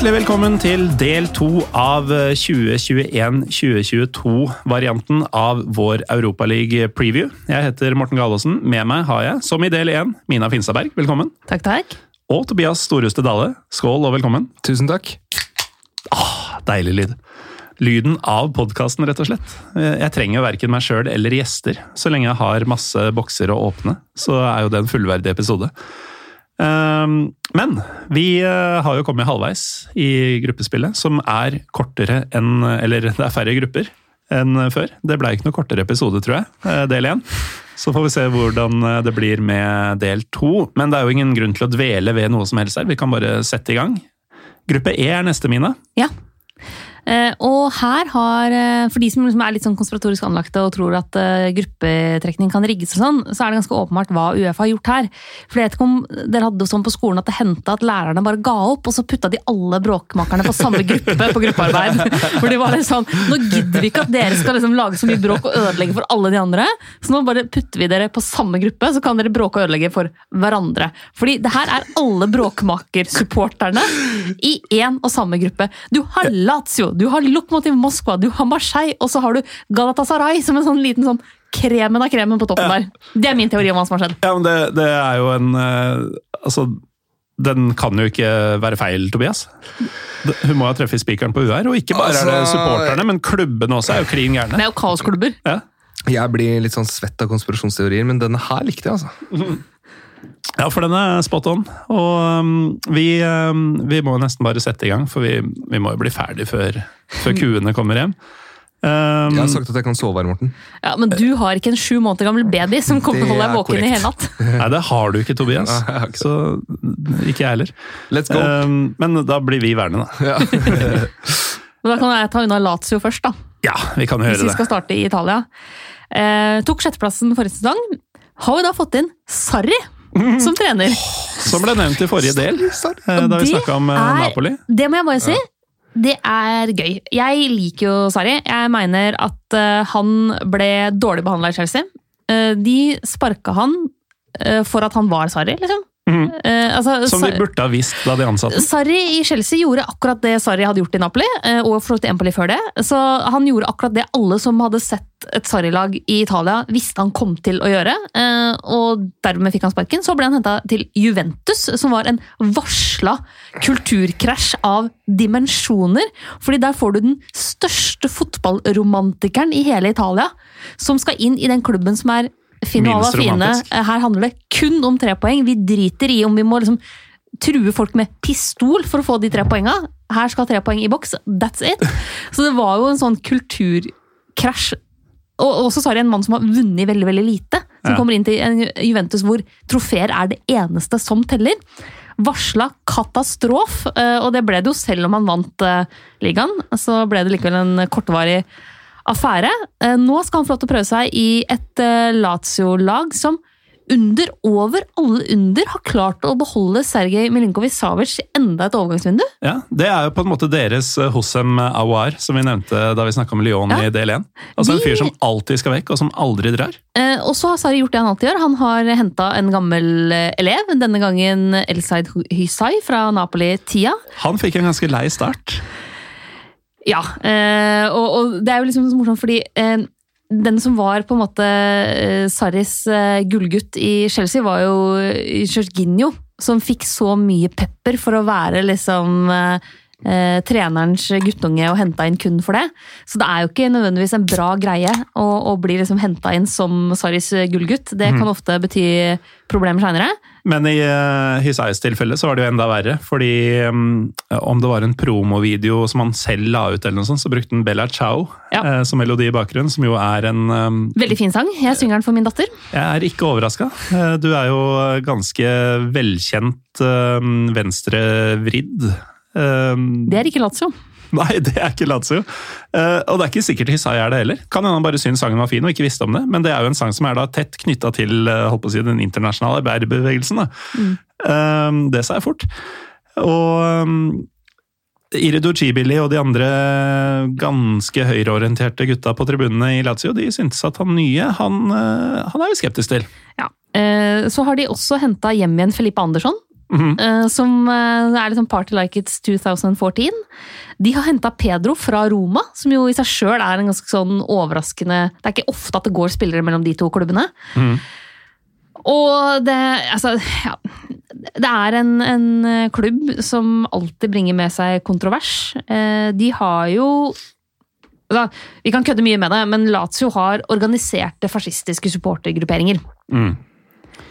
Hjertelig velkommen til del to av 2021-2022-varianten av vår Europaliga-preview. Jeg heter Morten Galaasen. Med meg har jeg, som i del én, Mina Finstadberg. Velkommen. Takk, takk. Og Tobias Storhuste Dale. Skål og velkommen. Tusen takk. Deilig lyd. Lyden av podkasten, rett og slett. Jeg trenger verken meg sjøl eller gjester. Så lenge jeg har masse bokser å åpne, så er jo det en fullverdig episode. Um, Men vi uh, har jo kommet halvveis i gruppespillet, som er kortere enn Eller det er færre grupper enn før. Det ble ikke noe kortere episode, tror jeg. eh, Del én. Så får vi se hvordan eh, det blir med del to. Men det er jo ingen grunn til å dvele ved noe som helst her. Vi kan bare sette i gang. Gruppe E er neste, Mina. Ja. Eh, og her har, eh, for de som liksom er litt sånn konspiratorisk anlagte og tror at eh, gruppetrekning kan rigges og sånn, så er det ganske åpenbart hva Uefa har gjort her. For jeg vet ikke om dere hadde det sånn på skolen at det hendte at lærerne bare ga opp, og så putta de alle bråkmakerne på samme gruppe på gruppearbeid. For det var litt sånn, nå gidder vi ikke at dere skal liksom lage så mye bråk og ødelegge for alle de andre, så nå bare putter vi dere på samme gruppe, så kan dere bråke og ødelegge for hverandre. Fordi det her er alle bråkmakersupporterne i én og samme gruppe. Du har Lazio, du har Lokomotiv Moskva, du har Marseille, og så har du Galatasaray som en sånn liten sånn kremen av kremen på toppen der. Det er min teori om hva som har skjedd. Ja, men det, det er jo en eh, Altså, den kan jo ikke være feil, Tobias. Hun må ha treffet spikeren på UR, og ikke bare er det Altså- supporterne, men klubbene også er jo klin Det er jo kaosklubber. Ja. Jeg blir litt sånn svett av konspirasjonsteorier, men denne her likte jeg, altså. ja, for den er spot on. Og um, vi, um, vi må nesten bare sette i gang, for vi, vi må jo bli ferdig før, før kuene kommer hjem. Um, Jeg har sagt at jeg kan sove her, Morten. Ja, Men du har ikke en sju måneder gammel baby som kommer til å holde deg våken i hele natt. Nei, det har du ikke, Tobias. Nei, ikke Så ikke jeg heller. Let's go! Um, men da blir vi værende, da. Ja. Men da kan jeg ta unna Lazio først, da. Ja, vi kan jo Hvis gjøre vi det. skal starte i Italia. Eh, tok sjetteplassen forrige sesong. Har vi da fått inn Sarri som trener. Som ble nevnt i forrige del, eh, da vi snakka om eh, er- Napoli. Det må jeg bare si. Det er gøy. Jeg liker jo Sarri. Jeg mener at eh, han ble dårlig behandla i Chelsea. Eh, de sparka han for at han var Sarri, liksom. Eh, altså, Som de burde ha visst da de ansatte. Sarri i Chelsea gjorde akkurat det Sarri hadde gjort i Napoli, eh, og for så Empoli før det. Så han gjorde akkurat det alle som hadde sett et Sarri-lag i Italia, visste han kom til å gjøre. eh, Og dermed fikk han sparken. Så ble han henta til Juventus, som var en varsla kulturkrasj av dimensjoner. Fordi der får du den største fotballromantikeren i hele Italia, som skal inn i den klubben som er Fine og Minst fine. Eh, Her handler det kun om tre poeng. Vi driter i om vi må liksom true folk med pistol for å få de tre poenga. Her skal tre poeng i boks. That's it. Så det var jo en sånn kulturkrasj. Og også Sarri, en mann som har vunnet veldig veldig lite. Som Ja. kommer inn til en Juventus hvor trofeer er det eneste som teller. Varsla katastrof, eh, og det ble det jo selv om han vant eh, ligaen. Så ble det likevel en kortvarig affære. Eh, Nå skal han få lov til å prøve seg i et eh, Lazio-lag som under over alle under har klart å beholde Sergej Milinkovic-Savic enda et overgangsvindu. Ja, Det er jo på en måte deres eh, Hossem Awar, som vi nevnte da vi snakka om Lyon Ja. i del 1. Altså En fyr som alltid skal vekk, og som aldri drar. Eh, Og så har Sarri gjort det han alltid gjør. Han har henta en gammel elev, denne gangen Elsaid Hysai fra Napoli-tida. Han fikk en ganske lei start. Ja, eh, og, og det er jo liksom så morsomt fordi eh, den som var på en måte eh, Sarris gullgutt i Chelsea, var jo Jorginho, som fikk så mye pepper for å være liksom eh, eh, trenerens guttunge og henta inn kun for det. Så det er jo ikke nødvendigvis en bra greie å, å bli liksom henta inn som Saris gullgutt. Det kan ofte bety problemer seinere. Men i uh, Hysais tilfelle så var det jo enda verre. Fordi um, om det var en promovideo som han selv la ut, eller noe sånt, så brukte han Bella Ciao Ja. uh, som melodi i bakgrunnen, som jo er en um, Veldig fin sang. Jeg synger den for min datter. Jeg er ikke overraska. Du er jo ganske velkjent venstrevridd. Um, Det er ikke Lazio. Nei, det er ikke Lazio. Uh, og det er ikke sikkert Hisai er det heller. Kan hende han bare syntes sangen var fin og ikke visste om det, men det er jo en sang som er da tett knytta til uh, si, den internasjonale arbeiderbevegelsen. Mm. Eh, det sa jeg fort. Og um, Iridu Chibili og de andre ganske høyreorienterte gutta på tribunene i Lazio de syntes at han nye, han, uh, han er jo skeptisk til. Ja. Så har de også henta hjem igjen Felipe Andersson. Mhm. eh, som eh, er liksom Party Like It's 2014. De har henta Pedro fra Roma, som jo i seg sjøl er en ganske sånn overraskende Det er ikke ofte at det går spillere mellom de to klubbene. Mm. Og det Altså, ja. Det er en, en klubb som alltid bringer med seg kontrovers. Eh, De har jo altså, Vi kan kødde mye med det, men Lazio har organiserte fascistiske supportergrupperinger. Mm.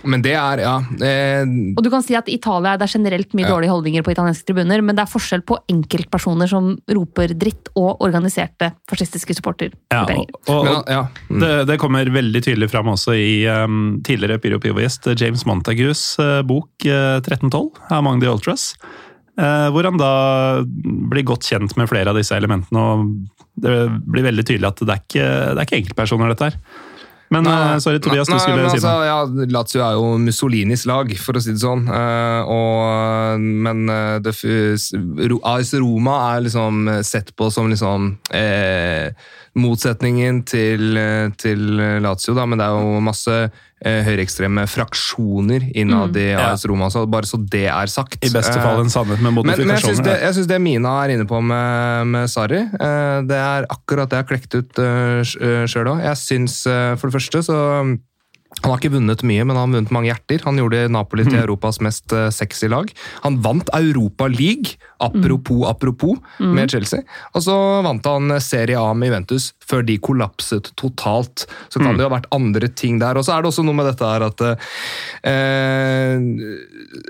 Men det er, ja eh, Og du kan si at i Italia det er generelt mye Ja. dårlige holdninger på italienske tribuner, men det er forskjell på enkeltpersoner som roper dritt, og organiserte fascistiske Ja, og, og, men, ja. Mm. Det, det kommer veldig tydelig fram også i um, tidligere Pyro Pivo-gjest James Montagues uh, bok uh, 1312, Among the Ultras. Uh, hvor han da blir godt kjent med flere av disse elementene. og Det blir veldig tydelig at det er ikke, det er ikke enkeltpersoner, dette her. Men nei, sorry, Tobias, du Nei, skulle men si altså, noe. Ja, Lazio er jo Mussolinis lag, for å si det sånn. Uh, og, men eh, det, AS Roma er liksom sett på som liksom eh, motsetningen til, eh, til Lazio, da, men det er jo masse eh, høyreekstreme fraksjoner innad i mm. AS Roma, så bare så det er sagt. I beste fall en sannhet med Men, men jeg syns det, jeg det Mina er inne på med, med Sarri, eh, det er akkurat det jeg har klekt ut sjøl òg. Jeg syns eh, for det første så han har ikke vunnet mye, men han har vunnet mange hjerter. Han gjorde Napoli til Europas mest eh, sexy lag. Han vant Europa League, apropos apropos, med Chelsea. Og så vant han Serie A med Juventus før de kollapset totalt. Så kan det jo ha vært andre ting der. Og så er det også noe med dette her at eh,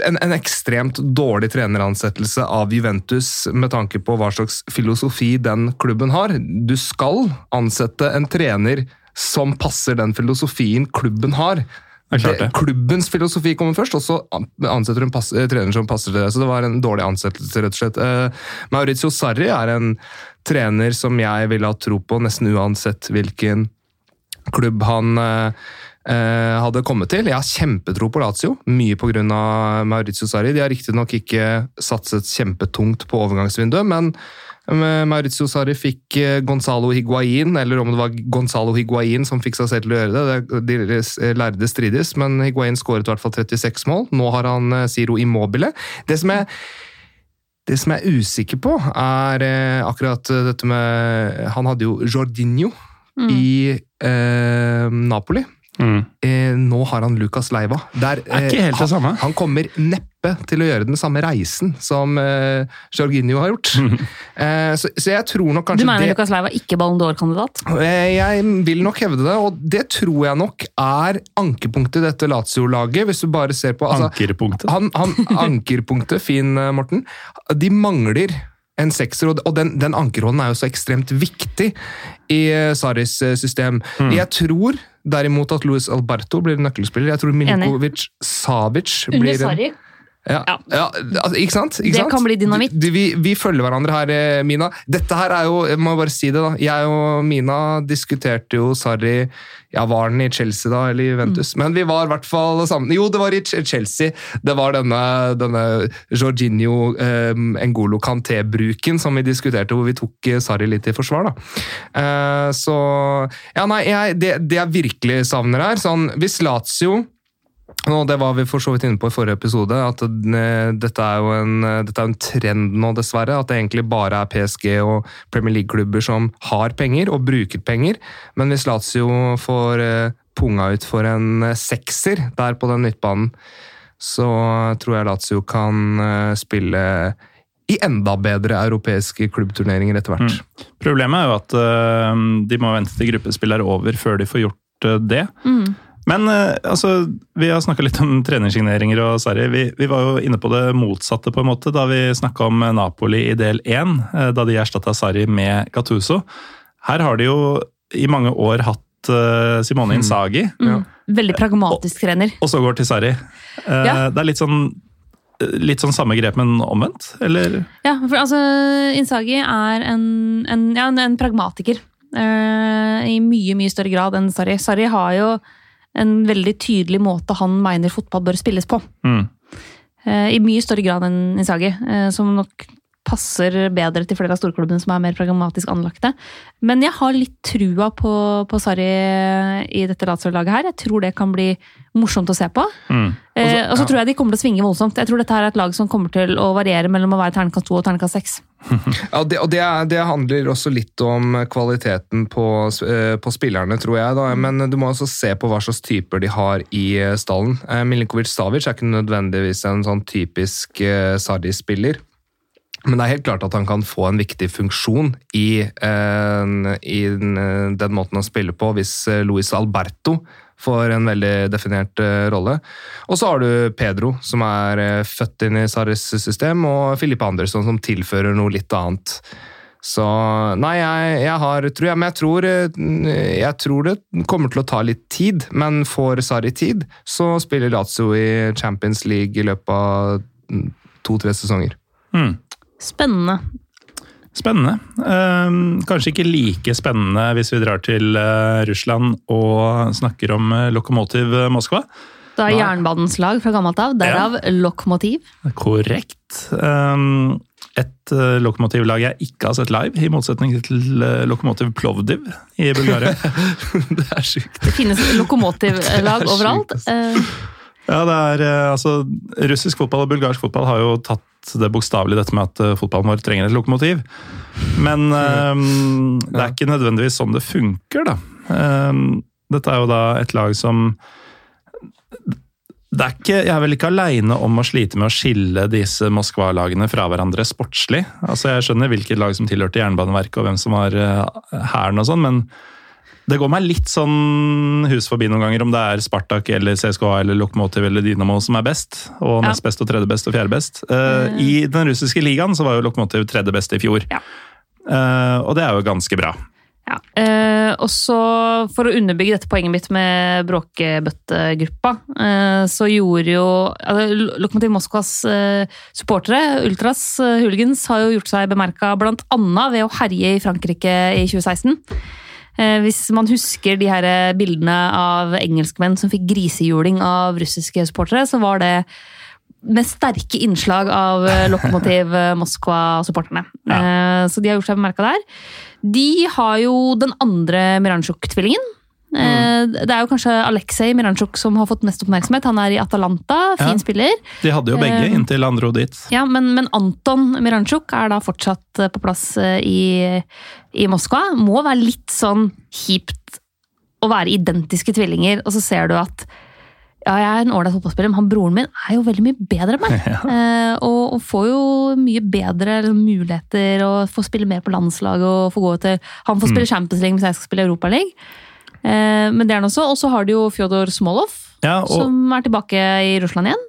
en, en ekstremt dårlig treneransettelse av Juventus med tanke på hva slags filosofi den klubben har. Du skal ansette en trener som passer den filosofien klubben har. Det. Klubbens filosofi kommer først, og så ansetter hun pass, eh, trener som passer til det. Så det var en dårlig ansettelse, rett og slett. Uh, Maurizio Sarri er en trener som jeg ville ha tro på, nesten uansett hvilken klubb han uh, uh, hadde kommet til. Jeg har kjempetro på Lazio, mye pga. Maurizio Sarri. De har riktignok ikke satset kjempetungt på overgangsvinduet, men Maurizio Sarri fikk eh, Gonzalo Higuain, eller om det var Gonzalo Higuain som fikk seg selv til å gjøre det. det de eh, lærde strides, men Higuain skåret i hvert fall 36 mål. Nå har han eh, Siro Immobile. Det som er det som jeg er usikker på, er eh, akkurat eh, dette med Han hadde jo Jorginho i eh, Napoli. Mm. Eh, nå har han Lucas Leiva. Der, Er ikke helt det samme. Han kommer neppe til å gjøre den samme reisen som eh, Jorginho har gjort. Eh, så, så jeg tror nok Du mener det Lucas Leiva ikke Ballon d'Or-kandidat? Eh, Jeg vil nok hevde det, og det tror jeg nok er ankepunktet i dette Lazio-laget. Hvis du bare ser på altså, Ankerpunktet. han, han, Ankerpunktet, fin eh, Morten. De mangler en sekser, og- den, den ankerhånden er jo så ekstremt viktig i eh, Saris eh, system. Mm. Jeg tror derimot at Luis Alberto blir nøkkelspiller. Jeg tror Milinkovic Savic blir en- ja, Ja. ja. altså, ikke sant? Ikke Det sant? kan bli dynamitt. Vi, vi følger hverandre her, eh, Mina. Dette her er jo, jeg må bare si det da, jeg og Mina diskuterte jo Sarri ja, Var den i Chelsea da, eller Juventus? Mm. Men vi var i hvert fall sammen. Jo, det var i Chelsea. Det var denne, denne Jorginho eh, Engolo Canté-bruken som vi diskuterte, hvor vi tok eh, Sarri litt i forsvar. da. Eh, så Ja, nei, jeg, det, det jeg virkelig savner her sånn, Hvis Lazio og Det var vi for så vidt inne på i forrige episode, at dette, er jo en, dette er en trend nå, dessverre. At det egentlig bare er PSG og Premier League-klubber som har penger og bruker penger. Men hvis Lazio får eh, punga ut for en eh, sekser der på den midtbanen, så tror jeg Lazio kan eh, spille i enda bedre europeiske klubbturneringer etter hvert. Problemet er jo at de må vente til gruppespill er over før de får gjort det. Mm. Men øh, altså, vi har snakka litt om trenersigneringer og Sarri. Vi, vi var jo inne på det motsatte på en måte da vi snakka om Napoli i del én, øh, da de erstatta Sarri med Gattuso. Her har de jo i mange år hatt øh, Simone Mm. Mm. Veldig pragmatisk trener. og så går til Sarri. Eh, Ja. Det er litt sånn, litt sånn samme grep, men omvendt? Eller? Ja, for altså, Insagi er en, en, ja, en, en pragmatiker. Uh, I mye, mye større grad enn Sarri. Sarri har jo en veldig tydelig måte han mener fotball bør spilles på. Mm. Eh, I mye større grad enn Inzaghi, eh, som nok passer bedre til flere av storklubbene som er mer pragmatisk anlagte. Men jeg har litt trua på, på Sarri i dette landslaget her. Jeg tror det kan bli morsomt å se på. Mm. Eh, og så tror jeg de kommer til å svinge voldsomt. Jeg tror dette her er et lag som kommer til å variere mellom å være terningkast 2 og terningkast 6. Ja, det, og det, er- det handler også litt om kvaliteten på, eh, på spillerne, tror jeg. Da. Men du må også se på hva slags typer de har i eh, stallen. Milinkovic Savic er ikke nødvendigvis en sånn typisk Sarri-spiller. Men det er helt klart at han kan få en viktig funksjon i, i den, måten å spille på hvis eh, Luis Alberto får en veldig definert eh, rolle. Og så har du Pedro, som er eh, født inn i Sarris system, og Filippe Andersson, som tilfører noe litt annet. Så Nei, jeg, jeg har tror jeg, Men jeg tror, jeg tror det kommer til å ta litt tid. Men får Sarri tid, så spiller Lazio i Champions League i løpet av to-tre sesonger. Mm. Spennende. Spennende. Eh, kanskje ikke like spennende hvis vi drar til eh, Russland og snakker om eh, Lokomotiv Moskva. Det er jernbanens lag fra gammelt av, derav Lokomotiv. Korrekt. Eh, et lokomotivlag jeg ikke har sett live, i motsetning til eh, Lokomotiv Plovdiv i Bulgaria. det er sjukt. Det finnes lokomotivlag overalt. Eh, Ja, det er eh, altså Russisk fotball og bulgarsk fotball har jo tatt det bokstavelig, dette med at eh, fotballen vår trenger et lokomotiv. Men um, det er ikke nødvendigvis sånn det funker, da. Um, dette er jo da et lag som det er ikke, Jeg er vel ikke aleine om å slite med å skille disse Moskva-lagene fra hverandre sportslig. Altså Jeg skjønner hvilket lag som tilhørte Jernbaneverket og hvem som var eh, hæren og sånn, men det går meg litt sånn hus forbi noen ganger om det er Spartak eller CSKA eller Lokomotiv eller Dynamo som er best, og nest best og tredje best og fjerde best. Eh, I den russiske ligaen så var jo Lokomotiv tredje best i fjor. Ja. uh, og det er jo ganske bra. Ja. Uh, og så, for å underbygge dette poenget mitt med bråkebøttegruppa, så gjorde jo altså, Lokomotiv Moskvas supportere, Ultras hooligans, har jo gjort seg bemerka annet ved å herje i Frankrike i 2016. Eh, hvis man husker de her bildene av engelskmenn som fikk grisehjuling av russiske supportere, så var det med sterke innslag av eh, Lokomotiv eh, Moskva-supporterne. Eh, Så de har gjort seg bemerka der. De har jo den andre Miranchuk-tvillingen. Eh, Det er jo kanskje Aleksej Miranchuk som har fått mest oppmerksomhet. Han er i Atalanta, fin Ja. spiller. De hadde jo begge Eh, inntil andre dro dit. Ja, men, men Anton Miranchuk er da fortsatt eh, på plass i, i Moskva. Må være litt sånn kjipt å være identiske tvillinger, og så ser du at ja, jeg er en ålreit fotballspiller, men han broren min er jo veldig mye bedre enn meg. Eh, og, og får jo mye bedre muligheter og får spille mer på landslaget. og får gå til, Han får spille Champions League hvis jeg skal spille Europaliga. Eh, men det er han også. Og så har du jo Fjodor Smolov, Ja, og, som er tilbake i Russland igjen.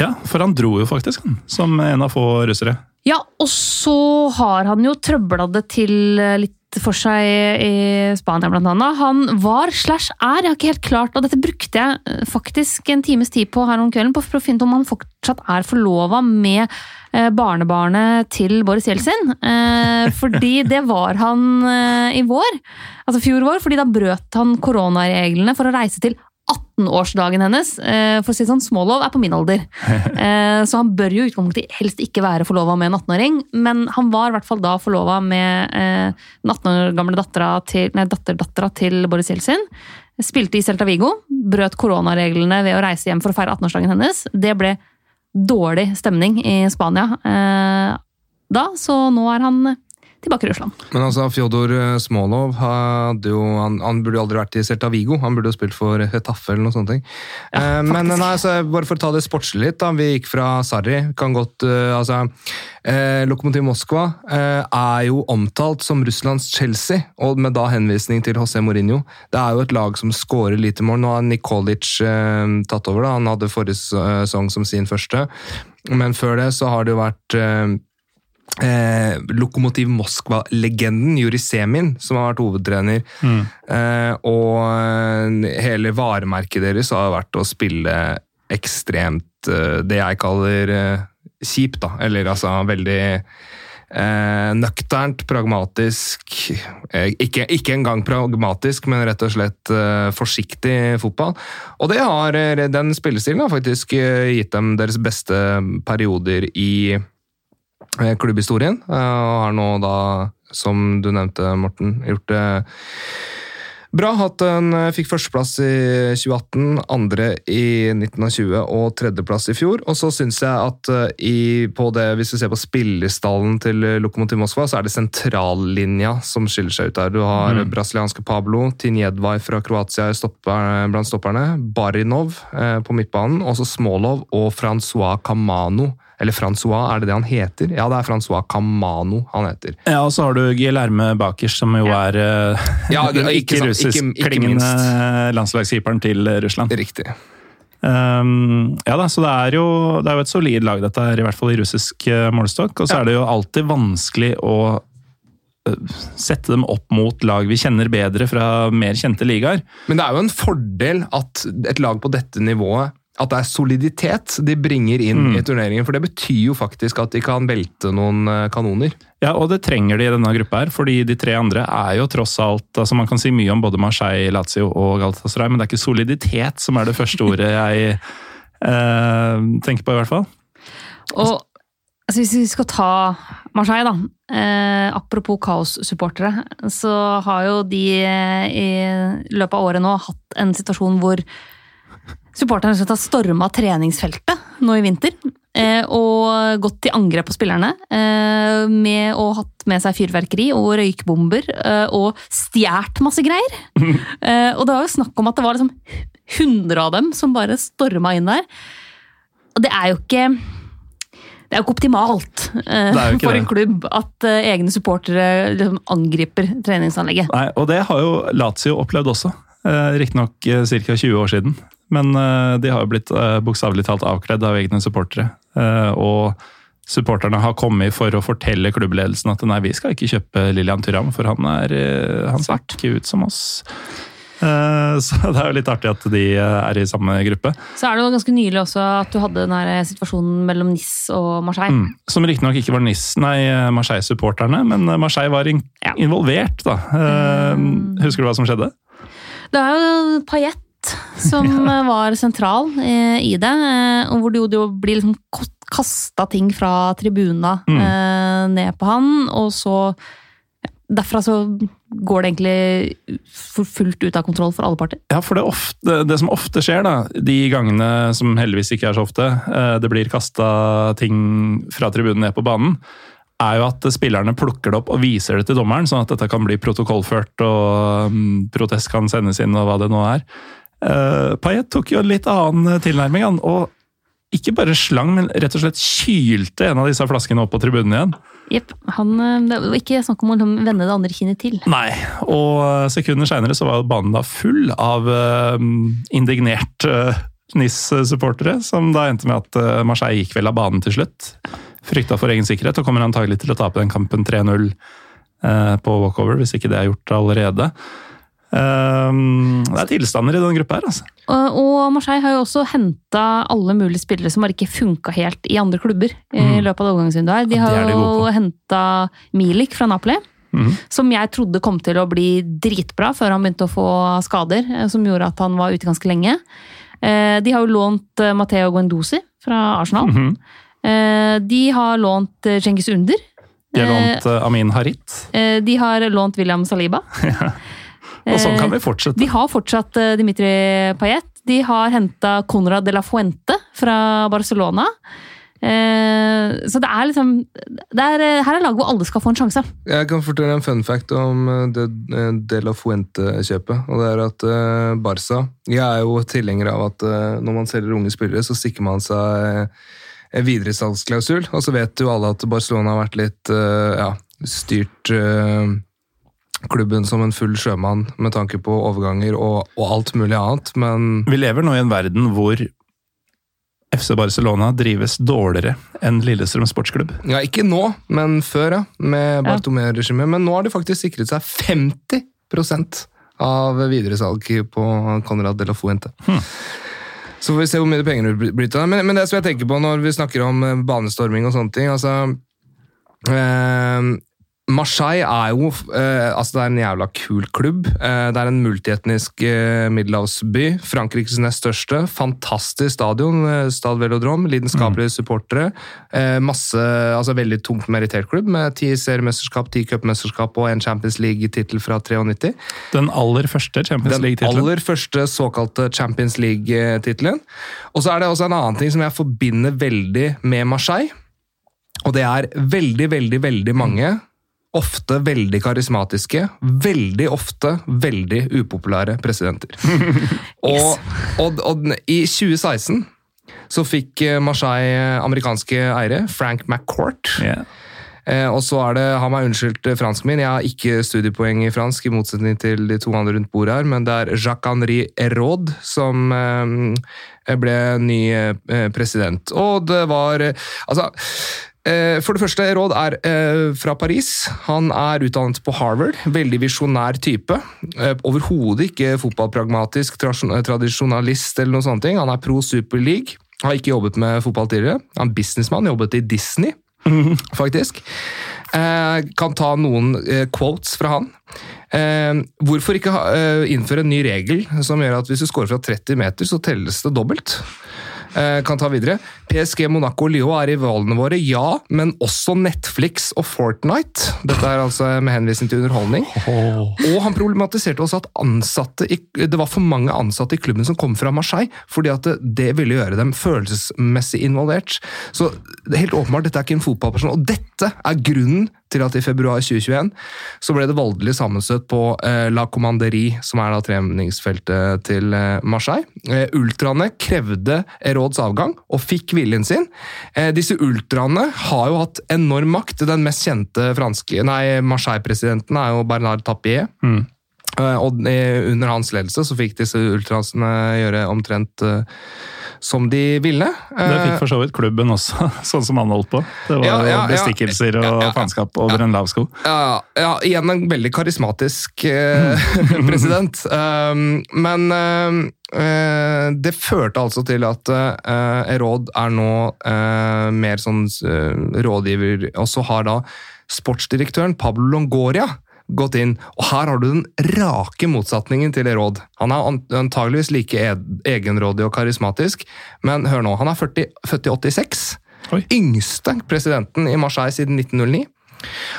ja, for han dro jo faktisk, han, som en av få russere. Ja, og så har han jo trøbla det til eh, litt for seg i Spania, blant annet. Han var slash er, jeg har ikke helt klart, og dette brukte jeg eh, faktisk en times tid på her om kvelden, på å finne ut om han fortsatt er forlova med eh, barnebarnet til Boris Jeltsin. Eh, fordi det var han i vår, altså fjor vår, fordi da brøt han koronareglene for å reise til 18-årsdagen hennes. Eh, For å si sånn, Smålov er på min alder. Eh, Så han bør jo utgangspunktet helst ikke være forlova med en 18-åring, men han var i hvert fall da forlova med eh, den 18 år gamle dattera til, nei, datterdattera til Boris Jeltsin. Spilte i Celta Vigo, brøt koronareglene ved å reise hjem for å feire 18-årsdagen hennes. Det ble dårlig stemning i Spania da, så nå er han tilbake i Russland. Men altså, Fjodor eh, Smolov hadde jo, han, han burde jo aldri vært i Celta Vigo. Han burde jo spilt for Hetaffe eller noe sånt. ting. Eh, men nei, altså, bare for å ta det sportslig litt, da. Vi gikk fra Sarri. Kan godt, eh, altså, eh, Lokomotiv Moskva eh, er jo omtalt som Russlands Chelsea, og med da henvisning til José Mourinho. Det er jo et lag som skårer lite mål. Nå har Nikolic eh, tatt over. da. Han hadde forrige sesong som sin første. Men før det så har det jo vært eh, Lokomotiv Moskva-legenden Juri Semin, som har vært hovedtrener. Eh, og eh, hele varemerket deres har vært å spille ekstremt eh, det jeg kaller eh, kjipt, da. Eller altså veldig eh, nøkternt, pragmatisk ikke, ikke engang pragmatisk, men rett og slett forsiktig fotball. Og det har, den spillestilen har faktisk gitt dem deres beste perioder i klubbhistorien. eh, Og har nå da, som du nevnte, Morten, gjort det bra. Hatt en, eh, fikk førsteplass i 2018, andre i 1920 og tredjeplass i fjor. Og så syns jeg at eh, i, på det, hvis vi ser på spillestallen til eh, Lokomotiv Moskva, så er det sentrallinja som skiller seg ut der. Du har Mm. brasilianske Pablo, Tinjedvaj fra Kroatia stopper, blant stopperne, Barinov eh, på midtbanen, også Smolov og Francois Camano. Eller Francois, er det det han heter? Ja, det er Francois Camano han heter. Ja, og så har du Guillerme Bakers, som jo er eh, Ja, den ikke russisk-klingende minst. landslagskeeperen til Russland. Riktig. Um, ja da, så det er, jo, det er jo et solid lag, dette her, i hvert fall i russisk eh, målestokk. Og så Ja. er det jo alltid vanskelig å eh, sette dem opp mot lag vi kjenner bedre fra mer kjente ligaer. Men det er jo en fordel at et lag på dette nivået at det er soliditet de bringer inn Mm. i turneringen. For det betyr jo faktisk at de kan velte noen eh, kanoner. Ja, og det trenger de i denne gruppa her, fordi de tre andre er jo tross alt altså Man kan si mye om både Marseille, Lazio og Galatasaray, men det er ikke soliditet som er det første ordet jeg eh, tenker på, i hvert fall. Og altså, hvis vi skal ta Marseille, da. Eh, apropos kaossupportere, så har jo de eh, i løpet av året nå hatt en situasjon hvor supporterne har storma treningsfeltet nå i vinter. Eh, og gått til angrep på spillerne. Eh, med å hatt med seg fyrverkeri og røykbomber. Eh, og stjålet masse greier. Og det var jo snakk om at det var liksom 100 av dem som bare storma inn der. Og det er jo ikke det er jo ikke optimalt eh, jo ikke for en klubb at eh, egne supportere liksom, angriper treningsanlegget. Nei, og det har jo Lazio opplevd også. Eh, Riktignok eh, ca. 20 år siden. Men eh, de har jo blitt eh, bokstavelig talt avkledd av egne supportere. Eh, og supporterne har kommet for å fortelle klubbledelsen at nei, vi skal ikke kjøpe Lillian Thuram, for han, er, han ser ikke ut som oss. Så det er jo litt artig at de er i samme gruppe. Så er det jo ganske nylig også at du hadde den situasjonen mellom NIS og Marseille. Mm. Som riktignok ikke var Nis, nei, Marseille-supporterne, men Marseille var in Ja. involvert, da. Mm. Husker du hva som skjedde? Det er jo Payet som eh, var sentral eh, i det, eh, og hvor det jo blir liksom kasta ting fra tribuna Mm. ned på han, og så Derfra så går det egentlig for fullt ut av kontroll for alle parter. Ja, for det, ofte, det som ofte skjer, da, de gangene som heldigvis ikke er så ofte, det blir kasta ting fra tribunen ned på banen, er jo at spillerne plukker det opp og viser det til dommeren, sånn at dette kan bli protokollført og mm, protest kan sendes inn og hva det nå er. Uh, Payet tok jo en litt annen tilnærming, han, og ikke bare slang, men rett og slett kylte en av disse flaskene opp på tribunen igjen. Jepp. eh, Det var ikke snakk om å liksom vende det andre kinnet til. Nei, og sekunder seinere så var banen da full av uh, indignerte uh, NIS-supportere, som da endte med at Marseille gikk vel av banen til slutt. Frykta for egen sikkerhet og kommer antagelig til å tape den kampen 3-0 uh, på walkover, hvis ikke det er gjort allerede. Um, det er tilstander i denne gruppa her, altså. Og Marseille har jo også henta alle mulige spillere som har ikke funka helt i andre klubber. i Mm. løpet av overgangsvinduet her. De Ja, har er de jo henta Milik fra Napoli. Mm. Som jeg trodde kom til å bli dritbra før han begynte å få skader, eh, som gjorde at han var ute ganske lenge. Eh, De har jo lånt Matheo Matteo Guendouzi fra Arsenal. Mm Eh, De har lånt eh, Cengiz Under. De har lånt Amin Harit, Eh, De har lånt William Saliba. og sånn kan Eh, vi fortsette. De har fortsatt eh, Dimitri Payet. De har henta Conrad de la Fuente fra Barcelona. Eh, så det er liksom det er, eh, Her er laget hvor alle skal få en sjanse. Jeg kan fortelle en fun fact om eh, det eh, De La Fuente-kjøpet. og det er at eh, Barca Jeg er jo tilhenger av at eh, når man selger unge spillere, så stikker man seg en videresalgsklausul. Og så vet jo alle at Barcelona har vært litt eh, ja, styrt eh, klubben som en full sjømann med tanke på overganger og, og alt mulig annet, men Vi lever nå i en verden hvor FC Barcelona drives dårligere enn Lillestrøm sportsklubb. Ja, ikke nå, men før, ja. Med Bartomeu-regimet. Men nå har de faktisk sikret seg 50% av videresalg på Conrad de la Fuente. Hmm. Så får vi se hvor mye penger det blir til det. Men, men det som jeg tenker på når vi snakker om banestorming og sånne ting altså eh, Marseille er jo eh, altså det er en jævla kul klubb. Eh, det er en multietnisk eh, middelhavsby. Frankrikes nest største. Fantastisk stadion. Eh, Stad Velodrom. Lidenskapelige supportere. Eh, masse, altså Veldig tungt merittert klubb med ti seriemesterskap, ti cupmesterskap og en Champions League-tittel fra 93. Den aller første Champions Den League-tittelen. aller første såkalte Champions League-tittelen. Og så er det også en annen ting som jeg forbinder veldig med Marseille. Og det er veldig, veldig, veldig mange, ofte veldig karismatiske, veldig ofte veldig upopulære presidenter. og, og, og i 2016 så fikk eh, Marseille amerikanske eiere, Frank McCourt. Yeah. Eh, og så er det, ha meg unnskyldt eh, fransken min, jeg har ikke studiepoeng i fransk, i motsetning til de to andre rundt bordet her, men det er Jacques-Henri Eraud som eh, ble ny eh, president. Og det var eh, Altså eh, for det første, Råd er eh, fra Paris. Han er utdannet på Harvard. Veldig visjonær type. Eh, Overhodet ikke fotballpragmatisk tradisjonalist eller noe sånt. Han er pro Super League. Har ikke jobbet med fotball tidligere. Han er businessmann, jobbet i Disney faktisk. Eh, kan ta noen eh, quotes fra han. Eh, hvorfor ikke eh, innføre en ny regel som gjør at hvis du scorer fra 30 meter, så telles det dobbelt? Eh, kan ta videre. PSG, Monaco og Lyon er rivalene våre, ja, men også Netflix og Fortnite. Dette er altså med henvisning til underholdning. Og han problematiserte også at ansatte i, det var for mange ansatte i klubben som kom fra Marseille, fordi at det, det ville gjøre dem følelsesmessig involvert. Så helt åpenbart, dette er ikke en fotballperson. Og dette er grunnen til at i februar 2021 så ble det voldelig sammenstøt på eh, La Commanderie, som er da treningsfeltet til eh, Marseille. Eh, ultraene krevde Erods avgang og fikk viljen sin. Disse ultraene har jo hatt enorm makt. Den mest kjente franske, nei, Marseille-presidenten er jo Bernard Tapier. Mm. Eh, Og eh, under hans ledelse så fikk disse ultrasene gjøre omtrent eh, som de ville. Det fikk for så vidt klubben også, sånn som han holdt på. Det var Ja, ja, ja. bestikkelser og Ja, ja, ja. faenskap over en lav sko. Ja, igjen en veldig karismatisk president. Um, men um, det førte altså til at Erod er nå mer sånn rådgiver, og så har da sportsdirektøren Pablo Longoria gått inn, og her har du den rake motsetningen til råd. Han er antageligvis like egenrådig og karismatisk, men hør nå, han er 40, født i 86. Oi. Yngste presidenten i Marseille siden 1909.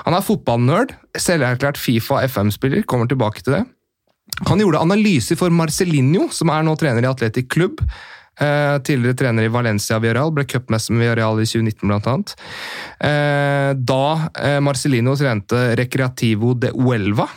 Han er fotballnerd, selverklært Fifa FM-spiller, kommer tilbake til det. Han gjorde analyser for Marcelinho, som er nå trener i Atletic Klubb. Eh, tidligere trener i Valencia Villarreal, ble cupmester med Villarreal i 2019 blant annet. Eh, da eh, Marcelino trente Recreativo de Uelva.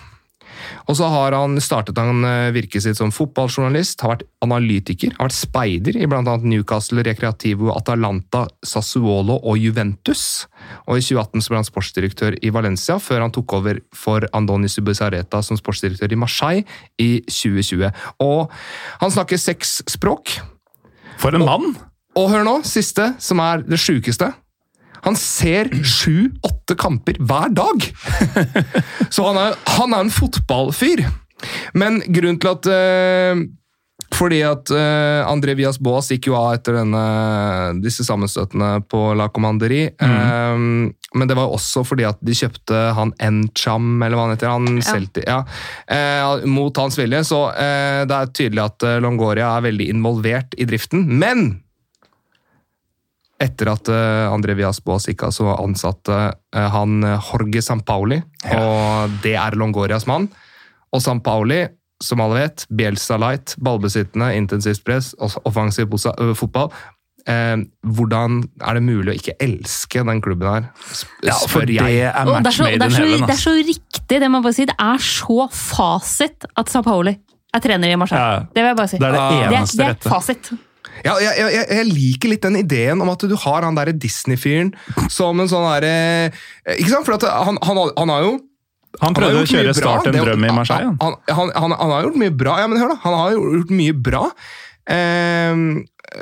Og så har han startet han eh, virket sitt som fotballjournalist, har vært analytiker, har vært speider i bl.a. Newcastle, Recreativo, Atalanta, Sassuolo og Juventus. Og i 2018 så ble han sportsdirektør i Valencia, før han tok over for Andoni Subizarreta som sportsdirektør i Marseille i 2020. Og han snakker seks språk. For en mann! Og hør nå, siste, som er det sjukeste. Han ser sju-åtte kamper hver dag! Så han er, han er en fotballfyr. Men grunnen til at eh, Fordi at uh, André Vias Baas gikk jo av etter denne, disse sammenstøtene på La Commanderie. Eh, men det var også fordi at de kjøpte han Ncham, eller hva han heter. Han Ja. Celti- ja, Uh, mot hans vilje. Så uh, det er tydelig at Longoria er veldig involvert i driften. Men etter at André Vias Boas gikk av, så ansatte han Jorge Sampaoli, og det er Longorias mann. Og Sampaoli, som alle vet, Bielsa light, ballbesittende, intensivt press, offensiv bosa- ø, fotball. Eh, hvordan er det mulig å ikke elske den klubben her? Ja, for spør det jeg. er match det, er så, made det, in er så, heaven. det er så riktig, det må jeg bare si. Det er så fasit at Sa Paoli er trener i Marseille. Ja. Det vil jeg bare si. Det er det eneste det, det er rette. fasit. Ja, jeg, jeg, jeg- jeg liker litt den ideen om at du har han derre Disney-fyren som en sånn derre Ikke sant? For at han, han, han har jo Han Han prøvde å gjort kjøre. Start en drøm i Marseille. han. Han, han, han, han har gjort mye bra. Ja, men hør da, han har gjort mye bra. Eh,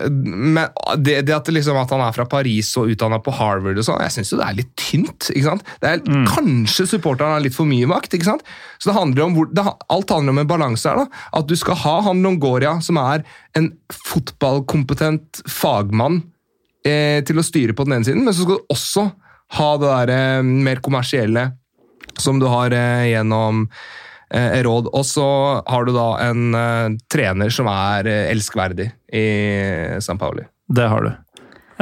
men det, det at, liksom, at han er fra Paris og utdanna på Harvard og sånn, jeg syns jo det er litt tynt. ikke sant? Det er, Mm. Kanskje supporterne har litt for mye makt. ikke sant? Så det handler om det, Alt handler om en balanse her. da, At du skal ha han Longoria, som er en fotballkompetent fagmann, eh, til å styre på den ene siden, men så skal du også ha det der, eh, mer kommersielle som du har eh, gjennom eh, råd. Og så har du da en eh, trener som er elskverdig i San Pauli. Det har du.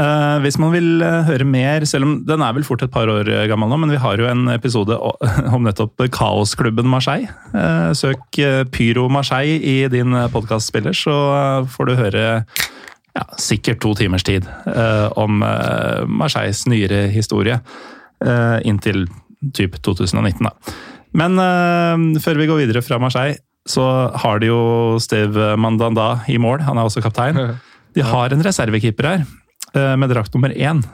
Eh, hvis man vil høre mer, selv om den er vel fort et par år gammel nå, men vi har jo en episode om nettopp kaosklubben Marseille. Eh, søk Pyro Marseille i din podkastspiller, så får du høre ja, sikkert to timers tid eh, om Marseilles nyere historie. inntil typ 2019, da. Men uh, før vi går videre fra Marseille, så har de jo Steve Mandanda i mål. Han er også kaptein. De har en reservekeeper her, uh, med drakt nummer én.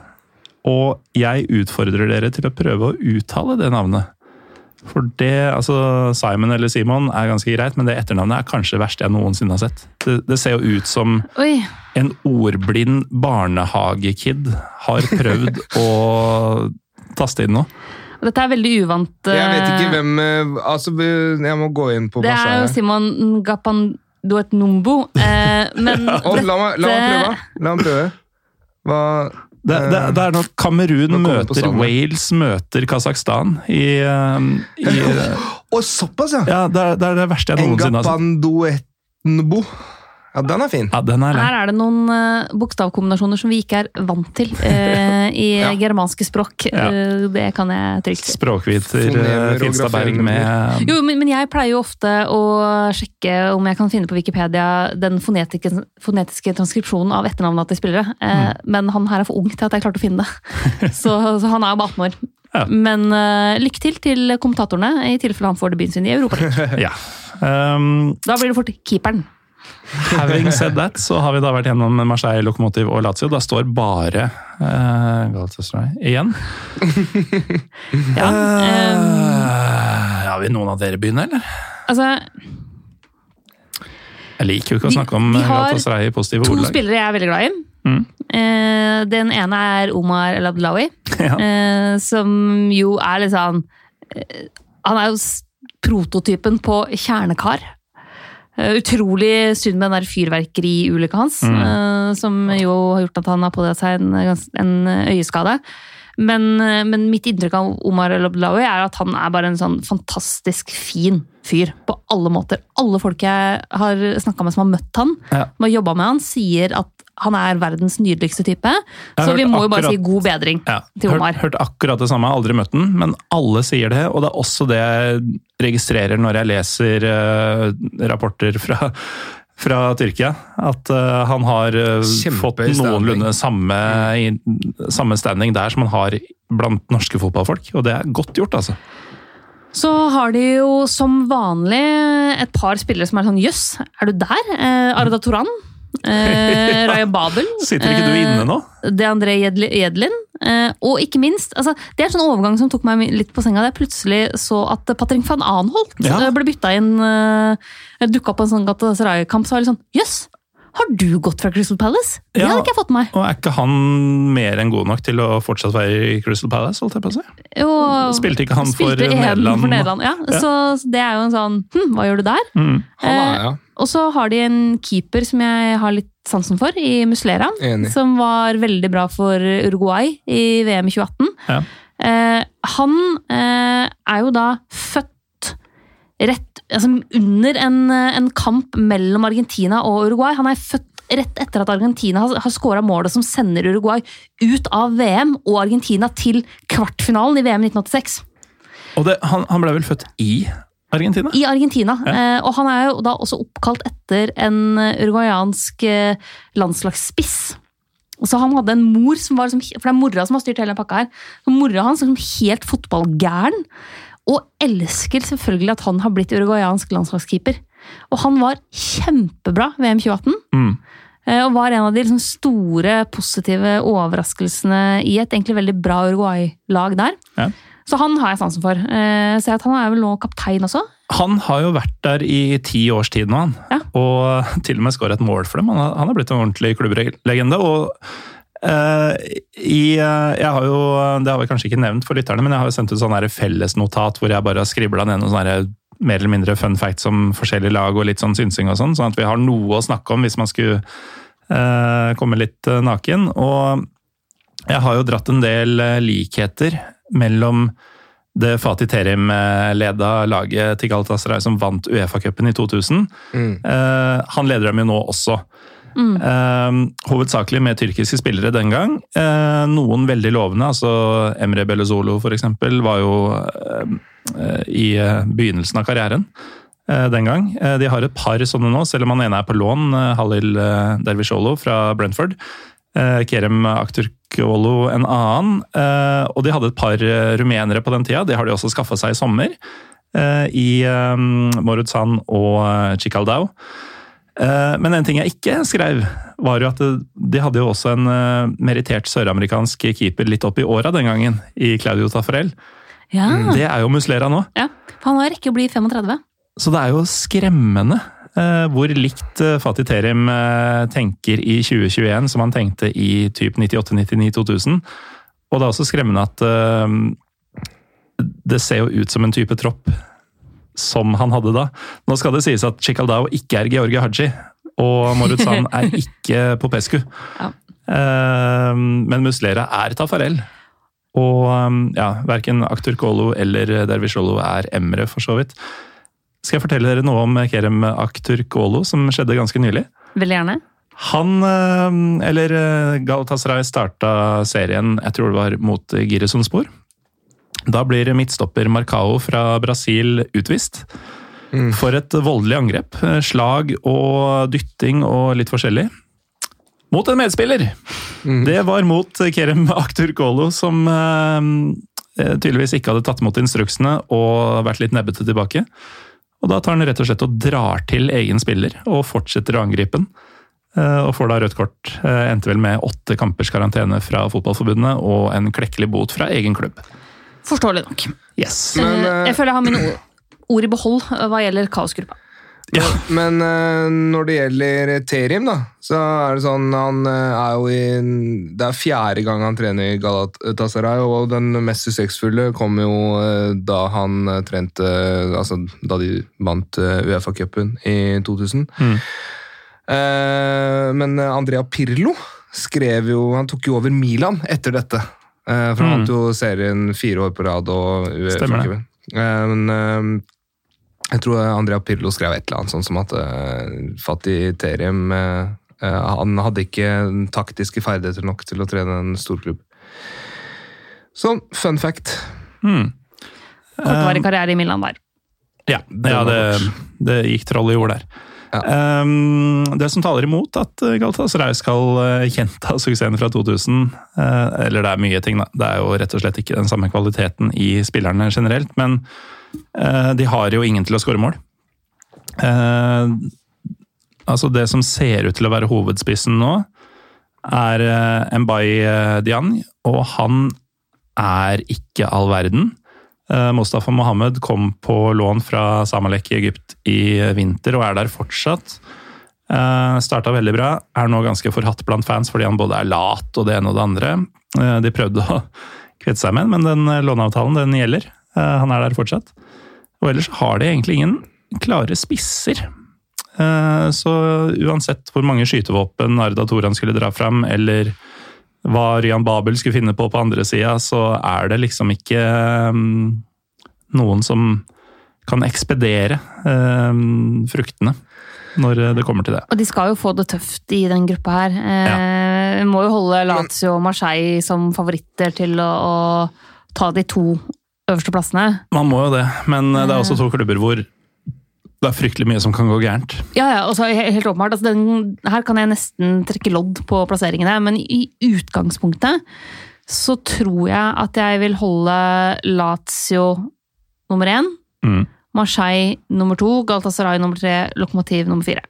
Og jeg utfordrer dere til å prøve å uttale det navnet. For det, altså Simon eller Simon er ganske greit, men det etternavnet er kanskje det verste jeg noensinne har sett. Det, det ser jo ut som Oi, en ordblind barnehagekid har prøvd å taste inn noe. Dette er veldig uvant. Jeg vet ikke eh, hvem eh, altså, Jeg må gå inn på Det er jo. Simon Ngapandoet Numbo, eh, men Å, la, meg, la meg prøve. La meg prøve. Hva Det, det, det er når Kamerun møter. Wales møter Kasakhstan i, i Og såpass, ja! Ja, det er, det er det verste jeg noensinne har sett. Engapandoetnbo. Ja, den er fin. Ja, den er. Her er det noen uh, bokstavkombinasjoner som vi ikke er vant til uh, i Ja. germanske språk. Ja. Uh, det kan jeg trygt si. Språkviter Finstad Berg med Jo, men, men jeg pleier jo ofte å sjekke om jeg kan finne på Wikipedia den fonetiske, fonetiske transkripsjonen av etternavnet til spillere. Mm. Men han her er for ung til at jeg klarte å finne det. så, så han er jo bare 18 år. Ja. Men uh, lykke til til kommentatorene, i tilfelle han får debuten sin i Europa. Ja. Um, Da blir det fort keeperen. Having said that, så har vi da vært gjennom Marseille, Lokomotiv og Lazio. Da står bare uh, Galatasaray igjen. Ja. eh, Eh, ja, vil noen av dere begynne, eller? altså, Jeg liker jo ikke å snakke om Galatasaray i positive ordelag. to spillere jeg er veldig glad i. Mm. Uh, den ene er Omar El Abdelawi, Ja. uh, som jo er litt sånn uh, Han er jo prototypen på kjernekar. Eh, utrolig synd med den der fyrverkeriulykka hans, Mm. eh, som jo har gjort at han har pådratt seg en, en øyeskade. Men, eh, men mitt inntrykk av Omar El er at han er bare en sånn fantastisk fin fyr. På alle måter. Alle folk jeg har snakka med som har møtt han, Ja. har jobba med han, sier at han er verdens nydeligste type. Så vi må må jo bare si god bedring Ja, til Omar. hørt, hørt akkurat det samme, aldri møtt den, men alle sier det. Og det er også det jeg registrerer når jeg leser uh, rapporter fra, fra Tyrkia. At uh, han har uh, fått noenlunde samme, i, samme standing der som han har blant norske fotballfolk. Og det er godt gjort, altså. Så har de jo som vanlig et par spillere som er sånn jøss, er du der? Uh, Arda Toran. Eh, Raja Babel. Sitter ikke du eh, inne nå? Det er André Jedlin. Eh, og ikke minst, altså, det er en sånn overgang som tok meg litt på senga. Da jeg plutselig så at Patrick van Anholt Ja. eh, ble bytta inn. Eh, Dukka opp på en sånn Galatasaray-kamp, så var jeg litt sånn Jøss, har du gått fra Crystal Palace? Det Ja. hadde ikke jeg fått med meg. Og er ikke han mer enn god nok til å fortsatt være i Crystal Palace? holdt jeg på å si? Og Spilte ikke han spilte for, Nederland? For Nederland ja. Så det er jo en sånn Hm, hva gjør du der? Mm. Han er, ja. Og så har de en keeper som jeg har litt sansen for, i Muslera. Enig. Som var veldig bra for Uruguay i VM i 2018. Ja. Eh, han eh, er jo da født rett altså under en, en kamp mellom Argentina og Uruguay. Han er født rett etter at Argentina har, har skåra målet som sender Uruguay ut av VM og Argentina til kvartfinalen i VM 1986. Og det, han, han ble vel født i Argentina? I Argentina. Eh, og han er jo da også oppkalt etter en eh, uruguayansk eh, landslagsspiss. Så han hadde en mor som var som... For det er mora som har styrt hele pakka her. Så mora hans er helt fotballgæren. Og elsker selvfølgelig at han har blitt uruguayansk landslagskeeper. Og han var kjempebra VM 2018. Mm. eh, Og var en av de liksom store, positive overraskelsene i et egentlig veldig bra Uruguay-lag der. Ja. Så han har jeg sansen for. Så Ser at han er vel nå kaptein også. Han har jo vært der i ti års tid nå, han. Ja. Og til og med skåret et mål for dem. Han har, han har blitt en ordentlig klubblegende. og eh, i, uh, jeg har jo, Det har vi kanskje ikke nevnt for lytterne, men jeg har jo sendt ut sånn fellesnotat hvor jeg bare har skribla ned noen sånne mer eller mindre fun facts om forskjellige lag og litt sånn synsing og sånn, sånn at vi har noe å snakke om hvis man skulle uh, komme litt naken. Og jeg har jo dratt en del likheter mellom det Fatih Terim-leda laget til Galatasaray som vant Uefa-cupen i 2000. Mm. Han leder dem jo nå også. Eh, hovedsakelig med tyrkiske spillere den gang. Uh, noen veldig lovende, altså Emre Bellezolo eksempel, var jo uh, i begynnelsen av karrieren den gang. De har et par sånne nå, selv om han ene er på lån, Halil Dervisholo fra Brentford. Kerem Akturkolo en annen. Og de hadde et par rumenere på den tida, det har de også skaffa seg i sommer. I Morud Sand og Chikaldao. Eh, Men en ting jeg ikke skrev, var jo at de hadde jo også en eh, merittert søramerikansk keeper litt opp i åra den gangen, i Claudio Taffarel. Ja, Det er jo Muslera nå. ja. For han har rekke å bli 35. Så det er jo skremmende eh, hvor likt eh, Fatih Terim eh, tenker i 2021 som han tenkte i typ 98-99-2000. Og det er også skremmende at eh, det ser jo ut som en type tropp som han hadde da. Nå skal det sies at Chikaldao ikke er Georgi Haji, og Morutzan er ikke Popescu. Ja. Eh, men Muslera er Tafarel. Og um, ja, verken Akturkolo eller Dervisholo er Emre, for så vidt. Skal jeg fortelle dere noe om Kerem Akturkolo, som skjedde ganske nylig? Veldig gjerne. Han, eh, eller eh, Galatasaray starta serien, jeg tror det var mot Giresunspor. Da blir midtstopper Marcao fra Brasil utvist. Mm. For et voldelig angrep. Slag og dytting og litt forskjellig. Mot en medspiller! Mm. Det var mot Kerem Akturkolo, som eh, tydeligvis ikke hadde tatt imot instruksene og vært litt nebbete tilbake. Og Da tar han rett og slett og drar til egen spiller og fortsetter å angripe den. Eh, Og får da rødt kort. Eh, Endte vel med åtte kampers karantene fra Fotballforbundet og en klekkelig bot fra egen klubb. Forståelig nok. Yes. Men, Eh, eh, jeg føler jeg har mine ord, i behold eh, hva gjelder kaosgruppa. Ja. Men eh, når det gjelder Terim, da, så er det sånn Han eh, er jo i Det er fjerde gang han trener i Galatasaray, og den mest suksessfulle kom jo eh, da han eh, trente Altså da de vant eh, Uefa-cupen i 2000. Mm. Eh, men Andrea Pirlo skrev jo Han tok jo over Milan etter dette. Eh, for han Mm. vant jo serien fire år på rad og Stemmer det. Eh, men eh, jeg tror Andrea Pirlo skrev et eller annet sånn som at uh, Fatih Terim eh, eh, Han hadde ikke taktiske ferdigheter nok til å trene en storklubb. Sånn, fun fact. Mm. Kortvarig karriere i Milan der. Ja, ja det, det gikk troll i jord der. Um, det som taler imot at Galatasaray skal gjenta suksessen fra 2000 uh, Eller det er mye ting, da. Det er jo rett og slett ikke den samme kvaliteten i spillerne generelt. Men uh, de har jo ingen til å skåre mål. Uh, altså Det som ser ut til å være hovedspissen nå, er uh, Diagne, og han er ikke all verden. Eh, Mustafa Mohammed kom på lån fra Samalek i Egypt i vinter og er der fortsatt. Uh, Starta veldig bra, er nå ganske forhatt blant fans fordi han både er lat og det ene og det andre. Eh, de prøvde å kvitte seg med ham, men den eh, låneavtalen den gjelder. Eh, han er der fortsatt. Og ellers har de egentlig ingen klare spisser. Eh, så uansett hvor mange skytevåpen Arda Toran skulle dra fram, eller hva Ryan Babel skulle finne på på andre sida, så er det liksom ikke um, noen som kan ekspedere um, fruktene når det kommer til det. Og de skal jo få det tøft i den gruppa her. Eh, Må jo holde Lazio og Marseille som favoritter til å, å ta de to øverste plassene. Man må jo det, men det er også to klubber hvor det er fryktelig mye som kan gå gærent. Ja, ja, og så he- helt åpenbart. Altså den, her kan jeg nesten trekke lodd på plasseringene, men i utgangspunktet så tror jeg at jeg vil holde Lazio nummer én, Mm. Marseille nummer to, Galtasaray nummer tre, Lokomotiv nummer fire.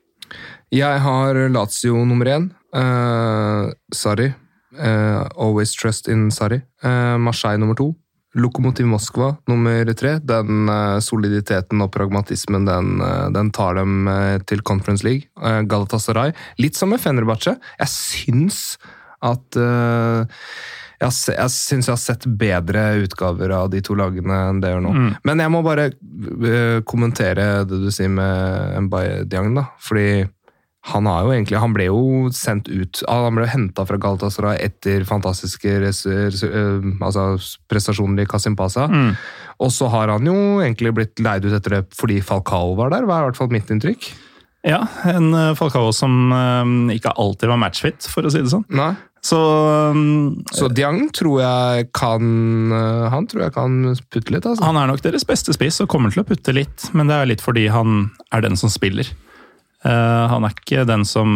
Jeg har Lazio nummer én. Uh, Sarri. Uh, always trust in Sarri. Uh, Marseille nummer to. Lokomotiv Moskva nummer tre. Den eh, soliditeten og pragmatismen, den, eh, den tar dem eh, til Conference League. Galatasaray. Litt som med Fenerbahçe. Jeg syns at jeg, jeg syns jeg har sett bedre utgaver av de to lagene enn det gjør nå. Mm. Men jeg må bare kommentere det du sier med Mbaye Diang, da. Fordi han, har jo egentlig, han ble jo sendt ut Han ble henta fra Galatasaray etter fantastiske altså prestasjoner i Kasimpasa. Mm. Og så har han jo egentlig blitt leid ut etter det fordi Falcao var der, var i hvert fall mitt inntrykk. Ja, en Falcao som ikke alltid var matchfit, for å si det sånn. Nei. Så um, Så Diang tror jeg kan Han tror jeg kan putte litt, altså. han er nok deres beste spiss og kommer til å putte litt, men det er litt fordi han er den som spiller. Eh, han er ikke den som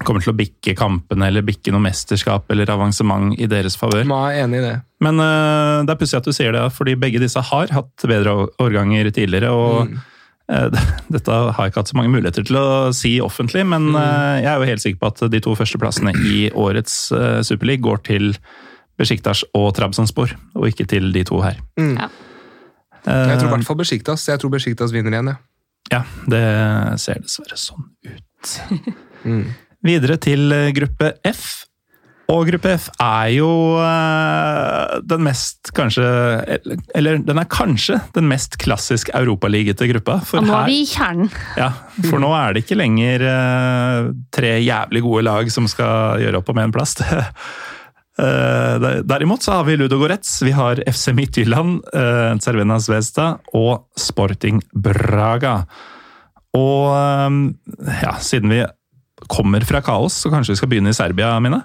kommer til å bikke kampene eller bikke noe mesterskap eller avansement i deres favør. Enig i det. Men uh, det er pussig at du sier det, fordi begge disse har hatt bedre årganger tidligere. og Mm. eh, Dette har jeg ikke hatt så mange muligheter til å si offentlig, men eh, jeg er jo helt sikker på at de to førsteplassene i årets uh, Superleague går til Besjiktas og Trabzonspor, og ikke til de to her. Mm. Ja. Jeg tror i hvert fall Besjiktas. Jeg tror Besjiktas vinner igjen, ja. Ja, det ser dessverre sånn ut. Mm. Videre til eh, gruppe F. Og gruppe F er jo eh, den mest kanskje Eller den er kanskje den mest klassisk europaligete gruppa. For Og nå er vi i kjernen. Ja, for nå er det ikke lenger eh, tre jævlig gode lag som skal gjøre opp om én plass. Eh, der- derimot så har vi Ludo Goretz, vi har FC Midtjylland, uh, Cervena Zvezda og Sporting Braga. Og eh, ja, siden vi kommer fra kaos, så kanskje vi skal begynne i Serbia, Mina?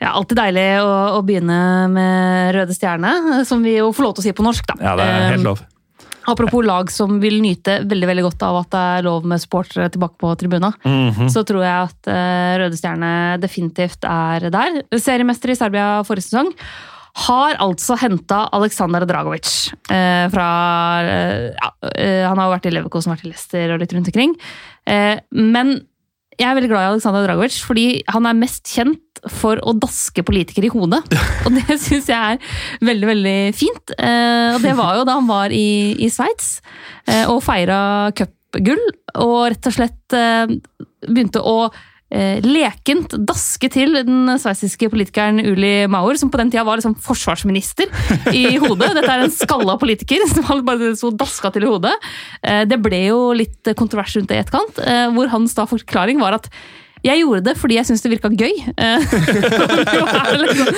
Ja, Alltid deilig å, å begynne med Røde Stjerne, som vi jo får lov til å si på norsk. da. Ja, det er Eh, helt lov. Apropos lag som vil nyte veldig veldig godt av at det er lov med supportere tilbake på tribuna, -hmm. så tror jeg at eh, Røde Stjerne definitivt er der. Seriemester i Serbia forrige sesong. Har altså henta Aleksandr Dragovic eh, fra eh, ja, eh, Han har jo vært i Leverkosen, vært i Leicester og litt rundt omkring. Eh, men jeg er veldig glad i Aleksandr Dragovic, fordi han er mest kjent for å daske politikere i hodet. Og det syns jeg er veldig, veldig fint. Eh, og det var jo da han var i, i Sveits eh, og feira cupgull, og rett og slett eh, begynte å lekent daske til den sveitsiske politikeren Uli Maur, som på den tida var liksom forsvarsminister i hodet. Dette er en skalla politiker som bare så daska til i hodet. Eh, det ble jo litt kontrovers rundt det i etterkant, eh, hvor hans da forklaring var at jeg gjorde det fordi jeg syntes det virka gøy. Eh, liksom,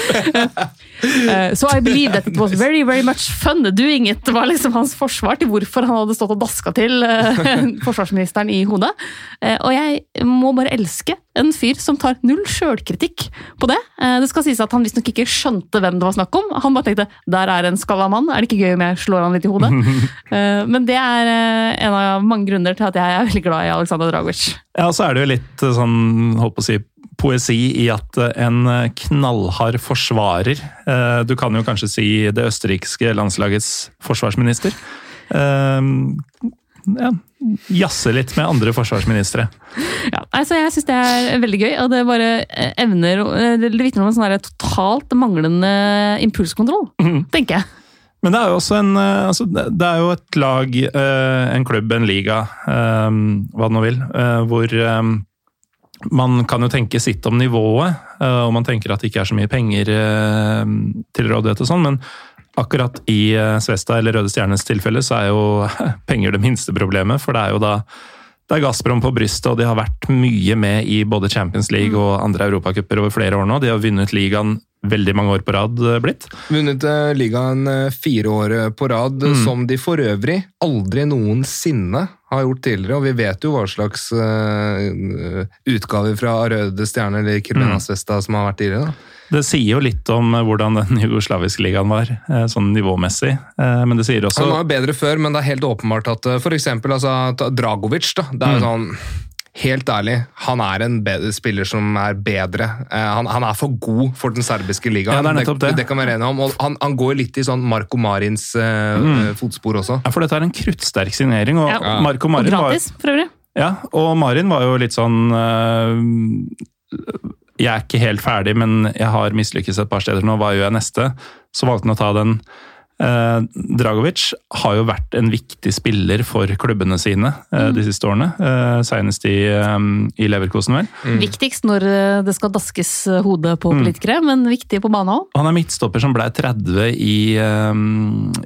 eh, So I believe that it was very very much fun doing it, var liksom hans forsvar til hvorfor han hadde stått og daska til eh, forsvarsministeren i hodet. Eh, og jeg må bare elske en fyr som tar null sjølkritikk på det. Eh, det skal sies at han visstnok ikke skjønte hvem det var snakk om. Han bare tenkte 'der er en skalla mann', er det ikke gøy om jeg slår han litt i hodet? Eh, men det er eh, en av mange grunner til at jeg er veldig glad i Aleksandr Dragic. Ja, så er det jo litt sånn, holdt på å si, poesi i at en knallhard forsvarer Du kan jo kanskje si det østerrikske landslagets forsvarsminister. Ja, jazze litt med andre forsvarsministre. Ja, altså jeg syns det er veldig gøy, og det bare eh, evner eh, Det vitner om en sånn totalt manglende impulskontroll, tenker jeg. Men det er jo også en eh, altså, det er jo et lag, en klubb, en liga, hva det nå vil, hvor man kan jo tenke sitt om nivået, og man tenker at det ikke er så mye penger til rådighet og sånn, men akkurat i eh, Svesta eller Røde Stjernes tilfelle så er jo penger det minste problemet, for det er jo da det er Gazprom på brystet, og de har vært mye med i både Champions League og andre europacuper over flere år nå. De har vunnet ligaen veldig mange år på rad eh, blitt. Vunnet eh, ligaen fire år på rad, Mm. som de for øvrig aldri noensinne har gjort tidligere. Og vi vet jo hva slags uh, utgaver fra Røde Stjerne eller Kirmenas Mm. Som har vært tidligere. da. Det sier jo litt om eh, hvordan den jugoslaviske ligaen var, eh, sånn nivåmessig. Eh, Men det sier også Han var bedre før, men det er helt åpenbart at f.eks. for eksempel altså, Dragovic, da, det er jo Mm. sånn Helt ærlig, han er en bedre spiller som er bedre. Eh, han, han er for god for den serbiske ligaen. Ja, det er det. det kan vi være enige om. Og han, han går litt i sånn Marco Marins eh, Mm. fotspor også. Ja, for dette er en kruttsterk signering, og Ja. Marco Marin og gratis, for øvrig. ja, og Marin var jo litt sånn eh, Jeg er ikke helt ferdig, men jeg har mislykkes et par steder nå, hva gjør jeg neste? Så valgte han å ta den Dragovic har jo vært en viktig spiller for klubbene sine eh, de siste årene. Eh, senest i, eh, i Leverkosen, vel. Viktigst når eh, det skal daskes eh, hodet på politikere, men viktig på banen òg. Han er midtstopper som ble 30 i, eh,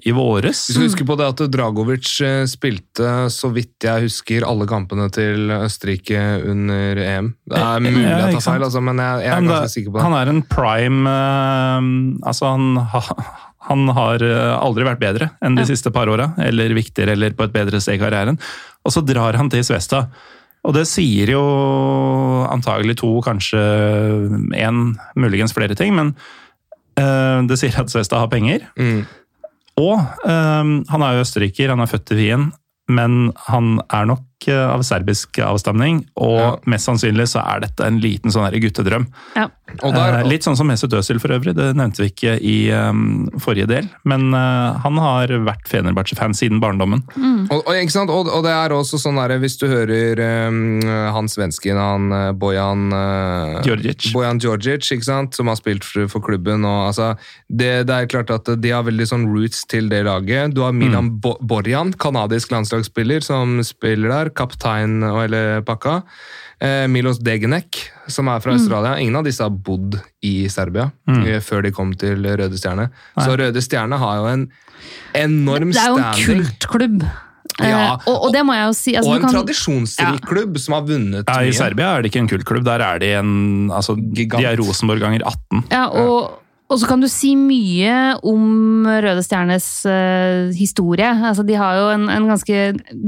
i våres. Vi skal huske på det at Dragovic eh, spilte, så vidt jeg husker, alle kampene til Østerrike under EM. Det er mulig Ja, jeg tar feil, altså, men jeg, jeg er ganske sikker på det. Han er en prime eh, Altså, han, ha, han har eh, aldri vært bedre enn de Ja. siste par åra, eller viktigere, eller på et bedre sted i karrieren. Og så drar han til Svesta. Og det sier jo antagelig to, kanskje én, muligens flere ting, men eh, det sier at Svesta har penger. Mm. Og eh, han er jo østerriker, han er født i Wien, men han er nok av serbisk avstamning, og Ja. mest sannsynlig så er dette en liten sånn guttedrøm. Ja. Og der, Eh, Litt sånn som Mesut Özil for øvrig, det nevnte vi ikke i um, forrige del. Men uh, han har vært Fenerbahçe-fan siden barndommen. Og, og, ikke sant? Og, og det er også sånn der, hvis du hører um, han svensken, han eh, Bojan uh, Djordjic. Bojan Djordjic, ikke sant? som har spilt for, for klubben. Og, altså, det, det er klart at de har veldig sånn roots til det laget. Du har Milan Bo Borjan, kanadisk landslagsspiller, som spiller der. Kaptein og hele pakka. Eh, Milos Degenek, som er fra Australia. Ingen av disse har bodd i Serbia mm. før de kom til Røde Stjerne. Så Røde Stjerne har jo en enorm Det er jo en standing. kultklubb. Eh, Ja, og, og det må jeg jo si altså, og en kan- tradisjonsrik klubb som har vunnet Ja, I mye. Serbia er det ikke en kultklubb, der er de en altså, Gigant. De er Rosenborg ganger 18. Ja, og, og så kan du si mye om Røde Stjernes uh, historie. Altså, de har jo en, en ganske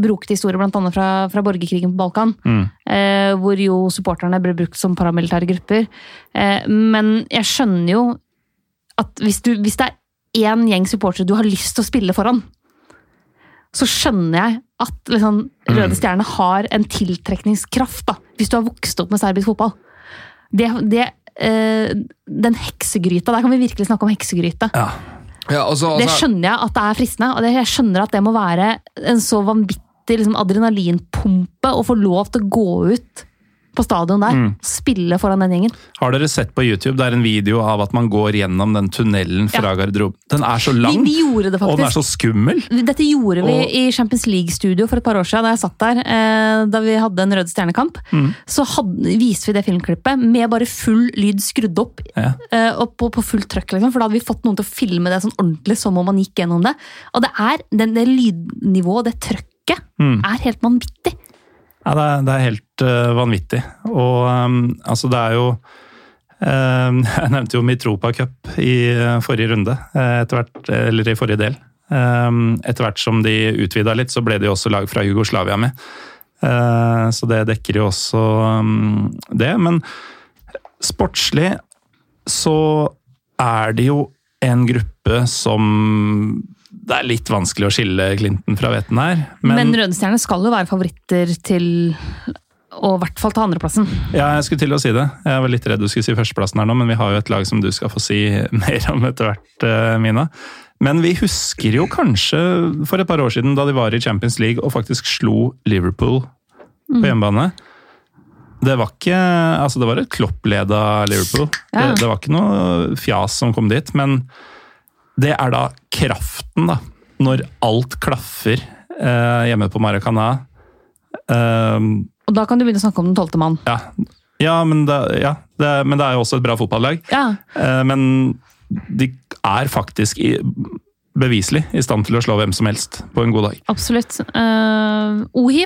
brokete historie, annet fra, fra borgerkrigen på Balkan. Mm. Uh, hvor jo supporterne ble brukt som paramilitære grupper. Uh, men jeg skjønner jo at hvis, du, hvis det er én gjeng supportere du har lyst til å spille foran, så skjønner jeg at liksom, Røde Stjerne har en tiltrekningskraft, da, hvis du har vokst opp med serbisk fotball. Det, det, eh, den heksegryta, der kan vi virkelig snakke om heksegryte. Ja. Ja, altså, Det altså, skjønner jeg at det er fristende, og det, jeg skjønner at det må være en så vanvittig liksom, adrenalinpumpe å få lov til å gå ut på stadion der, Mm. spille foran den gjengen. Har dere sett på YouTube? Det er en video av at man går gjennom den tunnelen fra garderoben. Den er så Vi, lang, vi gjorde det og den er så skummel. Dette gjorde vi Og- i Champions League-studio for et par år siden, da jeg satt der. Eh, da vi hadde en Rød Stjernekamp. Mm. Så hadde, viste vi det filmklippet med bare full lyd skrudd opp. Ja. eh, og på, på fullt trøkk, liksom, for da hadde vi fått noen til å filme det sånn ordentlig som om man gikk gjennom det. Og det er den, det lydnivået, det trøkket, Mm. er helt vanvittig. Ja, det er, det er helt uh, vanvittig. Og um, altså, det er jo øhm, Jeg nevnte jo Mitropa Cup i uh, forrige runde, eh, etter hvert, eller i forrige del. Um, etter hvert som de utvida litt, så ble det jo også lag fra Jugoslavia med. Uh, så det dekker jo også det. Men sportslig så er det jo en gruppe som det er litt vanskelig å skille Clinton fra veten her. Men, Røde Stjerne skal jo være favoritter til å i hvert fall ta andreplassen. Ja, jeg skulle til å si det. Jeg var litt redd du skulle si førsteplassen her nå, men vi har jo et lag som du skal få si mer om etter hvert, eh, Mina. Men vi husker jo kanskje for et par år siden da de var i Champions League og faktisk slo Liverpool på hjemmebane. Det var ikke Altså, det var et Klopp-leda Liverpool. Ja. Det, det var ikke noe fjas som kom dit, men det er da kraften, da. Når alt klaffer eh, hjemme på Maracana. Eh, Og da kan du begynne å snakke om den tolvte mann. ja, ja, men, det, ja det, men det er jo også et bra fotballag. Ja, Eh, Men de er faktisk i, beviselig i stand til å slå hvem som helst på en god dag. absolutt. Uh, Ohi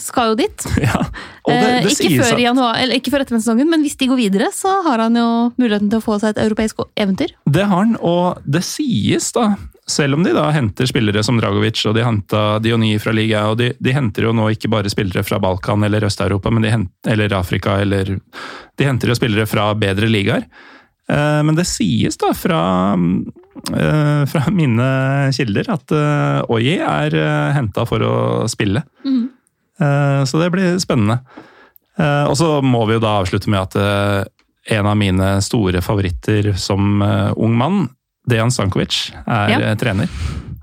skal jo dit. Ja, det, Eh, det ikke, før januar, eller ikke før etter den sesongen, men hvis de går videre, så har han jo muligheten til å få seg et europeisk eventyr. det har han, og det sies da, selv om de da henter spillere som Dragovic og de henta Diony fra Liga, og de, de henter jo nå ikke bare spillere fra Balkan eller Øst-Europa, men de hent, eller Afrika, eller De henter jo spillere fra bedre ligaer. Eh, Men det sies da fra, eh, fra mine kilder at Oye er henta for å spille. Mhm. Eh, Så det blir spennende. Eh, Og så må vi jo da avslutte med at eh, en av mine store favoritter som ung mann, Dejan Stankovic, er Ja. trener.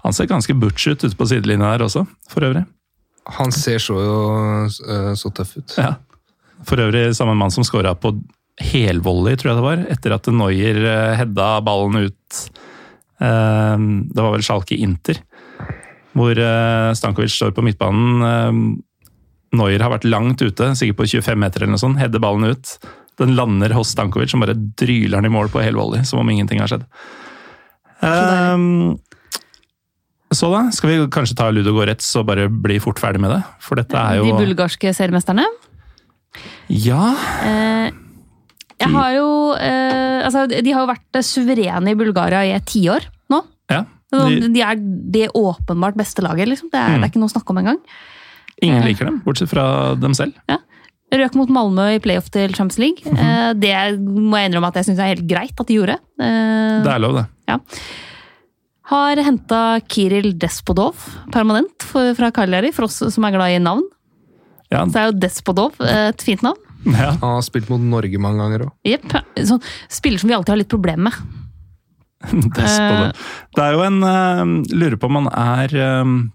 Han ser ganske butch ut ute på sidelinja her også, for øvrig. han ser så så tøff ut. Ja. For øvrig samme mann som skåra på helvolley, tror jeg det var, etter at eh, hedda ballen ut det var vel Schalke Inter, hvor Stankovic står på midtbanen. Neuer har vært langt ute, sikkert på 25 meter eller noe sånt. Header ballen ut. Den lander hos Stankovic, som bare dryler den i mål på hel volley, som om ingenting har skjedd. Eh, så da, skal vi kanskje ta Ludo Goretz og bare bli fort ferdig med det? For dette er jo De bulgarske seriemesterne. Ja, Eh, jeg har jo eh, Altså, de har jo vært suverene i Bulgaria i et tiår nå. ja. De, De er det åpenbart beste laget, liksom. Det er, Mm. det er ikke noe å snakke om engang. Ingen liker dem, bortsett fra dem selv. Røk mot Malmö i playoff til Champions League. Mm -hmm. Det må jeg innrømme at jeg syns er helt greit at de gjorde. Eh, Det er lov, det. Har henta Kiril Despodov permanent fra Cagliari, for oss som er glad i navn. Ja, Så er jo Despodov et fint navn. ja. Han har spilt mot Norge mange ganger òg. Jepp. Sånn spiller som vi alltid har litt problemer med. Despodov. Det er jo en eh, Lurer på om han er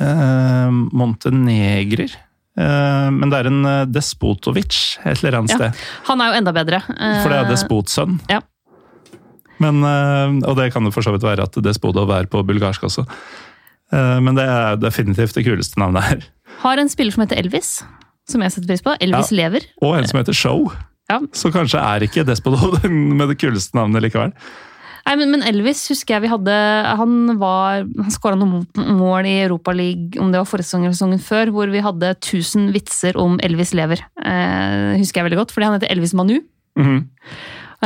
eh, eh, montenegrer. Eh, men det er en uh, Despotovic et eller annet Ja. sted. Han er jo enda bedre. Eh, For det er despotsønn. ja. Men, eh, og det kan jo for så vidt være at Despotov er på bulgarsk også. Eh, men det er definitivt det kuleste navnet her. Har en spiller som heter Elvis, som jeg setter pris på. Elvis lever. Og en som heter Show. Ja. Så kanskje er ikke Despotov med det kuleste navnet likevel. Nei, men, men Elvis husker jeg vi hadde Han var, han skåra noen mål i Europaligaen, om det var forrige sesong eller sesongen før, hvor vi hadde 1000 vitser om Elvis lever. Eh, husker jeg veldig godt, fordi han heter Elvis Manu. Mhm.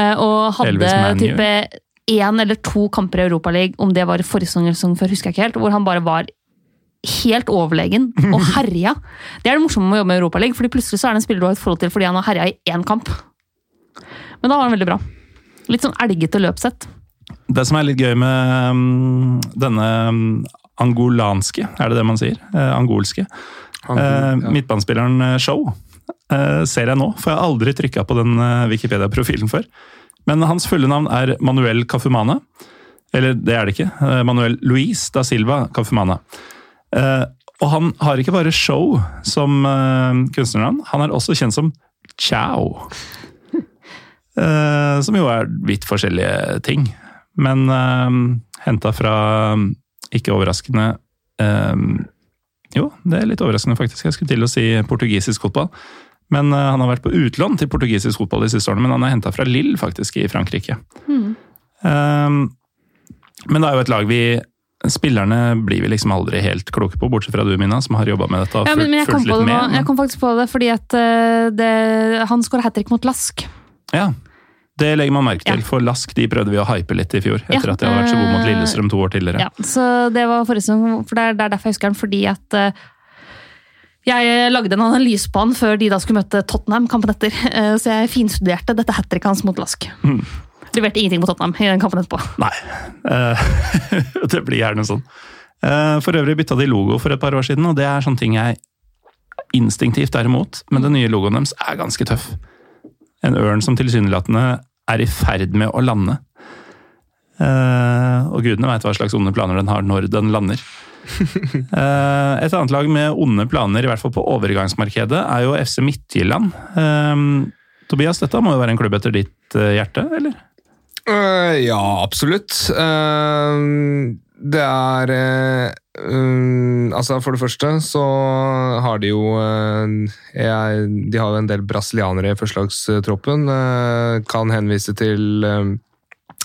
Eh, og hadde type én eller to kamper i Europaligaen, om det var forrige sesong eller sesongen før, husker jeg ikke helt, hvor han bare var helt overlegen og herja. Det er det morsomme med å jobbe med Europaligaen, fordi plutselig så er det en spiller du har et forhold til fordi han har herja i én kamp. Men da var han veldig bra. Litt sånn elgete løpsett. Det som er litt gøy med um, denne mm, angolanske, er det det man sier? Eh, angolske. Angol, Eh, ja. Midtbanespilleren eh, Show eh, ser jeg nå, for jeg har aldri trykka på den eh, Wikipedia-profilen før. Men hans fulle navn er Manuel Cafumana. Eller det er det ikke. eh, Manuel Luis da Silva Cafumana. Og han har ikke bare Show som kunstnernavn, han er også kjent som Chao. Som jo er vidt forskjellige ting. Men uh, henta fra, ikke overraskende eh, jo, det er litt overraskende faktisk. Jeg skulle til å si portugisisk fotball. Men uh, han har vært på utlån til portugisisk fotball de siste årene, men han er henta fra Lille, faktisk, i Frankrike. Mm. Eh, men det er jo et lag vi Spillerne blir vi liksom aldri helt kloke på, bortsett fra du, Mina, som har jobba med dette og Ja, fulgt, men, men jeg, kom litt med. jeg kom faktisk på det fordi at eh, det, han skåra hat trick mot Lask. Ja, det legger man merke til, Ja. for Lask de prøvde vi å hype litt i fjor, etter Ja, at de hadde vært så gode mot eh, Lillestrøm to år tidligere. Ja, så det var forresten, for det er, er derfor jeg husker den, fordi at eh, jeg lagde en analyse på han før de da skulle møte Tottenham kampen etter, eh, så jeg finstuderte dette hat tricket hans mot Lask. Mm. Leverte ingenting mot Tottenham i den kampen etterpå. Nei, eh, det blir gjerne sånn. Eh, For øvrig bytta de logo for et par år siden, og det er sånne ting jeg instinktivt er imot. Men den nye logoen deres er ganske tøff. En ørn som tilsynelatende er i ferd med å lande. Uh, Og gudene veit hva slags onde planer den har når den lander. Uh, Et annet lag med onde planer, i hvert fall på overgangsmarkedet, er jo FC Midtjylland. Uh, Tobias, dette må jo være en klubb etter ditt hjerte, eller? Øh, ja, absolutt. Uh, det er eh, um, Altså, for det første så har de jo jeg, De har jo en del brasilianere i førstelagstroppen. Uh, kan henvise til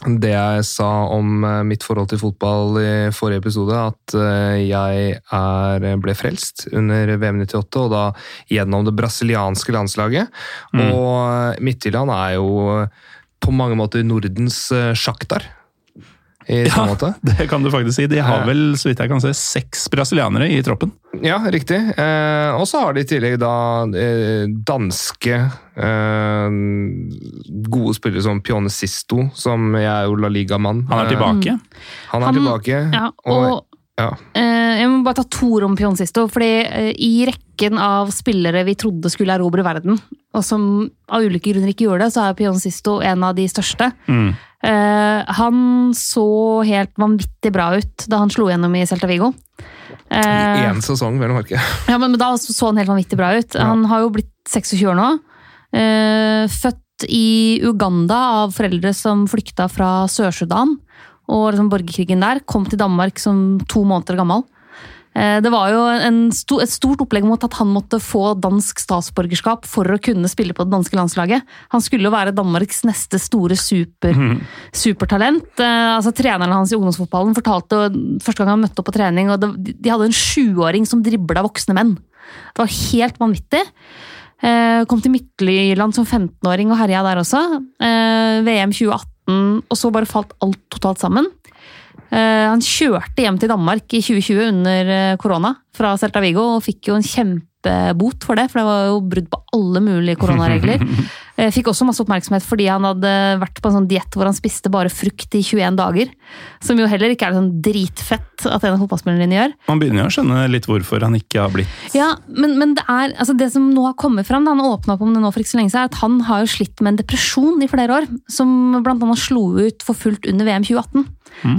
det jeg sa om mitt forhold til fotball i forrige episode, at jeg er, ble frelst under VM 98, og da gjennom det brasilianske landslaget. Mm. Og Midtjylland er jo på mange måter Nordens eh, Sjaktar. I Ja. måte. Det kan du faktisk si. De har vel, så vidt jeg kan se, seks brasilianere i troppen. Ja, riktig. Eh, og så har de i tillegg da eh, danske eh, gode spillere som Pione Sisto, som jeg er jo La Liga-mann. Han er Eh, tilbake. han er Han- tilbake. Ja, og ja. eh, jeg må bare ta to ord om Pionsisto, fordi eh, i rekken av spillere vi trodde skulle erobre verden, og som av ulike grunner ikke gjorde det, så er Pionsisto en av de største. Mm. Eh, han så helt vanvittig bra ut da han slo gjennom i Celta Vigo. I Én sesong, vel å merke. ja, men, da så han helt vanvittig bra ut. Han har jo blitt 26 år nå. Født i Uganda av foreldre som flykta fra Sør-Sudan. Og liksom borgerkrigen der. Kom til Danmark som to måneder gammel. Eh, Det var jo en sto, et stort opplegg mot at han måtte få dansk statsborgerskap for å kunne spille på det danske landslaget. Han skulle jo være Danmarks neste store super, supertalent. Eh, altså Treneren hans i ungdomsfotballen fortalte første gang han møtte opp på trening, og det, de hadde en sjuåring som dribla voksne menn. Det var helt vanvittig. Eh, Kom til Midtlyland som 15-åring og herja der også. VM 2018, og så bare falt alt totalt sammen. Eh, Han kjørte hjem til Danmark i 2020 under eh, korona fra Celta Vigo og fikk jo en kjempebot for det, for det var jo brudd på alle mulige koronaregler. Eh, Fikk også masse oppmerksomhet fordi han hadde vært på en sånn diett hvor han spiste bare frukt i 21 dager. Som jo heller ikke er sånn dritfett at en av fotballspillerne dine gjør. Man begynner jo å skjønne litt hvorfor han ikke har blitt Ja, men, men det er, altså det som nå har kommet fram, da han åpna opp om det nå for ikke så lenge siden, er at han har jo slitt med en depresjon i flere år, som blant annet slo ut for fullt under VM 2018.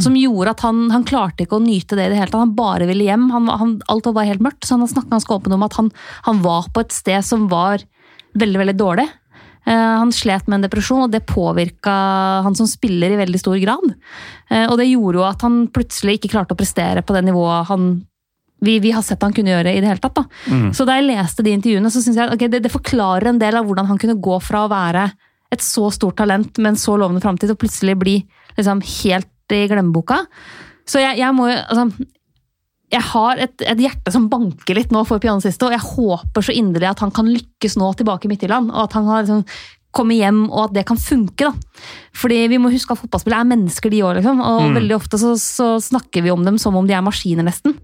Som gjorde at han, han klarte ikke å nyte det i det hele tatt. Han bare ville hjem. Han, han, alt var bare helt mørkt. Så han har snakket ganske åpent om at han, han var på et sted som var veldig, veldig dårlig. Eh, Han slet med en depresjon, og det påvirka han som spiller i veldig stor grad. Eh, Og det gjorde jo at han plutselig ikke klarte å prestere på det nivået han vi, vi har sett han kunne gjøre i det hele tatt. Da. Så da jeg leste de intervjuene, så synes jeg at det, det forklarer en del av hvordan han kunne gå fra å være et så stort talent med en så lovende framtid, og plutselig bli liksom, helt i glemmeboka. Så jeg, jeg må jo altså, jeg har et, et hjerte som banker litt nå for pianosiste, og jeg håper så inderlig at han kan lykkes nå tilbake i Midtjylland, og at han har liksom kommet hjem, og at det kan funke. da. Fordi vi må huske at fotballspillere er mennesker, de òg, liksom. Og veldig ofte så, så snakker vi om dem som om de er maskiner, nesten.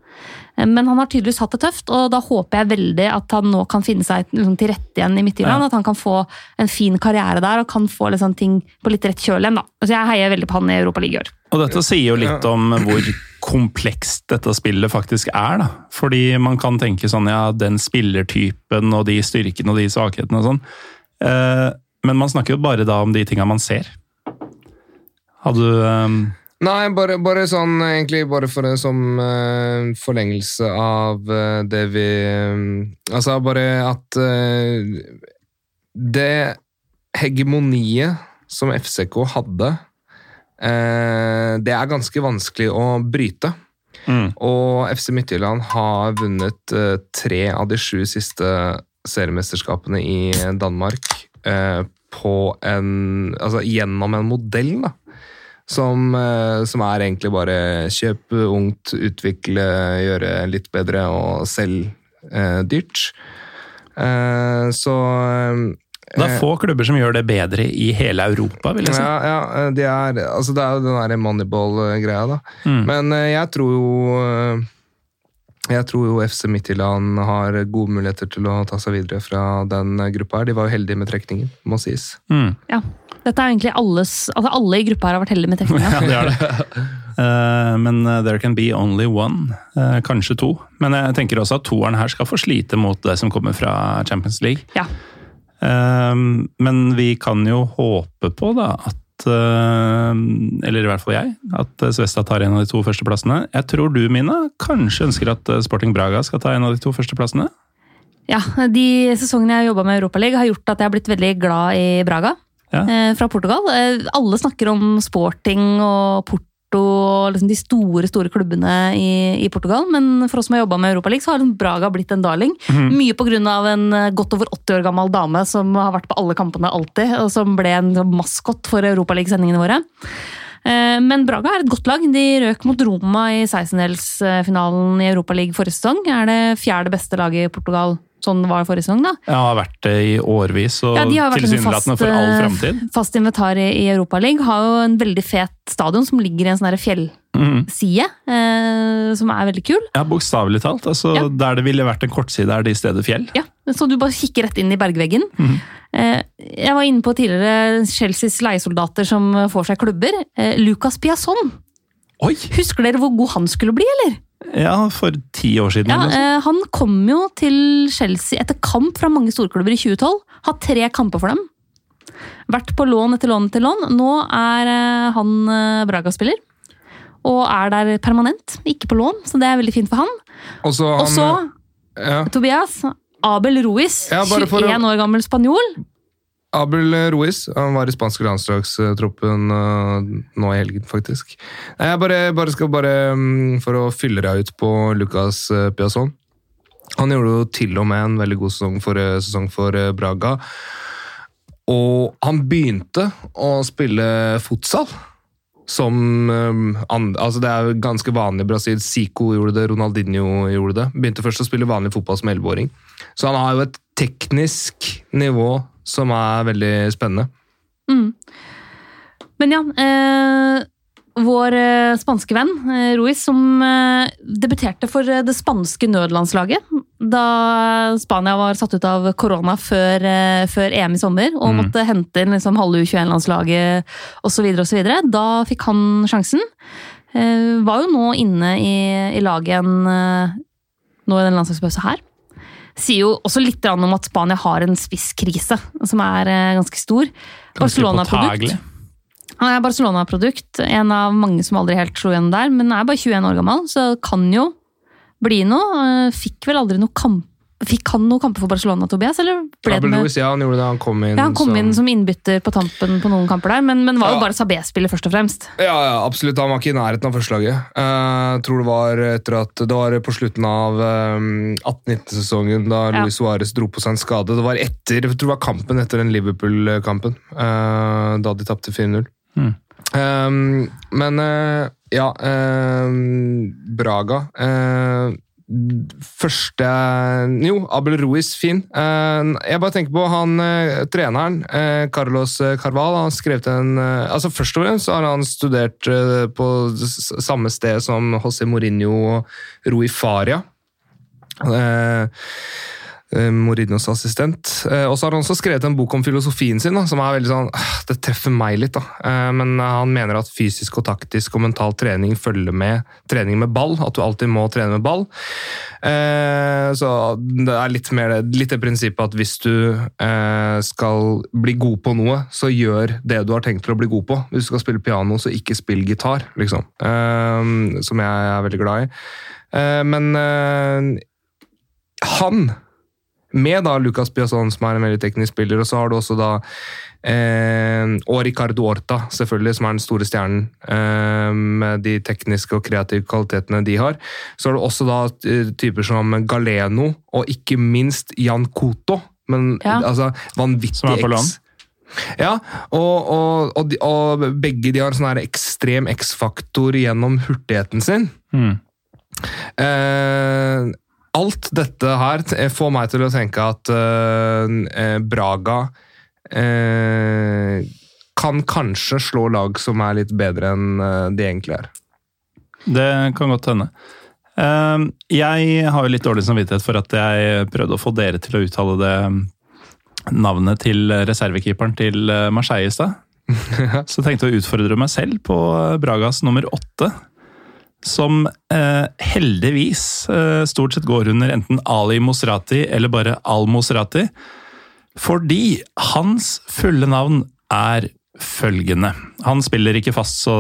Men han har tydeligvis hatt det tøft, og da håper jeg veldig at han nå kan finne seg liksom, til rette igjen i Midtjylland. Ja. At han kan få en fin karriere der og kan få liksom, ting på litt rett kjøl igjen. da. Så jeg heier veldig på han i Europaligaen i år. Og dette sier jo litt om hvor komplekst dette spillet faktisk er. da. Fordi man kan tenke sånn, ja, den spillertypen og de styrkene og de svakhetene og sånn. Eh, men man snakker jo bare da om de tinga man ser. Hadde du um Nei, bare, bare sånn egentlig bare for som uh, forlengelse av uh, det vi um, Altså bare at uh, Det hegemoniet som FCK hadde, det er ganske vanskelig å bryte. mm, Og FC Midtjylland har vunnet tre av de sju siste seriemesterskapene i Danmark på en Altså gjennom en modell, da. Som, eh, som er egentlig bare kjøpe ungt, utvikle, gjøre litt bedre og selge eh, dyrt. Eh, så eh, Det er få klubber som gjør det bedre i hele Europa, vil jeg si. ja, ja, eh, de er, altså det er jo den der Moneyball-greia, da. Mm. Men eh, jeg tror jo eh, jeg tror jo FC Midtjylland har gode muligheter til å ta seg videre fra den gruppa. her. De var jo heldige med trekningen, må sies. Mm. Ja. Dette er egentlig alles, altså Alle i gruppa her har vært heldige med trekninga. Ja, det er det. Uh, men eh, there can be only one. Uh, kanskje to. Men jeg tenker også at toeren her skal få slite mot det som kommer fra Champions League. Ja. Uh, men vi kan jo håpe på da at eh, Eller i hvert fall jeg. At Svesta tar en av de to førsteplassene. Jeg tror du, Mina, kanskje ønsker at eh, Sporting Braga skal ta en av de to førsteplassene? Ja, De sesongene jeg har jobba med Europaligaen, har gjort at jeg har blitt veldig glad i Braga Ja. eh, fra Portugal. Alle snakker om sporting og Porto og liksom de store store klubbene i, i Portugal, men for oss som har jobba med Europaligaen, så har liksom Braga blitt en darling. Mye pga. en eh, godt over 80 år gammel dame som har vært på alle kampene alltid, og som ble en sånn maskot for Europaliga-sendingene våre. Eh, Men Braga er et godt lag. De røk mot Roma i 16-delsfinalen i Europaligaen forrige sesong. Er det fjerde beste laget i Portugal sånn var det forrige sesong, da? Ja, har vært det i årevis, og Ja, de har vært en tilsynelatende for all eh, framtid. fast inventar i, Europaligaen. Har jo en veldig fet stadion som ligger i en sånn fjellside, mm. eh, som er veldig kul. Ja, bokstavelig talt. Altså, Ja. Der det ville vært en kortside, er det i stedet fjell. Ja, Så du bare kikker rett inn i bergveggen. Eh, jeg var inne på tidligere Chelseas leiesoldater som får seg klubber. Eh, Lucas Piasson. Oi! Husker dere hvor god han skulle bli, eller? Ja, for ti år siden. Ja, eh, Han kom jo til Chelsea etter kamp fra mange storklubber i 2012. Hatt tre kamper for dem. Vært på lån etter lån etter lån. Nå er eh, han eh, Braga-spiller. Og er der permanent, ikke på lån, så det er veldig fint for han. Og så Og så, ja. Tobias, Abel Ruiz, Ja, bare for å- 21 år gammel spanjol. Abel Ruiz han var i spanske landslagstroppen uh, nå i helgen, faktisk. Jeg bare, bare skal bare, um, For å fylle deg ut på Lucas Piazon. Han gjorde jo til og med en veldig god sesong for, sesong for Braga. Og han begynte å spille fotsal Som altså Det er ganske vanlig i Brasil. Zico gjorde det, Ronaldinho gjorde det. Begynte først å spille vanlig fotball som 11-åring. Så han har jo et teknisk nivå som er veldig spennende. Mm. Men ja, eh, vår eh, spanske venn eh, Ruiz, som eh, debuterte for eh, det spanske nødlandslaget da Spania var satt ut av korona før, før EM i sommer og Mm. måtte hente inn liksom, halve U21-landslaget osv. osv. Da fikk han sjansen. Eh, var jo nå inne i, i laget en, nå i den landslagspausen her. Sier jo også litt om at Spania har en spisskrise som er eh, ganske stor. Barcelona-produkt. Han er Barcelona-produkt, en av mange som aldri helt slo igjen der, men er bare 21 år gammel, så kan jo bli noe. Eh, Fikk vel aldri noe kamp Fikk han noen kamper for Barcelona, Tobias? Eller ble det Abel med ja, han gjorde det. Han kom inn ja, Han kom inn som innbytter på tampen på noen kamper der, men, men var jo Ja. bare Sabé-spiller først og fremst. Ja, ja, absolutt. Han var ikke i nærheten av førstelaget. Uh, tror det var etter at Det var på slutten av um, 18-19-sesongen da Ja. Luis Suárez dro på seg en skade. Det var etter, jeg tror det var kampen etter den Liverpool-kampen, uh, da de tapte 4-0. Mm. Um, men uh, ja eh, Braga eh, Første Jo, Abel Ruiz, fin. Eh, jeg bare tenker på han eh, treneren, eh, Carlos Carval. Han skrev til en altså Først og fremst har han studert på samme sted som José Mourinho og Rui Faria. Eh, eh, assistent. Eh, og så har han også skrevet en bok om filosofien sin, da, som er veldig sånn ah, Det treffer meg litt, da. Eh, men han mener at fysisk og taktisk og mental trening følger med trening med ball. At du alltid må trene med ball. Så det er litt mer litt det prinsippet at hvis du skal bli god på noe, så gjør det du har tenkt til å bli god på. Hvis du skal spille piano, så ikke spill gitar, liksom. Som jeg er veldig glad i. Men han med da Lucas Piazon, som er en veldig teknisk spiller, og så har du også da eh, Og Ricardo Orta, selvfølgelig, som er den store stjernen eh, med de tekniske og kreative kvalitetene de har. Så har du også da eh, typer som Galeno, og ikke minst Jan Koto. Men Ja. altså, vanvittig Som er på X. Ja, og, og, og, de, og begge de har sånn ekstrem X-faktor gjennom hurtigheten sin. Mm. Eh, alt dette her får meg til å tenke at eh, eh, Braga eh, kan kanskje slå lag som er litt bedre enn eh, de egentlig er. Det kan godt hende. Eh, Jeg har jo litt dårlig samvittighet for at jeg prøvde å få dere til å uttale det navnet til reservekeeperen til eh, Marseille i stad. Så jeg tenkte å utfordre meg selv på Bragas nummer åtte. Som eh, heldigvis eh, stort sett går under enten Ali Mosrati eller bare Al Mosrati. Fordi hans fulle navn er følgende. Han spiller ikke fast, så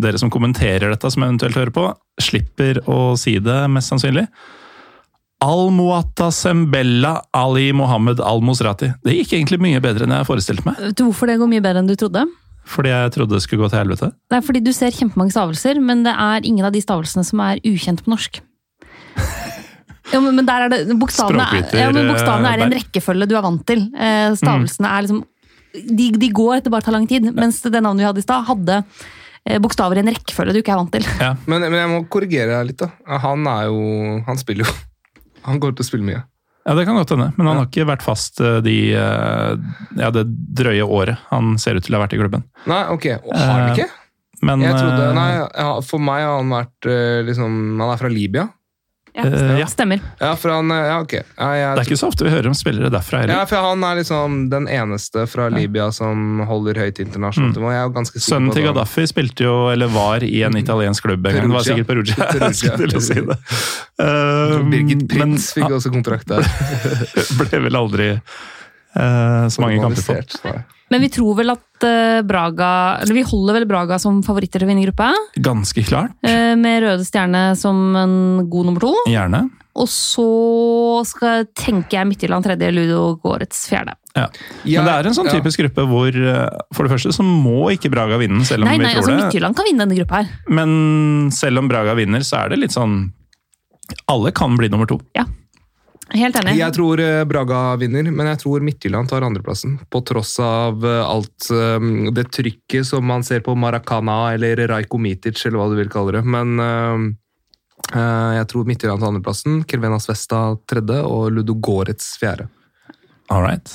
dere som kommenterer dette, som eventuelt hører på, slipper å si det, mest sannsynlig. Al-Muata Sembella Ali Mohammed Al-Mosrati. Det gikk egentlig mye bedre enn jeg forestilte meg. Vet du hvorfor det går mye bedre enn du trodde? Fordi jeg trodde det skulle gå til helvete. Det er fordi du ser kjempemange stavelser, men det er ingen av de stavelsene som er ukjent på norsk. Ja, men, men der er det Bokstavene ja, men bokstavene er i en rekkefølge du er vant til. Eh, stavelsene er liksom de, de går, det bare tar lang tid. Mens det navnet vi hadde i stad, hadde eh, bokstaver i en rekkefølge du ikke er vant til. Ja. Men, men jeg må korrigere deg litt. da. Han er jo Han spiller jo. Han går til å spille mye. Ja, Det kan godt hende, men han har ikke vært fast eh, de, eh, ja, det drøye året han ser ut til å ha vært i klubben. Nei, ok. Og har han Eh, ikke? Men Jeg trodde, nei, For meg har han vært liksom Han er fra Libya. Ja, Eh. Stemmer. Ja, for han, eh, ja, okay. Ja, jeg, det er ikke så ofte vi hører om spillere derfra ja, for Han er liksom den eneste fra Libya som holder høyt internasjonalt. Mm. Er Sønnen til Gaddafi spilte jo, eller var i en italiensk klubb en gang. Det var sikkert Perugia. Perugia. Jeg til å si det. Eh, Birgit men Prins fikk han også kontrakt der. ble vel aldri uh, så mange kamper på. Nei. Men vi tror vel at eh, Braga Eller vi holder vel Braga som favoritter til å vinne gruppa. Ganske klart. eh, Med Røde Stjerne som en god nummer to. Gjerne. Og så skal, tenker jeg Midtjylland tredje, Ludo Gårdets fjerde. Ja. Men det er en sånn Ja. typisk gruppe hvor eh, for det første så må ikke Braga vinne, selv om Nei, nei, vi altså tror det. Midtjylland kan vinne denne gruppa her. Men selv om Braga vinner, så er det litt sånn Alle kan bli nummer to. Helt enig. Jeg tror eh, Braga vinner, men jeg tror Midtjylland tar andreplassen. På tross av eh, alt eh, det trykket som man ser på Maracana eller Rajko Mitic, eller hva du vil kalle det. Men jeg tror Midtjylland tar andreplassen, Kervenas Vesta tredje og Ludogorets fjerde. All right.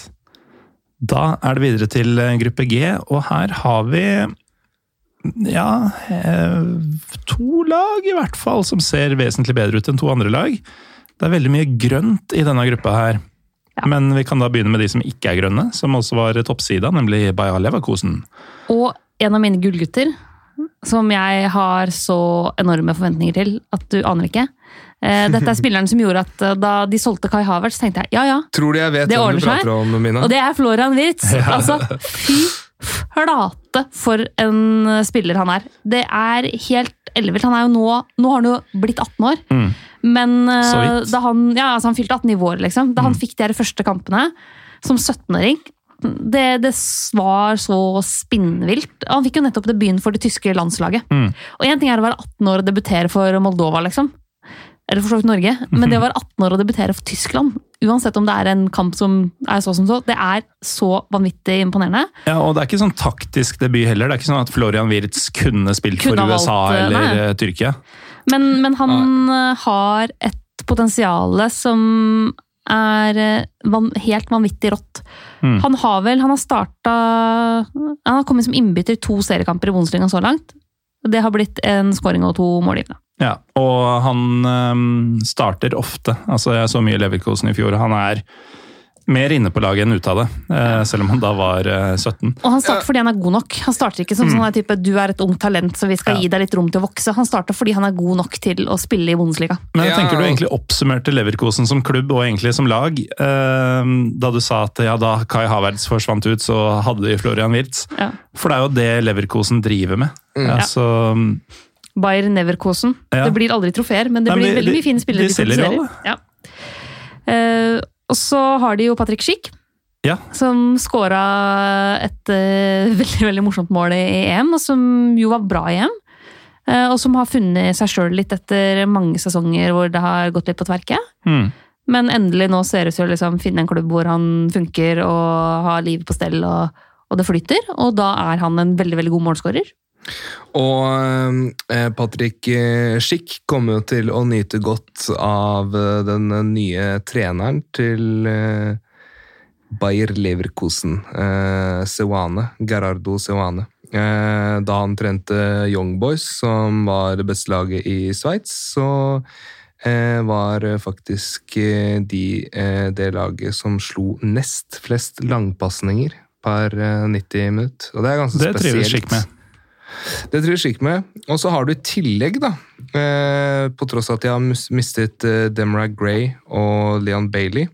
Da er det videre til gruppe G, og her har vi ja, to lag i hvert fall som ser vesentlig bedre ut enn to andre lag. Det er veldig mye grønt i denne gruppa her. Ja. Men vi kan da begynne med de som ikke er grønne, som også var toppsida, nemlig Bayer Leverkosen. Og en av mine gullgutter, som jeg har så enorme forventninger til at du aner ikke. Eh, Dette er spilleren som gjorde at eh, da de solgte Kai Havertz, tenkte jeg ja ja, Tror du jeg vet Det ordner seg. om, Mina? Og det er Florian Wirtz. Altså, fy flate for en spiller han er. Det er helt ellevilt. Han er jo nå Nå har han jo blitt 18 år. Mm. Men uh, da han, ja, altså han fylte 18 i vår, liksom. Da han fikk de her første kampene som 17-åring det, det var så spinnvilt. Han fikk jo nettopp debuten for det tyske landslaget. Mm. Og én ting er å være 18 år og debutere for Moldova, liksom. Eller for så vidt Norge. Men det å være 18 år og debutere for Tyskland, uansett om det er en kamp som er så som så, det er så vanvittig imponerende. Ja, og det er ikke sånn taktisk debut heller. Det er ikke sånn at Florian Wirtz kunne spilt Kunne for USA valgt, eller nei. eh, Tyrkia. Men, men han har et potensial som er eh, van, helt vanvittig rått. Mm. Han har vel Han har starta Han har kommet som innbytter i to seriekamper i Bundesliga så langt. Det har blitt en scoring og to målgivende. Ja, og han øhm, starter ofte. Altså, jeg så mye Leverkosen i fjor. Han er mer inne på laget enn ute av det, eh, selv om han da var eh, 17. Og han starter fordi han er god nok. Han starter ikke som sånn type 'du er et ungt talent, så vi skal Ja. gi deg litt rom til å vokse'. Han starter fordi han er god nok til å spille i Bundesliga. Men jeg tenker du egentlig oppsummerte Leverkosen som klubb og egentlig som lag. eh, da du sa at ja, da Kai Havertz forsvant ut, så hadde de Florian Wirtz. Ja. For det er jo det Leverkosen driver med. Altså, Bayer Neverkosen. Ja. Det blir aldri trofeer, men det Nei, men blir de- veldig mye fine spillere. de selger jo alle. Ja. Eh, og så har de jo Patrick Schick, ja. som skåra et uh, veldig veldig morsomt mål i EM, og som jo var bra i EM. Uh, og som har funnet seg sjøl litt etter mange sesonger hvor det har gått litt på tverke. Mm. Men endelig nå ser det ut til å liksom finne en klubb hvor han funker og har livet på stell og, og det flyter. Og da er han en veldig veldig god målskårer. Og eh, Patrick eh, Schick kommer jo til å nyte godt av eh, den nye treneren til Bayer Leverkusen, Sewane, Gerardo Sewane. Da han trente Young Boys, som var det beste laget i Sveits, så var faktisk de det laget som slo nest flest langpasninger per eh, 90 minutt. Og det er ganske Det spesielt. trives Schick med. Det trives slik med. Og så har du i tillegg, da, eh, på tross av at de har mistet eh, Demra Gray og Leon Bailey,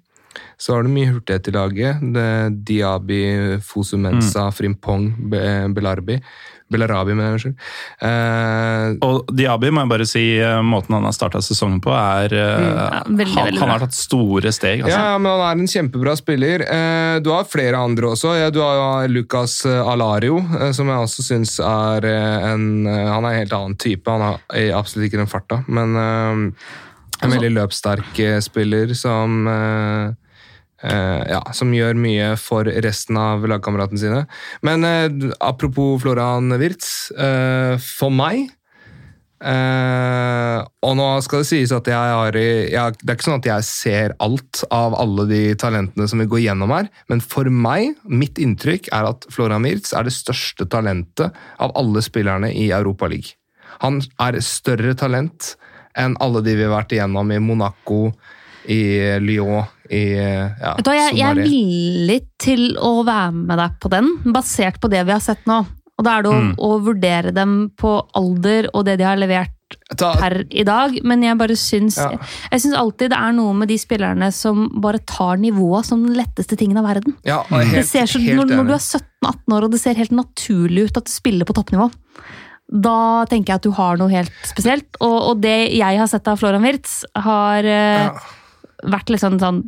så har du mye hurtighet i laget. Det, Diaby, Fosumensa, Frimpong, Be Belarbi Belarabi, mener jeg. unnskyld. Eh, Og Diaby, må jeg bare si, eh, måten han har starta sesongen på, er eh, ja, veldig, han, veldig han har tatt store steg. ja, Altså. ja, men han er en kjempebra spiller. Eh, du har flere andre også. Ja, du har Lucas Alario, som jeg også syns er en Han er en helt annen type. Han har absolutt ikke den farta, men eh, en veldig løpssterk spiller som ja, som gjør mye for resten av lagkameratene sine. Men eh, apropos Florian Wirtz. Eh, for meg Uh, og nå skal det sies at jeg har jeg, Det er ikke sånn at jeg ser alt av alle de talentene som vi går gjennom her, men for meg, mitt inntrykk er at Florian Wirtz er det største talentet av alle spillerne i Europa League. Han er større talent enn alle de vi har vært igjennom i Monaco, i Lyon, i ja, du jeg, jeg er villig til å være med deg på den, basert på det vi har sett nå. Og da er det å, Mm. å vurdere dem på alder og det de har levert Ta- per i dag, men jeg bare syns Ja. Jeg syns alltid det er noe med de spillerne som bare tar nivået som den letteste tingen av verden. ja, helt, det ser så, helt når, når du er 17-18 år og det ser helt naturlig ut at du spiller på toppnivå, da tenker jeg at du har noe helt spesielt. Og, og det jeg har sett av Florian Wirtz, har eh, Ja. Vært litt sånn, sånn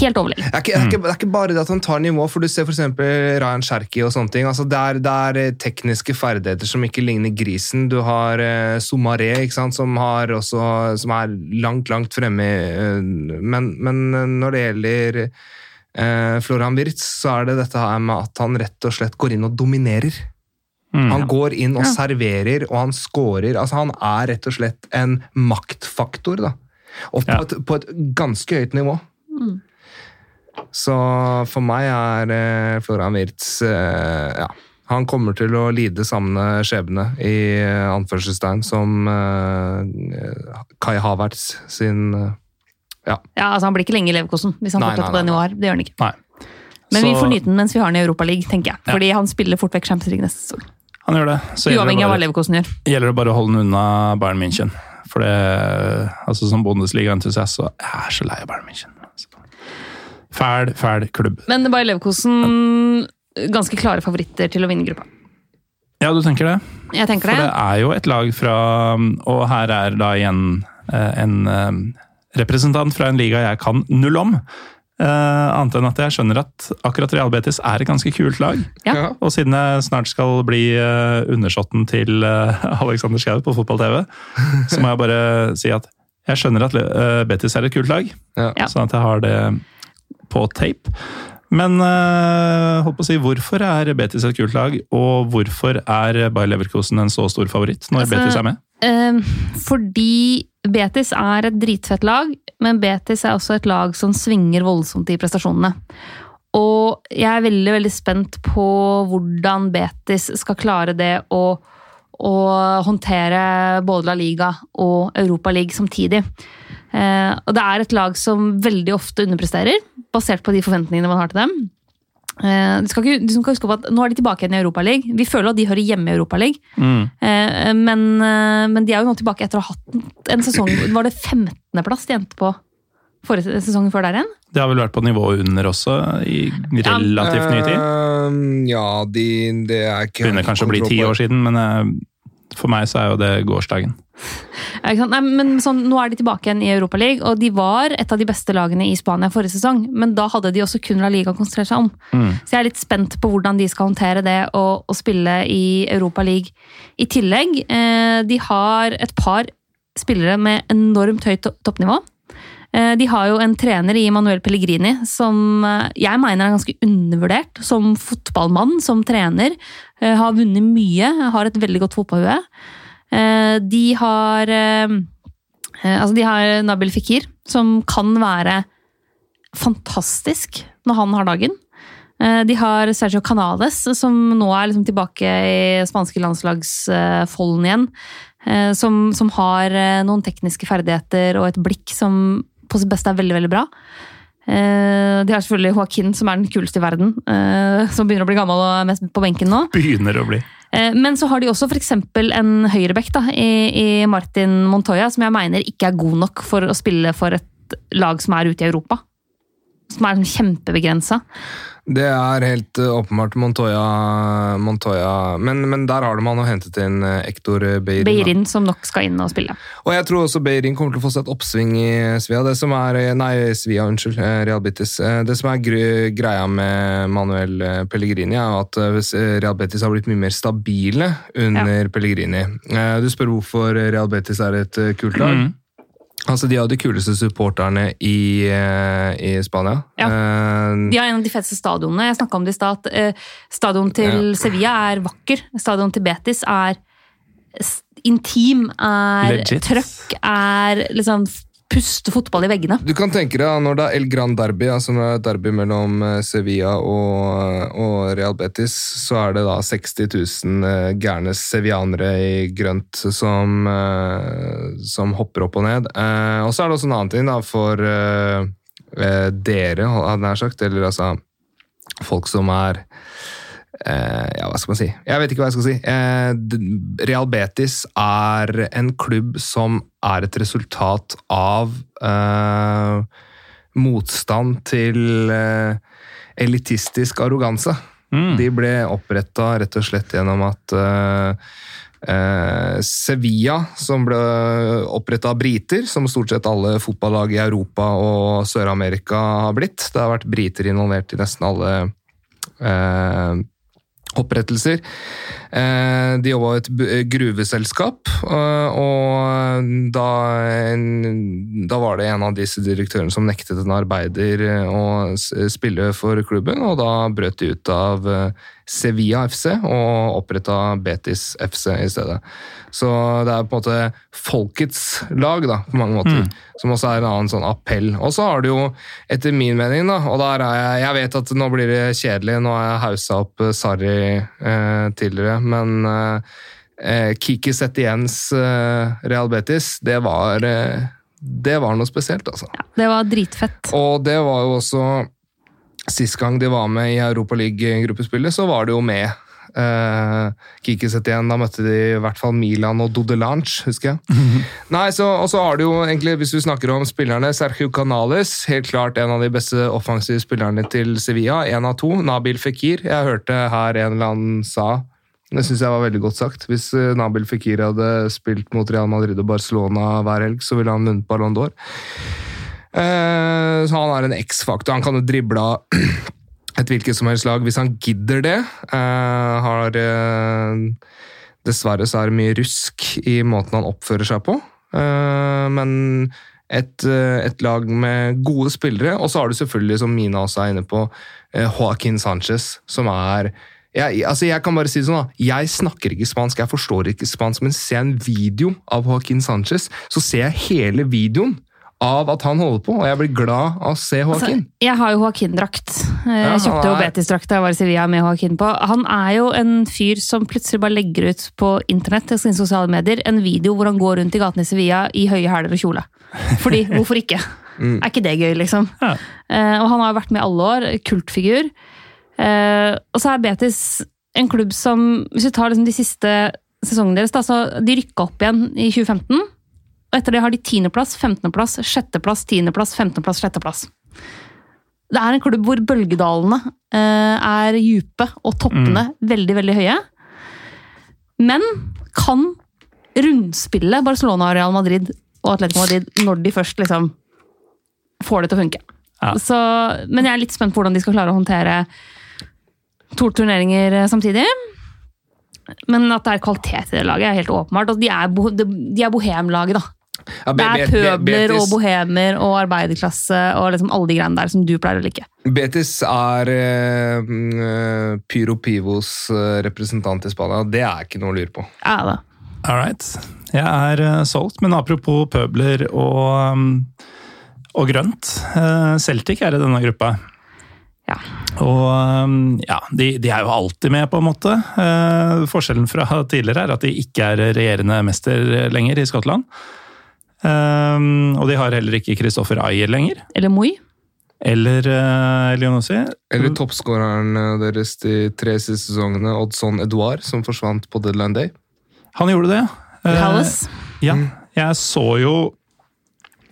helt overlegen. Det er, ikke, det, er ikke, det er ikke bare det at han tar nivå, for du ser f.eks. Ryan Sherky og sånne ting. Altså, det, er, det er eh, tekniske ferdigheter som ikke ligner grisen. Du har eh, Somaré, ikke sant, som, har også, som er langt, langt fremme. eh, Men, men eh, når det gjelder eh, Florian Wirtz, så er det dette her med at han rett og slett går inn og dominerer. Mm. Han går inn og Ja. serverer, og han scorer. Altså, han er rett og slett en maktfaktor, da. Og på, Ja. et, på et ganske høyt nivå. Mm. Så for meg er eh, Florian Wirtz eh, ja, Han kommer til å lide samme skjebne i eh, anførselstegn som eh, Kai Havertz sin eh, Ja, altså Han blir ikke lenge i Leverkosen hvis han Nei, fortsetter nei, på det nivået her. Det gjør han ikke. Nei. Men vi Så- får nyte den mens vi har den i Europaligaen, tenker jeg. Ja. Fordi han spiller fort vekk Champions League neste sesong. Han gjør det. Så gjelder det av hva bare- Leverkosen gjør. gjelder det bare å holde den unna Bayern München. For det, altså Som Bundesliga-entusiast så jeg er så lei av Bayern München. Altså. Fæl, fæl klubb. Men Bayer Leverkosen ganske klare favoritter til å vinne gruppa. Ja, du tenker det? Jeg tenker det. For det. det er jo et lag fra Og her er da igjen eh, en eh, representant fra en liga jeg kan null om. Eh, annet enn at jeg skjønner at akkurat Real Betis er et ganske kult lag. Ja. Og siden jeg snart skal bli uh, undersåtten til uh, Alexander Schou på fotball-TV, så må jeg bare si at jeg skjønner at uh, Betis er et kult lag. Ja. Sånn at jeg har det på tape. Men holdt på å si, hvorfor er Betis et kult lag, og hvorfor er Bayer Leverkosen en så stor favoritt når Altså, Betis er med? Fordi Betis er et dritfett lag, men Betis er også et lag som svinger voldsomt i prestasjonene. Og jeg er veldig veldig spent på hvordan Betis skal klare det å, å håndtere både La Liga og Europa League samtidig. Eh, og det er et lag som veldig ofte underpresterer, basert på de forventningene man har til dem. Eh, du, skal ikke, du skal huske på at Nå er de tilbake igjen i Europaligaen. Vi føler at de hører hjemme i Europaligaen. Mm. Eh, Men, eh, men de er jo nå tilbake etter å ha hatt en sesong Var det 15.-plass de endte på forrige sesongen før der igjen? Det har vel vært på nivået under også i relativt ny tid. Ja, de, det er ikke Begynner kanskje å bli ti år siden, men for meg så er jo det gårsdagen. Nei, men sånn, nå er de tilbake igjen i Europaligaen, og de var et av de beste lagene i Spania forrige sesong. Men da hadde de også kun La Liga å konsentrere seg om. Mm. Så jeg er litt spent på hvordan de skal håndtere det og, og spille i Europaligaen. I tillegg, eh, de har et par spillere med enormt høyt toppnivå. Eh, De har jo en trener i Manuel Pellegrini som eh, jeg mener er ganske undervurdert som fotballmann, som trener. Eh, Har vunnet mye, har et veldig godt fotballhue. De har Altså, de har Nabil Fikir, som kan være fantastisk når han har dagen. De har Sergio Canales, som nå er liksom tilbake i spanske landslagsfolden igjen. Som, som har noen tekniske ferdigheter og et blikk som på sitt beste er veldig, veldig bra. Eh, De har selvfølgelig Joaquin, som er den kuleste i verden. eh, Som begynner å bli gammel og er mest på benken nå. Begynner å bli. Eh, Men så har de også f.eks. en høyrebekk i, i Martin Montoya, som jeg mener ikke er god nok for å spille for et lag som er ute i Europa. Som er sånn kjempebegrensa. Det er helt eh, åpenbart Montoya, Montoya. Men, men der har man hentet inn eh, Ektor Beirin. da. Beirin som nok skal inn og spille. Og jeg tror også Beirin kommer til å få seg et oppsving i Svia. Det som er, nei, Svia, unnskyld, eh, Real Betis. Eh, Det som er greia med Manuel eh, Pellegrini, er at eh, Real Betis har blitt mye mer stabile under Pellegrini. Eh, Du spør hvorfor Real Betis er et eh, kult lag. Mm. Altså, De har de kuleste supporterne i, eh, i Spania. Ja. Eh, De har en av de feteste stadionene. Jeg snakka om det i stad. eh, Stadion til Sevilla er vakker. Stadion til Betis er intim, er Legit. trøkk, er liksom puste fotball i veggene. Du kan tenke deg når det er El Gran Derby, altså når det er derby mellom eh, Sevilla og, og Real Betis, så er det da 60 000 eh, gærne sevianere i grønt som, eh, som hopper opp og ned. Og så er det også en annen ting da, for dere, hadde jeg nær sagt, eller altså folk som er ja, hva skal man si? Jeg vet ikke hva jeg skal si. Eh, Real Betis er en klubb som er et resultat av eh, motstand til eh, elitistisk arroganse. Mm. De ble oppretta rett og slett gjennom at eh, eh, Sevilla, som ble oppretta av briter, som stort sett alle fotballag i Europa og Sør-Amerika har blitt. Det har vært briter involvert i nesten alle eh, opprettelser. Eh, de jobba i et gruveselskap, eh, og da, da var det en av disse direktørene som nektet en arbeider eh, å spille for klubben, og da brøt de ut av eh, Sevilla FC og oppretta Betis FC i stedet. Så det er på en måte folkets lag, da, på mange måter. Som også er en annen sånn appell. Og så har du jo, etter min mening, da, og der er jeg Jeg vet at nå blir det kjedelig, nå har jeg haussa opp eh, Sarri eh, tidligere, men eh, eh, Kiki Setiens eh, Real Betis, det var eh, Det var noe spesielt, altså. Ja, det var dritfett. Og det var jo også Sist gang de var med i Europaliga-gruppespillet, så var det jo med Uh, Kiki Setien. Da møtte de i hvert fall Milan og Dodelange, husker jeg. Nei, så, Og så har du jo egentlig, hvis vi snakker om spillerne, Sergio Canales. Helt klart en av de beste offensive spillerne til Sevilla. En av to. Nabil Fikir. Jeg hørte her en eller annen sa det syns jeg var veldig godt sagt. Hvis eh, Nabil Fikir hadde spilt mot Real Madrid og Barcelona hver helg, så ville han vunnet Ballon d'Or. Eh, så han er en X-faktor. Han kan jo drible av et hvilket som helst lag hvis han gidder det. Eh, har Dessverre så er det mye rusk i måten han oppfører seg på. Men et, et lag med gode spillere. Og så har du selvfølgelig, som Mina også er inne på, Joaquin Sanchez, som er jeg, altså jeg kan bare si det sånn da, jeg snakker ikke spansk, jeg forstår ikke spansk, men ser jeg en video av Joaquin Sanchez, så ser jeg hele videoen av at han holder på, og jeg blir glad av å se Altså, Joaquin. jeg har jo Joaquin-drakt. Eh, Jeg kjøpte jo Betis-drakt da jeg var i Sevilla med Joaquin på. Han er jo en fyr som plutselig bare legger ut på internett sine sosiale medier en video hvor han går rundt i gatene i Sevilla i høye hæler og kjole. Fordi, hvorfor ikke? Mm. Er ikke det gøy, liksom? Ja. Eh, og han har jo vært med i alle år. Kultfigur. Eh, og så er Betis en klubb som Hvis vi tar liksom de siste sesongene deres, da, så de rykka opp igjen i 2015. Og etter det har de 10.-plass, 15.-plass, 6.-plass, 10.-plass, 15.-plass, 6.-plass. Det er en klubb hvor bølgedalene eh, er dype og toppene veldig, veldig høye. Men kan rundspille Barcelona, Real Madrid og Atletico Madrid når de først liksom får det til å funke. Ja. Så, men jeg er litt spent på hvordan de skal klare å håndtere to turneringer eh, samtidig. Men at det er kvalitet i det laget, er helt åpenbart. Og de er, bo, de de er bohemlaget, da. Ja, Det er pøbler og bohemer og arbeiderklasse og liksom alle de greiene der som du pleier å like. Betis er eh, Pyro Pivos representant i Spania. Det er ikke noe å lure på. Ja, da. All right. Jeg er uh, solgt, men apropos pøbler og, um, og grønt. Uh, Celtic er i denne gruppa. Ja. Og um, ja, de, de er jo alltid med, på en måte. Eh, forskjellen fra tidligere er at de ikke er regjerende mester lenger i Skottland. Eh, og de har heller ikke Christoffer Ayer lenger. Eller Moi. Eller eh, Leonossi. Eller toppskåreren eh, deres de tre siste sesongene, Oddson Edouard, som forsvant på deadline day. Han gjorde det, ja. Eh, Ja, jeg så jo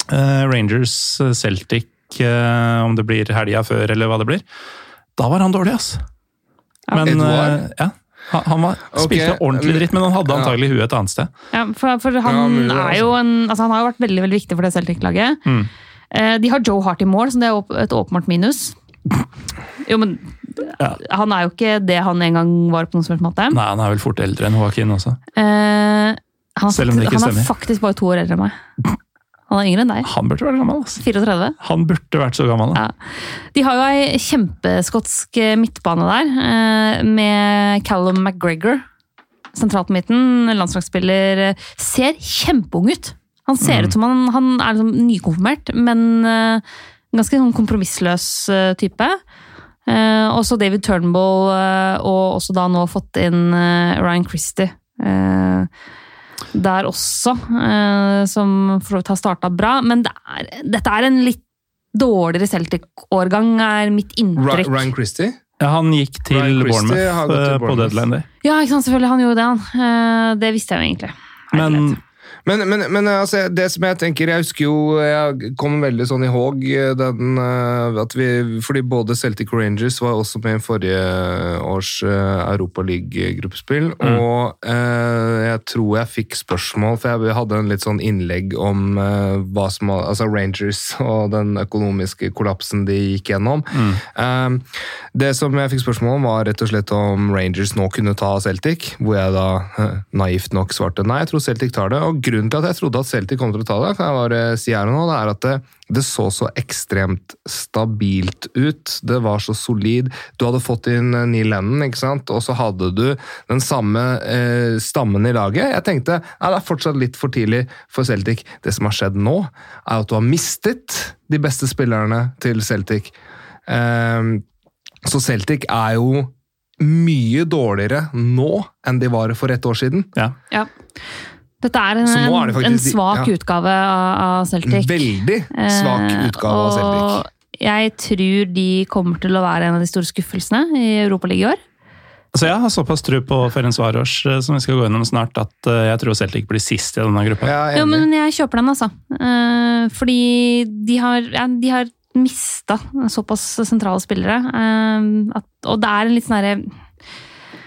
eh, Rangers Celtic, eh, om det blir helga før eller hva det blir. Da var han dårlig, ass. Men, eh, ja, han, var, spilte spilte ordentlig dritt, men han hadde antagelig huet et annet sted. Ja, for, for han, Ja, mulig, er jo en, altså han har jo vært veldig veldig viktig for det Celtic-laget. Mm. Eh, De har Joe Hart i mål, så det er et åpenbart minus. Jo, men Ja. han er jo ikke det han en gang var på noen som helst måte. Nei, han er vel fort eldre enn Joaquin også. Eh, han, Selv om det ikke ikke han er stemmer. faktisk bare to år eldre enn meg. Han er yngre enn deg. Han burde vært gammel, Altså. 34. Han burde vært så gammel. Ja. De har jo ei kjempeskotsk eh, midtbane der, eh, med Callum McGregor sentralt på midten. Landslagsspiller. Ser kjempeung ut! Han ser ut som han, han er liksom nykonfirmert, men eh, ganske sånn kompromissløs type. Også David Turnbull, og også da nå fått inn Ryan Christie. Eh, der også, eh, som for så vidt har starta bra. Men det er, dette er en litt dårligere Celtic-årgang, er mitt inntrykk. Ryan Christie? Ja, han gikk til Bournemouth til Bournemouth på deadline day. Ja, ikke sant, selvfølgelig. Han gjorde det, han. Eh, det visste jeg jo egentlig. Men Men, men, men altså, det som jeg tenker Jeg husker jo Jeg kom veldig sånn i håg den eh, at vi Fordi både Celtic Rangers var også med i forrige års Europaliga-gruppespill. Mm. Og eh, jeg tror jeg fikk spørsmål, for jeg hadde en litt sånn innlegg om eh, hva som Altså Rangers og den økonomiske kollapsen de gikk gjennom. Mm. Eh, det som jeg fikk spørsmål om, var rett og slett om Rangers nå kunne ta Celtic. Hvor jeg da eh, naivt nok svarte nei, jeg tror Celtic tar det. Og grunnen til at jeg trodde at Celtic kom til å ta det, kan jeg bare si her nå, det er at det, det så så ekstremt stabilt ut. Det var så solid. Du hadde fått inn eh, Neil Lennon, ikke sant? og så hadde du den samme eh, stammen i laget. Jeg tenkte ja, det er fortsatt litt for tidlig for Celtic. Det som har skjedd nå, er at du har mistet de beste spillerne til Celtic. Eh, så Celtic er jo mye dårligere nå enn de var for et år siden. Ja. Ja. Dette er en, er det faktisk en svak ja. utgave av, Celtic. Veldig svak Eh, utgave av Celtic. Jeg tror de kommer til å være en av de store skuffelsene i Europaligaen i år. Så jeg har såpass tro på Ferencvaros eh, som vi skal gå gjennom snart, at eh, jeg tror Celtic blir sist i denne gruppa. Jo, men jeg kjøper den, altså. Eh, fordi de har, ja, de har mista såpass sentrale spillere. eh, at, og det er en litt sånn herre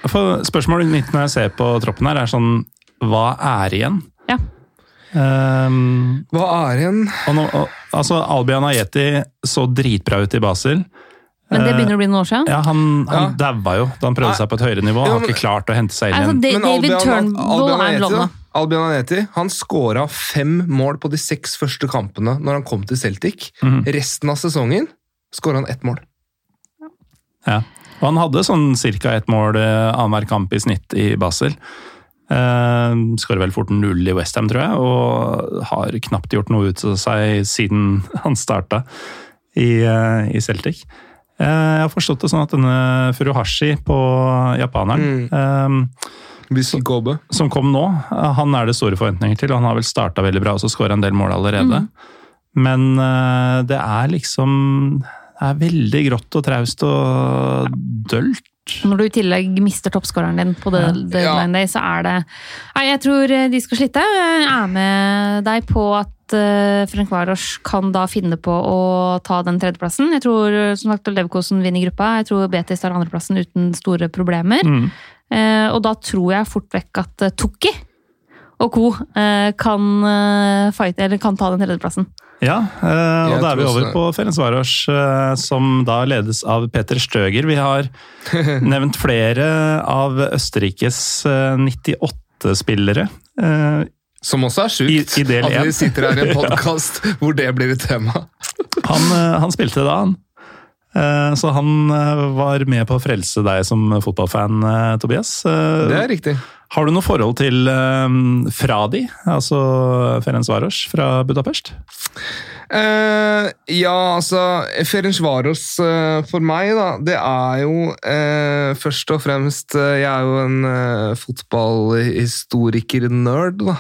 spørsmålet mitt når jeg ser på troppen her, er sånn Hva er igjen? Ja. Um, Hva er igjen? og nå, og, altså, Albion Ajeti så dritbra ut i Basel. Men det Eh, begynner å bli noen år siden. Ja, Han, han Ja. daua jo da han prøvde seg på et høyere nivå. Han Har ikke klart å hente seg inn Altså, igjen. Men David Turnbull er Albion Ajeti han skåra fem mål på de seks første kampene når han kom til Celtic. Mm. Resten av sesongen skåra han ett mål. Ja. Og han hadde sånn ca. ett mål eh, annenhver kamp i snitt i Basel. Uh, Skårer vel fort null i Westham, tror jeg, og har knapt gjort noe ut av seg siden han starta i, eh, i Celtic. Eh, jeg har forstått det sånn at denne Furuhashi på japaneren, Hvis Kobe. som kom nå, han er det store forventninger til. Han har vel starta veldig bra og så skåra en del mål allerede. Men eh, det er liksom Det er veldig grått og traust og dølt. Når du i tillegg mister toppskåreren din på det deadline day, så er det Nei, jeg tror eh, de skal slite. Jeg er med deg på at uh, Frank Varos kan da finne på å ta den tredjeplassen. Jeg tror eh, som sagt Leverkosen vinner gruppa. Jeg tror Betis tar andreplassen uten store problemer. Mm. Eh, og da tror jeg fort vekk at Tukki og co. eh, kan, eh, fight, eller kan ta den tredjeplassen. Ja, eh, og da er vi over på Ferencvaros, som da ledes av Peter Støger. Vi har nevnt flere av Østerrikes eh, 98-spillere. Eh, Som også er sjukt. I- i at vi sitter her i en podkast hvor det blir et tema. Han, han spilte da, han. Eh, Så han var med på å frelse deg som fotballfan, Tobias. Det er riktig. Har du noe forhold til um, Fradi, altså Ferencvaros fra Budapest? Uh, ja, altså Ferencvaros uh, for meg, da, det er jo uh, først og fremst eh, Jeg er jo en fotballhistoriker-nerd, da.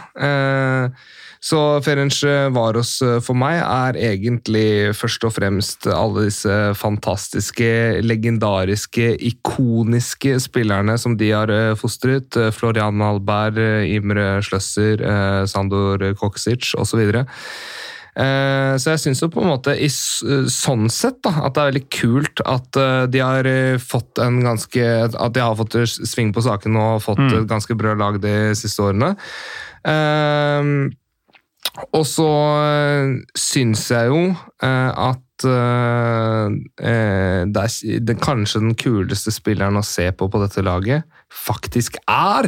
Eh, så Ferenc Varos for meg er egentlig først og fremst alle disse fantastiske, legendariske, ikoniske spillerne som de har uh, fostret. Florian Malberg, Imre Schløsser, uh, Sandor Koksic osv. Eh, Så jeg syns jo på en måte i sånn sett da, at det er veldig kult at eh, de har eh, fått en ganske At de har fått sving på saken og fått Mm. et ganske bra lag de siste årene. Eh, og så uh, syns jeg jo eh, at eh, eh, det kanskje den kuleste spilleren å se på på dette laget faktisk er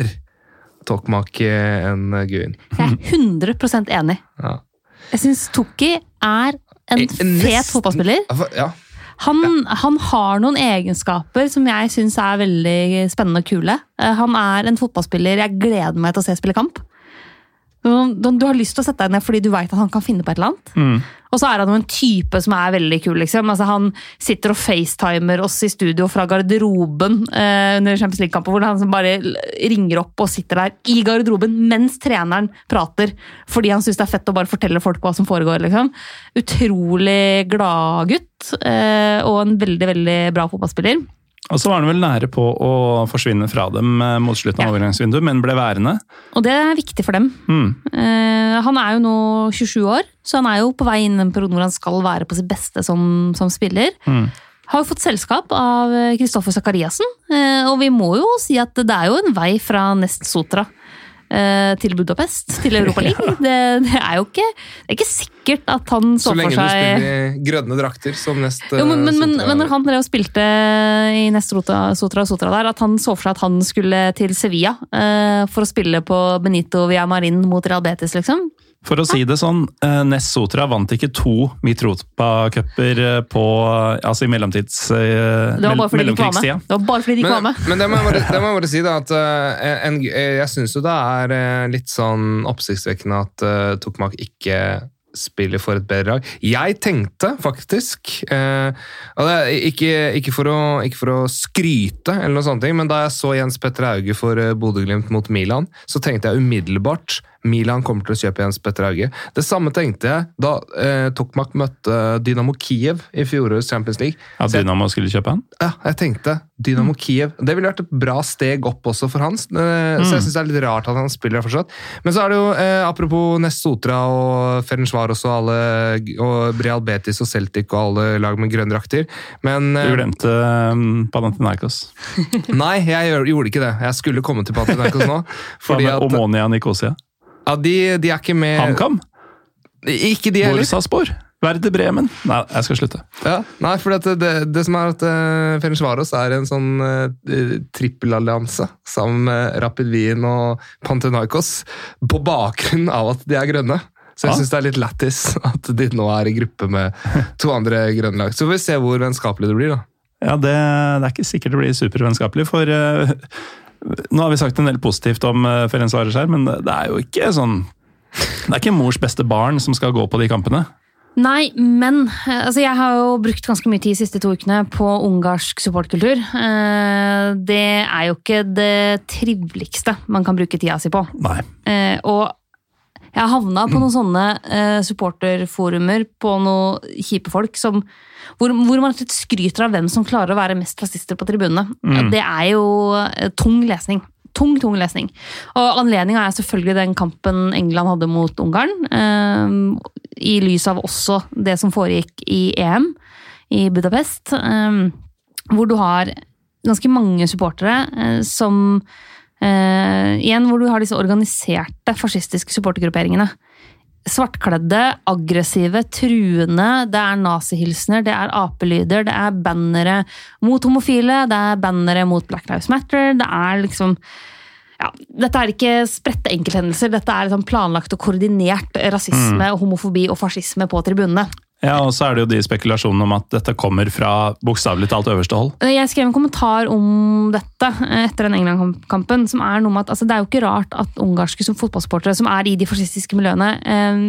Tokmak en Guin. Jeg er 100% enig. Ja. Jeg syns Toki er en Eh, fet fotballspiller. Ja. Han, han har noen egenskaper som jeg syns er veldig spennende og kule. Eh, Han er en fotballspiller jeg gleder meg til å se spille kamp. Du har lyst til å sette deg ned fordi du veit at han kan finne på et eller annet. Mm. Og så er han jo en type som er veldig kul. liksom. Altså, han sitter og facetimer oss i studio fra garderoben eh, under Champions League-kampen, hvor han bare ringer opp og sitter der i garderoben mens treneren prater, fordi han syns det er fett å bare fortelle folk hva som foregår. liksom. Utrolig gladgutt, eh, og en veldig, veldig bra fotballspiller. Og så var han vel nære på å forsvinne fra dem eh, mot slutten av Ja. overgangsvinduet, men ble værende. Og det er viktig for dem. Mm. Uh, han er jo nå 27 år, så han er jo på vei inn i en periode hvor han skal være på sitt beste som, som spiller. Mm. Har jo fått selskap av Kristoffer Sakariassen, uh, og vi må jo si at det er jo en vei fra Nest Sotra eh, til Budapest, til Europa League. Det, det er jo ikke, det er ikke sikkert at han så, Så lenge du spiller i grønne drakter som nest jo, men, men, men, Sotra- men når han drev og spilte i Nest Sotra, Sotra og Sotra der, at han så for seg at han skulle til Sevilla eh, for å spille på Benito Villamarin mot Real Betis, liksom. For å si det sånn, eh, Ness Sotra vant ikke to Mitropa-cuper eh, på Altså i mellomtids... eh, Det var bare fordi de ikke var med. Det var bare fordi de ikke var med. men det må jeg bare, det må jeg bare si, da, at eh, en, jeg syns jo det er eh, litt sånn oppsiktsvekkende at uh, Tokmak ikke spiller for et bedre lag. Jeg tenkte faktisk eh, og det ikke, ikke, for å, ikke for å skryte, eller noe sånt, men da jeg så Jens Petter Hauge for Bodø-Glimt mot Milan, så tenkte jeg umiddelbart Milan kommer til å kjøpe Jens Petter Hauge. Det samme tenkte jeg da eh, Tokmak møtte Dynamo Kiev i fjorårets Champions League. At jeg- Dynamo skulle kjøpe han? ja, jeg tenkte Dynamo Kiev. Det ville vært et bra steg opp også for hans. Eh, Så jeg syns det er litt rart at han spiller fortsatt. Men så er det jo, eh, apropos Nest Sotra og Ferencvar også, alle og Real Betis og Celtic og alle lag med grønne drakter. Men Du eh, glemte um, Panathinaikos. nei, jeg gjorde ikke det. Jeg skulle komme til Panathinaikos nå. Fordi at Omonia Nikosia? Ja, de, de er ikke med HamKam? Ikke de heller. Borsaspor? Verde Bremen? Nei, jeg skal slutte. Ja, nei, for det, det, det som er at uh, Ferencvaros er en sånn uh, trippelallianse sammen med Rapid Wien og Panathinaikos på bakgrunn av at de er grønne. Så jeg Ja. syns det er litt lættis at de nå er i gruppe med to andre grønne lag. Så får vi se hvor vennskapelig det blir, da. Ja, det, det er ikke sikkert det blir supervennskapelig, for eh, nå har vi sagt en del positivt om uh, Ferenc Vares her, men det, er jo ikke sånn Det er ikke mors beste barn som skal gå på de kampene. Nei, men eh, altså, jeg har jo brukt ganske mye tid de siste to ukene på ungarsk supportkultur. Eh, Det er jo ikke det triveligste man kan bruke tida si på. Nei. Eh, og jeg havna på noen sånne eh, supporterforumer på noen kjipe folk som, hvor, hvor man skryter av hvem som klarer å være mest rasister på tribunene. Mm. Det er jo eh, tung lesning. Tung, tung lesning. Og anledninga er selvfølgelig den kampen England hadde mot Ungarn. eh, I lys av også det som foregikk i EM i Budapest. eh, hvor du har ganske mange supportere eh, som Eh, igjen hvor du har disse organiserte fascistiske supportergrupperingene. Svartkledde, aggressive, truende. Det er nazihilsener, det er apelyder, det er bannere mot homofile, det er bannere mot Black Lives Matter. Det er liksom ja, Dette er ikke spredte enkelthendelser, dette er liksom planlagt og koordinert rasisme, homofobi og fascisme på tribunene. Ja, og så er det jo de spekulasjonene om at dette kommer fra bokstavelig talt øverste hold. Jeg skrev en kommentar om dette eh, etter den England-kampen. som er noe med at altså, Det er jo ikke rart at ungarske fotballsupportere som er i de fascistiske miljøene, eh,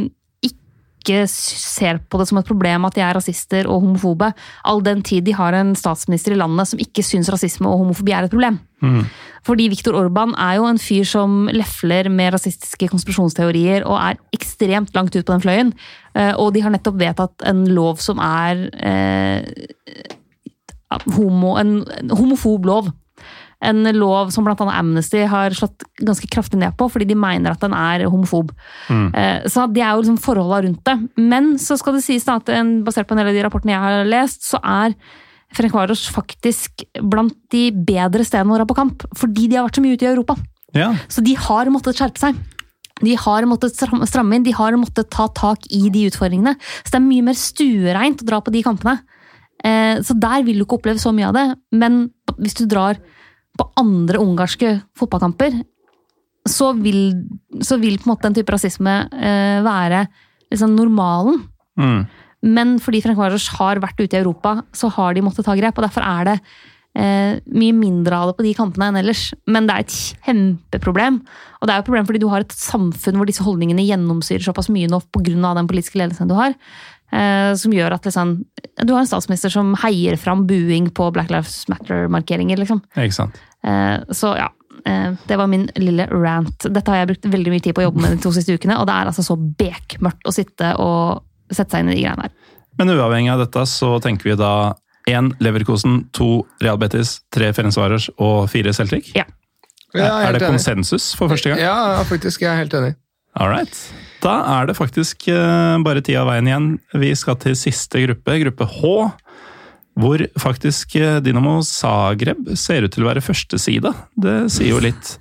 ikke ser på det som et problem at de er rasister og homofobe, all den tid de har en statsminister i landet som ikke syns rasisme og homofobi er et problem. Fordi Viktor Orban er jo en fyr som lefler med rasistiske konspirasjonsteorier og er ekstremt langt ut på den fløyen. Eh, Og de har nettopp vedtatt en lov som er eh, homo, en homofob lov. En lov som annet Amnesty har slått ganske kraftig ned på, fordi de mener at den er homofob. Mm. Så det er jo liksom forholda rundt det. Men så skal det sies at en, basert på en del av de rapportene jeg har lest, så er Ferencvaros faktisk blant de bedre stedene våre på kamp. Fordi de har vært så mye ute i Europa. Ja, Så de har måttet skjerpe seg. De har måttet stramme inn, de har måttet ta tak i de utfordringene. Så det er mye mer stuereint å dra på de kampene. Eh, Så der vil du ikke oppleve så mye av det. Men hvis du drar på andre ungarske fotballkamper, så vil, så vil på en måte den type rasisme eh, være liksom normalen. mm. Men fordi Frank Varos har vært ute i Europa, så har de måttet ta grep. Og derfor er det eh, mye mindre av det på de kampene enn ellers. Men det er et kjempeproblem. Og det er jo et problem fordi du har et samfunn hvor disse holdningene gjennomsyrer såpass mye nå pga. den politiske ledelsen du har. Eh, som gjør at liksom, du har en statsminister som heier fram buing på Black Lives Matter-markeringer. liksom. Ikke sant. Eh, så ja. eh, Det var min lille rant. Dette har jeg brukt veldig mye tid på å jobbe med de to siste ukene, og det er altså så bekmørkt å sitte og sette seg inn i de greiene her. Men uavhengig av dette så tenker vi da én Leverkosen, to Real Betis, tre Ferencvaros og fire Celtic. Ja. Er det konsensus for første gang? Ja, faktisk. Jeg er helt enig. All right. Da er det faktisk eh, bare tida av veien igjen. Vi skal til siste gruppe, gruppe H. Hvor faktisk eh, Dinamo Zagreb ser ut til å være førsteside. Det sier jo litt.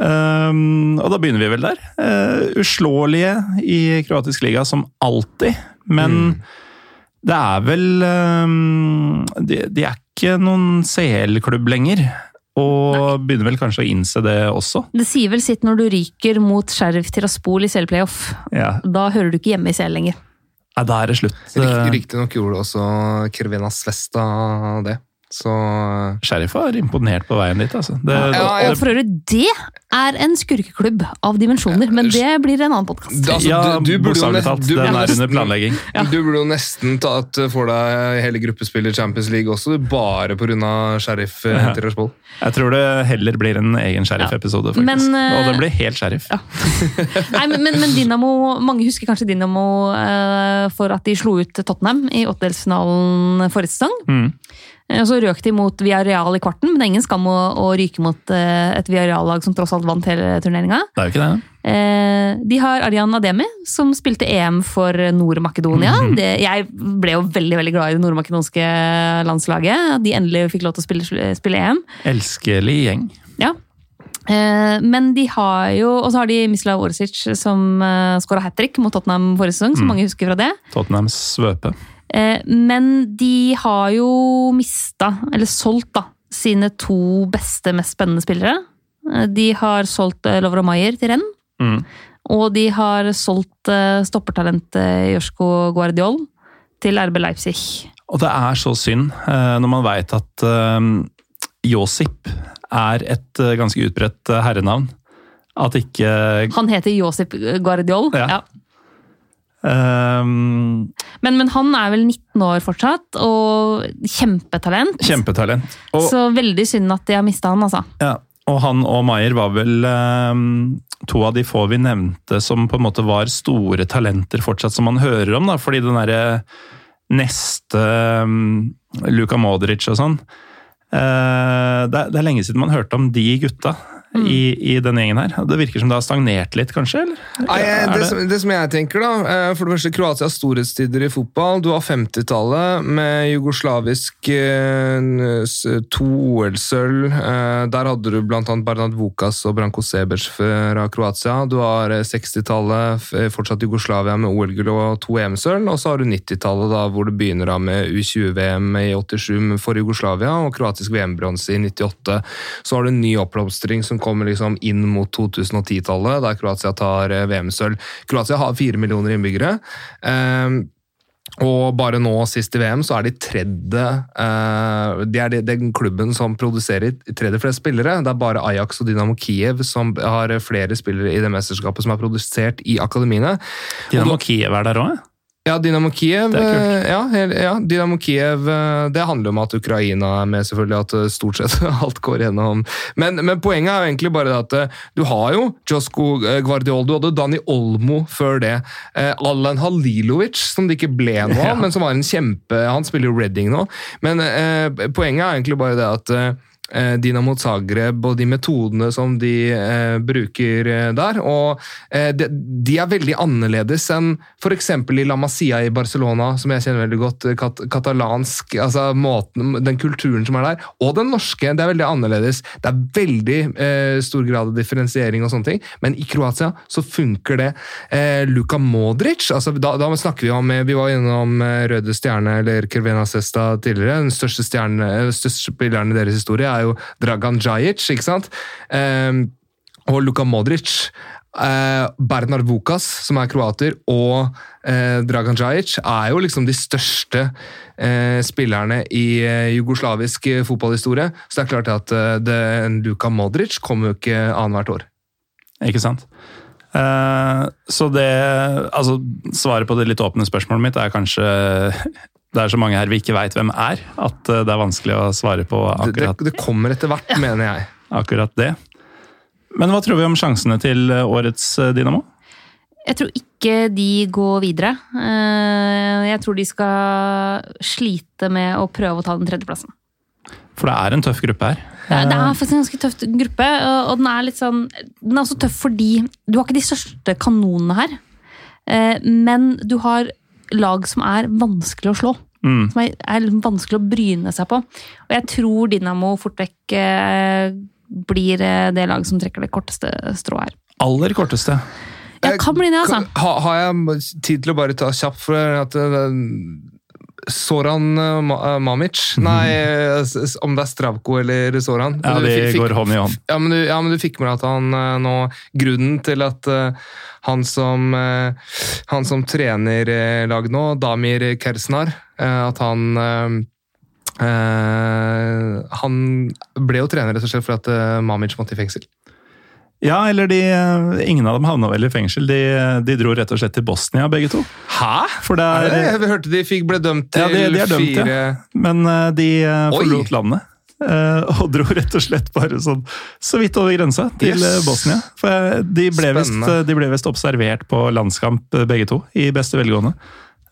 Um, og da begynner vi vel der. Uh, uslåelige i kroatisk liga som alltid, men det er vel um, de, de er ikke noen CL-klubb lenger. Og begynner vel kanskje å innse det også. Det sier vel sitt når du ryker mot Sheriff Tiraspol i CL-playoff. Ja. Da hører du ikke hjemme i CL lenger. Nei, da er det slutt. Rik- Riktignok gjorde også Kervina Svesta det. Så Sheriff har imponert på veien dit, altså. Det, Ja, Og for øvrig, det er en skurkeklubb av dimensjoner, men det blir en annen podkast. Altså, ja, du- du burde talt. du Den er under planlegging. Du burde jo nesten tatt for deg hele gruppespillet i Champions League også, bare pga. Sheriff eh, Ja. Tiraspol. Jeg tror det heller blir en egen sheriff-episode, faktisk. Men, eh, og den blir helt sheriff. Nei, men, men, men Dynamo, Mange husker kanskje Dynamo uh, for at de slo ut Tottenham i åttedelsfinalen forrige sesong. Mm. Eh, Så røk de mot Villarreal i kvarten, men det er ingen skam å, å ryke mot eh, et Villarreal-lag som tross alt vant hele turneringa. Det er jo ikke det. Eh, de har Arian Ademi, som spilte EM for Nord-Makedonia. Mm -hmm. Jeg ble jo veldig veldig glad i det nordmakedonske landslaget. At de endelig fikk lov til å spille, spille EM. Elskelig gjeng. Ja. Eh, men de har jo Og så har de Mislav Orsic, som uh, skåra hat trick mot Tottenham forrige sesong, som Mm. mange husker fra det. Tottenhams svøpe. Eh, men de har jo mista, eller solgt, da, sine to beste, mest spennende spillere. Eh, De har solgt eh, Lovro Maier til Renn. Mm. Og de har solgt stoppertalentet Josko Guardiol til RB Leipzig. Og det er så synd, når man veit at Josip er et ganske utbredt herrenavn. At ikke Han heter Josip Guardiol. Ja. Ja. Eh, Men, men han er vel 19 år fortsatt, og kjempetalent. Kjempetalent. Og, Så veldig synd at de har mista han, altså. ja, og han og Maier var vel um, to av de få vi nevnte som på en måte var store talenter fortsatt, som man hører om. da, Fordi den derre neste um, Luka Modric og sånn uh, det, er, det er lenge siden man hørte om de gutta i, i denne gjengen her. Det virker som det har stagnert litt, kanskje? eller? Nei, det, som, det som jeg tenker, da eh, For det første, Kroatia har storhetstider i fotball. Du har 50-tallet med jugoslavisk eh, to OL-sølv. Eh, Der hadde du bl.a. Bernard Vukas og Branko Sebers fra Kroatia. Du har eh, 60-tallet, eh, fortsatt Jugoslavia med OL-gull og to EM-sølv. Og så har du 90-tallet, da, hvor det begynner da med U20-VM i 87 for Jugoslavia og kroatisk VM-bronse i 98. Så har du en ny oppblomstring som kommer liksom inn mot 2010-tallet, der Kroatia tar eh, VM-sølv. Kroatia har fire millioner innbyggere. Eh, og bare nå sist i VM så er de tredje eh, De er den klubben som produserer tredje flest spillere. Det er bare Ajax og Dynamo Kiev som har flere spillere i det mesterskapet som er produsert i akademiene. Dynamo Kiev er der òg? Ja, Dynamo Kiev, Det eh, ja, ja, Dynamo Kiev eh, Det handler om at Ukraina er med, selvfølgelig. At eh, stort sett alt går gjennom. Men, men poenget er jo egentlig bare at du har jo Josko Guardiol, du hadde Dani Olmo før det. Alan Halilovic, som det ikke ble noe av, Ja. men som var en kjempe Han spiller jo Reading nå. Men eh, poenget er egentlig bare det at Dinamo Zagreb og de metodene som de eh, bruker eh, der. Og eh, de, de er veldig annerledes enn f.eks. i La Masia i Barcelona, som jeg kjenner veldig godt. eh, Kat katalansk, altså måten, den kulturen som er der. Og den norske. Det er veldig annerledes. Det er veldig eh, stor grad av differensiering og sånne ting, men i Kroatia så funker det. Eh, Luka Modric, altså da, da snakker vi om eh, Vi var eh, Røde Stjerne, eller Kervena Sesta tidligere. Den største, stjerne, eh, største spilleren i deres historie er jo Dragan Djajic, ikke sant? Eh, og Luka Modric. Eh, Bernard Vukas, som er kroater, og eh, Dragan Djajic er jo liksom de største eh, spillerne i jugoslavisk fotballhistorie. Så det er klart at eh, Luka Modric kommer jo ikke annethvert år. Ikke sant? Så det Altså, svaret på det litt åpne spørsmålet mitt er kanskje Det er så mange her vi ikke veit hvem er, at eh, det er vanskelig å svare på Det, det, det kommer etter hvert, mener jeg. akkurat det. Men hva tror vi om sjansene til eh, årets eh, Dynamo? jeg tror ikke de går videre. Eh, Jeg tror de skal slite med å prøve å ta den tredjeplassen. For det er en tøff gruppe her. Det er, faktisk en ganske tøff gruppe, og den er litt sånn Den er også tøff fordi du har ikke de største kanonene her, eh, men du har lag som er vanskelig å slå. Mm. Som er, er vanskelig å bryne seg på. Og jeg tror Dinamo fort vekk eh, blir eh, det laget som trekker det korteste strået her. Aller korteste. Ja, kan bli det, altså. Kan- har jeg tid til å bare ta kjapt for at uh, Soran uh, uh, Mamic Nei, uh, s- s- om det er Stravko eller Soran. Ja, det fikk- går hånd i hånd. Ja men, du, ja, men du fikk med at han nå Grunnen til at han som Han som trener laget nå, Damir Kersnar, at han Han ble jo trener rett og slett for at Mamic måtte i fengsel. Ja, eller de, ingen av dem havna vel i fengsel. De, de dro rett og slett til Bosnia, begge to. Hæ?! For Er Jeg hørte de fikk, ble dømt til Ja, de- de er dømt, ja. men eh, de eh, forlot landet. eh, Og dro rett og slett bare sånn så vidt over grensa til Yes. Bosnia. For de ble visst- de ble visst observert på landskamp, begge to, i beste velgående.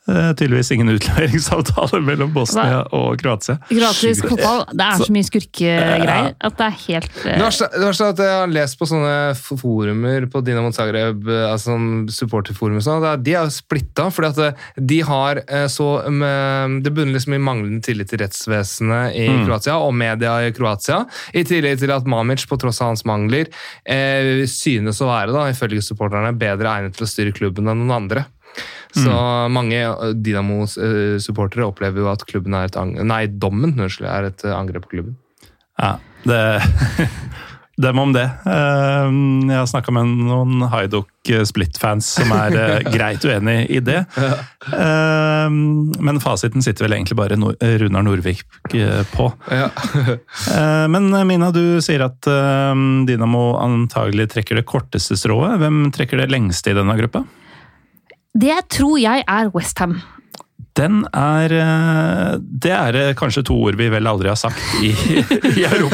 Eh, Tydeligvis ingen utleveringsavtale mellom Bosnia og Kroatia. Kroatisk fotball, det er så mye skurkegreier at det er helt verste, det verste er at jeg har lest på sånne forumer på Dinamo Zagreb, eh, altså sånn supporterforum og sånn, det de er jo splitta, fordi at de har så med, Det bunner liksom i manglende tillit til rettsvesenet i Mm. Kroatia og media i Kroatia, i tillegg til at Mamic, på tross av hans mangler, eh, synes å være, da, ifølge supporterne, bedre egnet til å styre klubben enn noen andre. Så mange eh, Dynamo-supportere opplever jo at klubben er et nei, dommen unnskyld, er et eh, angrep på klubben. Ja, det Dem om det. Eh, Jeg har snakka med noen Haidok Split-fans som er eh, greit uenig i det. Eh, Men fasiten sitter vel egentlig bare Runar Norvik eh, på. Eh, Men Mina, du sier at eh, Dinamo antagelig trekker det korteste strået. Hvem trekker det lengste i denne gruppa? Det tror jeg er Westham. Den er eh, Det er eh, kanskje to ord vi vel aldri har sagt i, i Jo,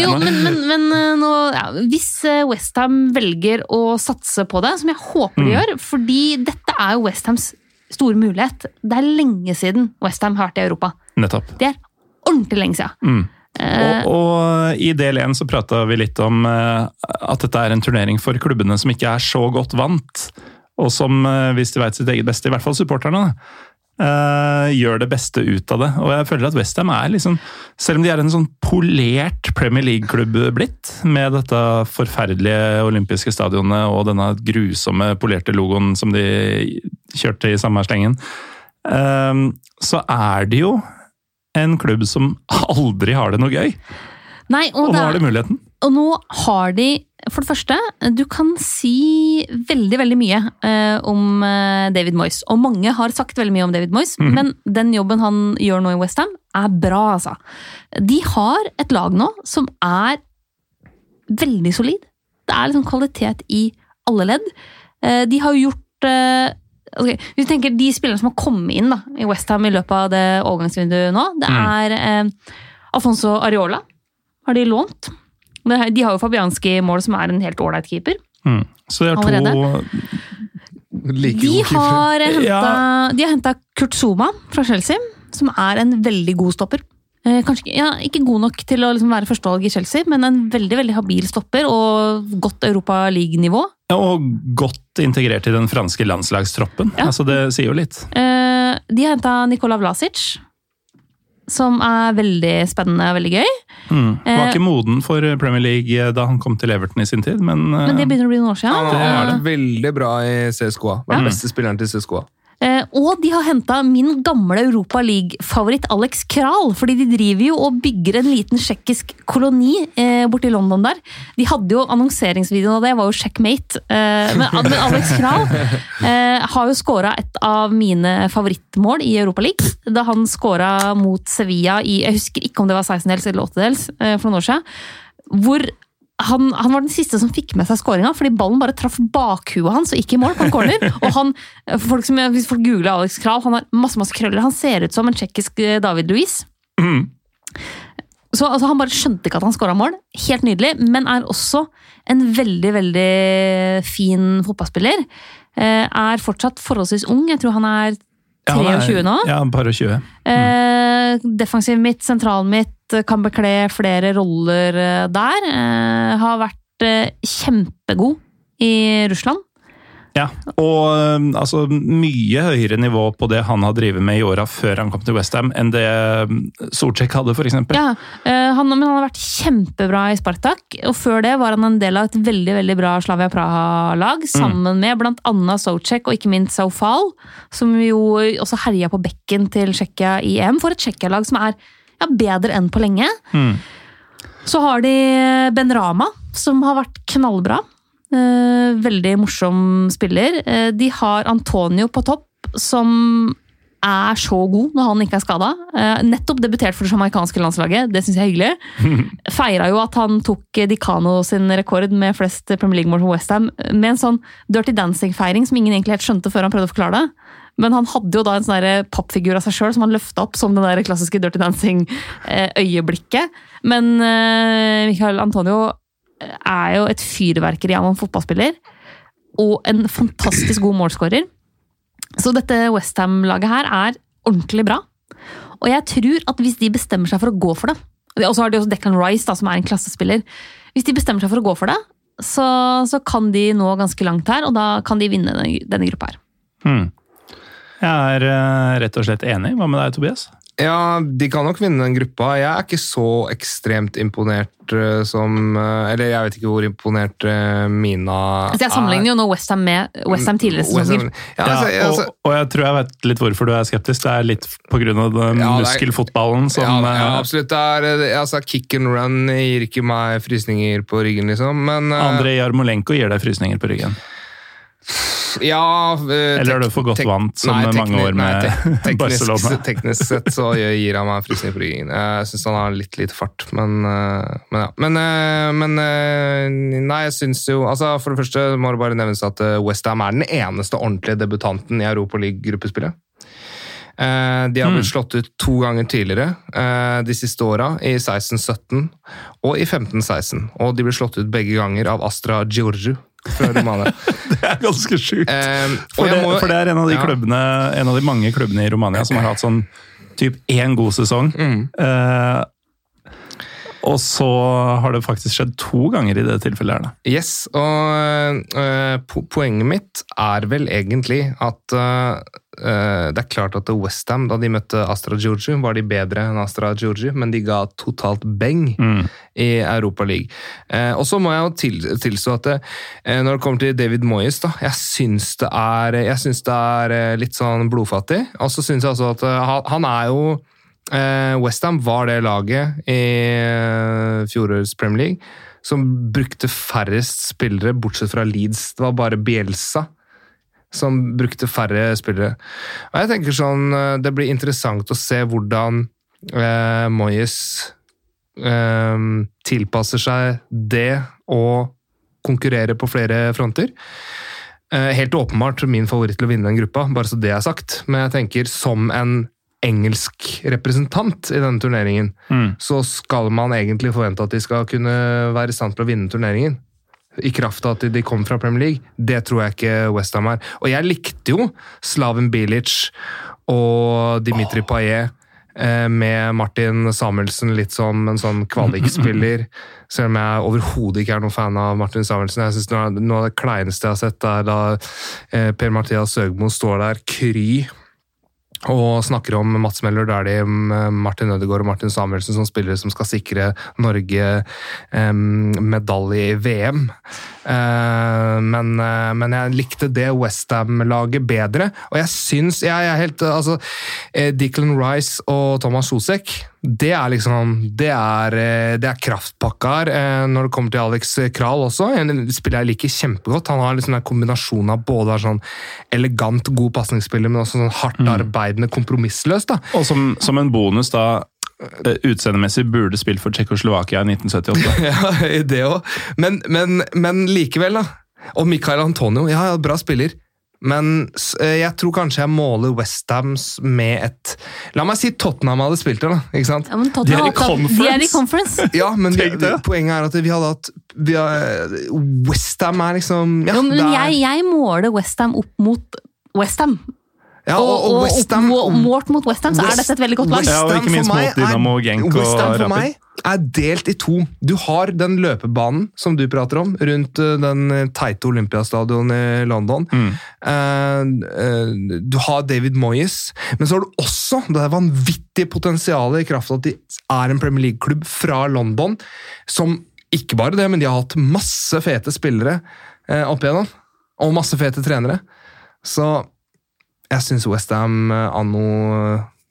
jo, men, men, men eh, nå, ja, hvis Westham velger å satse på det, som jeg håper de Mm. gjør, fordi dette er jo Westhams store mulighet. Det er lenge siden Westham har vært i Europa. Nettopp. Det er ordentlig lenge siden. Mm. Og, og i del én så prata vi litt om at dette er en turnering for klubbene som ikke er så godt vant, og som, eh, hvis de veit sitt eget beste, i hvert fall supporterne, eh, gjør det beste ut av det. Og jeg føler at Westham er liksom Selv om de er en sånn polert Premier League-klubb blitt, med dette forferdelige olympiske stadionet og denne grusomme polerte logoen som de kjørte i samme slengen, uh, så er det jo en klubb som aldri har det noe gøy. nei, og, Og nå har de muligheten. Og nå har de For det første, du kan si veldig, veldig mye eh, om eh, David Moyes. Og mange har sagt veldig mye om David Moyes, Mhm. men den jobben han gjør nå i Westham, er bra, altså. De har et lag nå som er veldig solid. Det er liksom kvalitet i alle ledd. Eh, De har jo gjort eh, okay, Hvis du tenker de spillerne som har kommet inn da, i Westham i løpet av det overgangsvinduet nå, det Mm. er eh, Alfonso Areola. Har de lånt? Men De har jo Fabianski i mål, som er en helt ålreit keeper. Mm. Så de har to Like De god keeper. har henta Ja. de har hentet Kurt Zuma fra Chelsea, som er en veldig god stopper. Eh, kanskje ja, ikke god nok til å liksom være førstevalg i Chelsea, men en veldig veldig habil stopper og godt Europa League-nivå. Og godt integrert i den franske landslagstroppen. Ja. Altså, det sier jo litt. Eh, De har henta Nikola Vlasic, som er veldig spennende og veldig gøy. Mm. Var Eh, ikke moden for Premier League da han kom til Everton i sin tid, men, Men det eh, begynner å bli noen år siden. Han har vært veldig bra i CSKA. Var den Ja. beste spilleren til CSKA. Eh, og de har henta min gamle Europa League-favoritt Alex Kral. fordi de driver jo og bygger en liten tsjekkisk koloni eh, borti London der. De hadde jo annonseringsvideoen av det, var jo checkmate. Eh, men, men Alex Kral har jo skåra et av mine favorittmål i Europa League. Da han skåra mot Sevilla i Jeg husker ikke om det var 16-dels eller 8-dels eh, for noen år siden. Hvor han, han var den siste som fikk med seg skåringa, fordi ballen bare traff bakhuet hans og ikke i mål på en corner. Og han, folk som, Hvis folk googler Alex Kral, han har masse masse krøller. Han ser ut som en tsjekkisk eh, David Luiz. mm. Så altså, Han bare skjønte ikke at han skåra mål. Helt nydelig, men er også en veldig veldig fin fotballspiller. Eh, er fortsatt forholdsvis ung. Jeg tror han er- 23 nå. Ja, par og 20. Eh, defensiv midt, sentralen midt, eh, kan bekle flere roller eh, der. Eh, har vært eh, kjempegod i Russland. Ja, og altså mye høyere nivå på det han har drevet med i åra før han kom til Westham, enn det øhm, Sorcek hadde, f.eks. Ja, eh, han, men han har vært kjempebra i Spartak, og før det var han en del av et veldig veldig bra Slavia Praha-lag, sammen med blant annet Socek og ikke minst Saufal, som jo også herja på bekken til Tsjekkia i EM, for et Tsjekkia-lag som er ja, bedre enn på lenge. Mm. Så har de Ben Rama, som har vært knallbra. Eh, veldig morsom spiller. Eh, de har Antonio på topp, som er så god når han ikke er skada. Eh, nettopp debutert for det jamaicanske landslaget, det syns jeg er hyggelig. Feira jo at han tok Dicano sin rekord med flest Premier League-mål for Westham med en sånn Dirty Dancing-feiring som ingen egentlig helt skjønte før han prøvde å forklare det. Men han hadde jo da en sånn pappfigur av seg sjøl som han løfta opp som den der klassiske Dirty Dancing-øyeblikket. Men Michael Antonio er jo et fyrverkeri av en fotballspiller. Og en fantastisk god målskårer. Så dette Westham-laget her er ordentlig bra. Og jeg tror at hvis de bestemmer seg for å gå for det Og så har de også Declan Rice, da, som er en klassespiller. Hvis de bestemmer seg for å gå for det, så, så kan de nå ganske langt her, og da kan de vinne denne, denne gruppa her. Hmm. Jeg er øh, rett og slett enig. Hva med deg, Tobias? Ja, de kan nok vinne den gruppa. Jeg er ikke så ekstremt imponert eh, som eh, Eller jeg vet ikke hvor imponert eh, Mina Så jeg sammenligner jo nå Westham med Westham tidligere West sesonger. Ham- Ja, altså, ja, altså, og, og jeg tror jeg vet litt hvorfor du er skeptisk. Det er litt pga. Ja, er- muskelfotballen som ja, ja, absolutt. Det er, altså, kick and run gir ikke meg frysninger på ryggen, liksom. Men Andrej Jarmolenko gir deg frysninger på ryggen. Ja eh, Eller er du for godt vant som nei, mange år år nei, med te- teknisk, teknisk sett så gir han meg frysninger på ryggen. Jeg syns han har litt lite fart, men, eh, men ja. Men, eh, men eh, nei, jeg syns jo altså For det første må det bare nevnes at Westham er den eneste ordentlige debutanten i Europaliga-gruppespillet. Eh, De har blitt Mm. slått ut to ganger tidligere eh, de siste åra, i 16-17 og i 15-16. Og de ble slått ut begge ganger av Astra Giorgio fra Romania. Det er ganske sjukt. Eh, For det, må- for det er en av de Ja. klubbene, en av de mange klubbene i Romania som har hatt sånn typ én god sesong. Mm. Eh, og så har det faktisk skjedd to ganger i det tilfellet her, da. Yes, og uh, po poenget mitt er vel egentlig at uh, det er klart at Westham, da de møtte Astra Giorgio, var de bedre enn Astra Giorgio, men de ga totalt beng Mm. i Europa League. Eh, og så må jeg jo til, tilstå at det, når det kommer til David Moyes, da, jeg syns det er, jeg syns det er litt sånn blodfattig. Og så syns jeg altså at han er jo eh, Westham var det laget i eh, fjorårets Premier League som brukte færrest spillere, bortsett fra Leeds. Det var bare Bielsa som brukte færre spillere. Og jeg tenker sånn, eh, Det blir interessant å se hvordan eh, Moyes eh, tilpasser seg det å konkurrere på flere fronter. Helt åpenbart min favoritt til å vinne den gruppa, bare så det er sagt. Men jeg tenker som en engelsk representant i denne turneringen, Mm. så skal man egentlig forvente at de skal kunne være i stand til å vinne turneringen. I kraft av at de kom fra Premier League. Det tror jeg ikke Westham er. Og jeg likte jo Slaven Bilic og Dimitri Payet eh, med Martin Samuelsen litt som en sånn kvalikspiller. Selv om jeg overhodet ikke er noen fan av Martin Samuelsen. Jeg synes noe, av- noe av det kleineste jeg har sett, er da eh, Per-Mathias Søgmo står der kry og snakker om Mats Meller Dæhlie, Martin Ødegaard og Martin Samuelsen som spillere som skal sikre Norge em, medalje i VM. Eh, men, eh, men jeg likte det Westham-laget bedre, og jeg syns jeg, er helt, altså, eh, Declan Rice og Thomas Sosek det er liksom Det er, det er. Eh, Når det kommer til Alex Kral også, en spiller jeg liker kjempegodt. Han har liksom en kombinasjon av både sånn elegant, god pasningsspiller, men også sånn hardt arbeidende, kompromissløs. da. Og som, som en bonus, da Utseendemessig burde spilt for Tsjekkoslovakia i 1978. Ja, det òg. Men, men, men likevel, da. Og Mikael Antonio, ja, ja, bra spiller. Men eh, jeg tror kanskje jeg måler Westhams med et La meg si Tottenham hadde spilt det, da. ikke sant? Ja, men De er i Tottenham De er i conference. conference. Ja, men vi, poenget er at vi hadde hatt Westham er liksom ja, Jo, men er- jeg, jeg måler Westham opp mot Westham. Ja, og, og Westham målt mot Westham, så er dette et veldig godt lag. West- Ja, og ikke minst for meg mot Dynamo Genk og Westham for Rapid. meg er delt i to. Du har den løpebanen som du prater om, rundt eh, den eh, teite Olympiastadion i London. Mm. Uh, uh, du har David Moyes, men så har du også det vanvittige potensialet i kraft av at de er en Premier League-klubb fra London, som ikke bare det, men de har hatt masse fete spillere uh, opp igjennom, og masse fete trenere. Så jeg syns Westham anno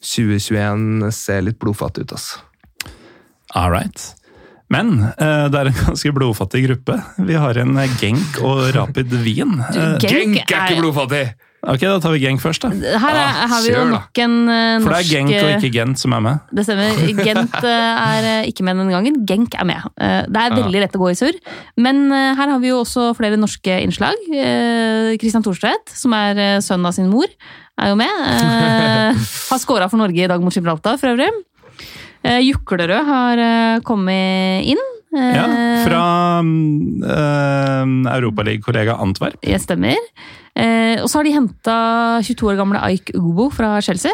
2021 ser litt blodfattig ut, altså. All right. Men eh, det er en ganske blodfattig gruppe. Vi har en eh, Genk og Rapid Wien. Eh, Genk er- ikke blodfattig! Ok, da tar vi Genk først, da. Her er, Ah, har vi jo nok en norsk... For det er Genk og ikke Gent som er med. Det stemmer. Gent eh, er eh, ikke med denne gangen. Genk er med. Eh, Det er veldig lett å gå i surr. Men eh, her har vi jo også flere norske innslag. Kristian Christian Thorstvedt, som er eh, sønnen av sin mor, er jo med. Eh, Har scora for Norge i dag mot Gibraltar, for øvrig. Eh, Juklerød har eh, kommet inn. Eh, Ja, Fra uh, Europaliga-kollega Antwerp. Det stemmer. Eh, og så har de henta 22 år gamle Ike Ugbo fra Chelsea,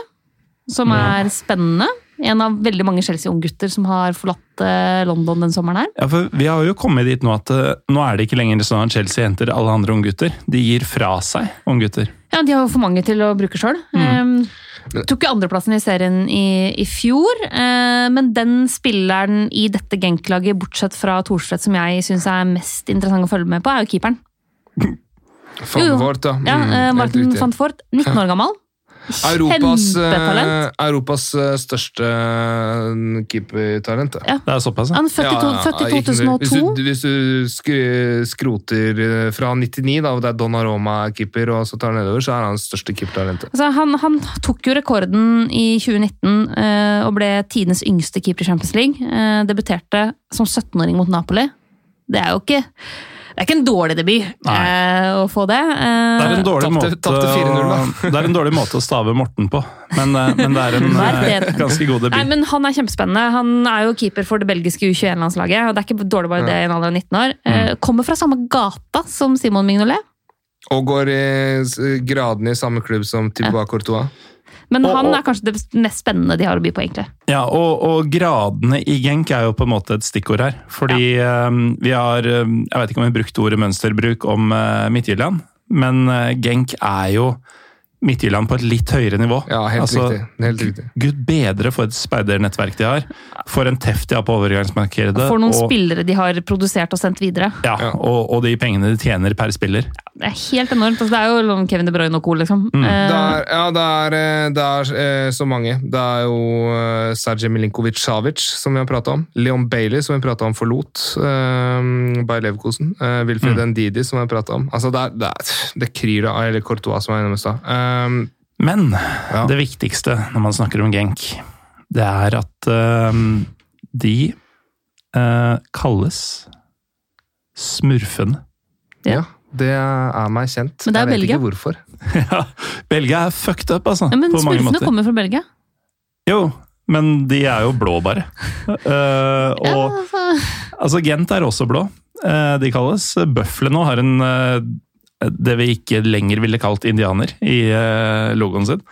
som Ja. er spennende. En av veldig mange Chelsea-unggutter som har forlatt eh, London den sommeren her. Ja, for Vi har jo kommet dit nå at eh, nå er det ikke lenger sånn at Chelsea henter alle andre unggutter. De gir fra seg unggutter. Ja, De har jo for mange til å bruke sjøl. Mm. tok jo andreplassen i serien i, i fjor, eh, men den spilleren i dette Genk-laget, bortsett fra Thorstvedt, som jeg syns er mest interessant å følge med på, er jo keeperen. Da. Ja, Mm, ja helt Martin van Fort, 19 år gammel. Europas, eh. Europas eh, største eh, keepertalent. ja. Det er såpass, ja. Han er født i to- født i 2002. Hvis du, hvis du skr skroter eh, fra 99, da, og det er Donnaroma Roma-keeper, og så tar han nedover, så er han største keepertalentet. Altså, han, han tok jo rekorden i 2019 eh, og ble tidenes yngste keeper i Champions League. Eh, debuterte som 17-åring mot Napoli. Det er jo ikke det er ikke en dårlig debut Nei. eh, å få det. Eh, Det er en dårlig, måte, tapte 4-0 da. å- det er en dårlig måte å stave Morten på, men, eh, men det er en eh, ganske god Nei, debut. men Han er kjempespennende. Han er jo keeper for det belgiske U21-landslaget. og Det er ikke dårlig bare det i en alder av 19 år. Eh, kommer fra samme gata som Simon Mignolet. Og går i gradene i samme klubb som Thibaut Courtois. Men Og- han er kanskje det mest spennende de har å by på, egentlig. Ja, og, og gradene i Genk er jo på en måte et stikkord her. Fordi eh, vi har eh, Jeg vet ikke om vi brukte ordet mønsterbruk om uh, Midtjylland, men uh, Genk er jo Midtjylland på et litt høyere nivå. Ja, helt Altså, riktig. Helt riktig. Gud bedre for et speidernettverk de har. For en teft de har på overgangsmarkedet. For noen og, spillere de har produsert og sendt videre. ja, Ja. og, og de pengene de tjener per spiller. Det er helt enormt. Altså, det er jo Kevin De Bruyne og co. Liksom. Mm. Eh, Det er, ja, det er, eh, det er eh, så mange. Det er jo eh, Sergej Milinkovic-Savic, som vi har prata om. Leon Bailey, som vi prata om forlot uh, Bay Leverkosen. Uh, Wilfred Mm. Ndidi, som vi har prata om. Altså, det, er, det, er, det kryr av Eller Courtois, som var innom i stad. Um, Men Ja. det viktigste når man snakker om Genk, det er at eh, de uh, kalles smurfene. ja. Det er meg kjent. Men det er Jeg vet Belgia. ikke hvorfor. Ja, Belgia er fucked up, altså. ja, men på mange smurfene måter. kommer fra Belgia. Jo, men de er jo blå, bare. Uh, Ja, og altså. altså, Gent er også blå. Uh, de kalles. Bøfle nå har en eh, det vi ikke lenger ville kalt indianer i eh, logoen sin.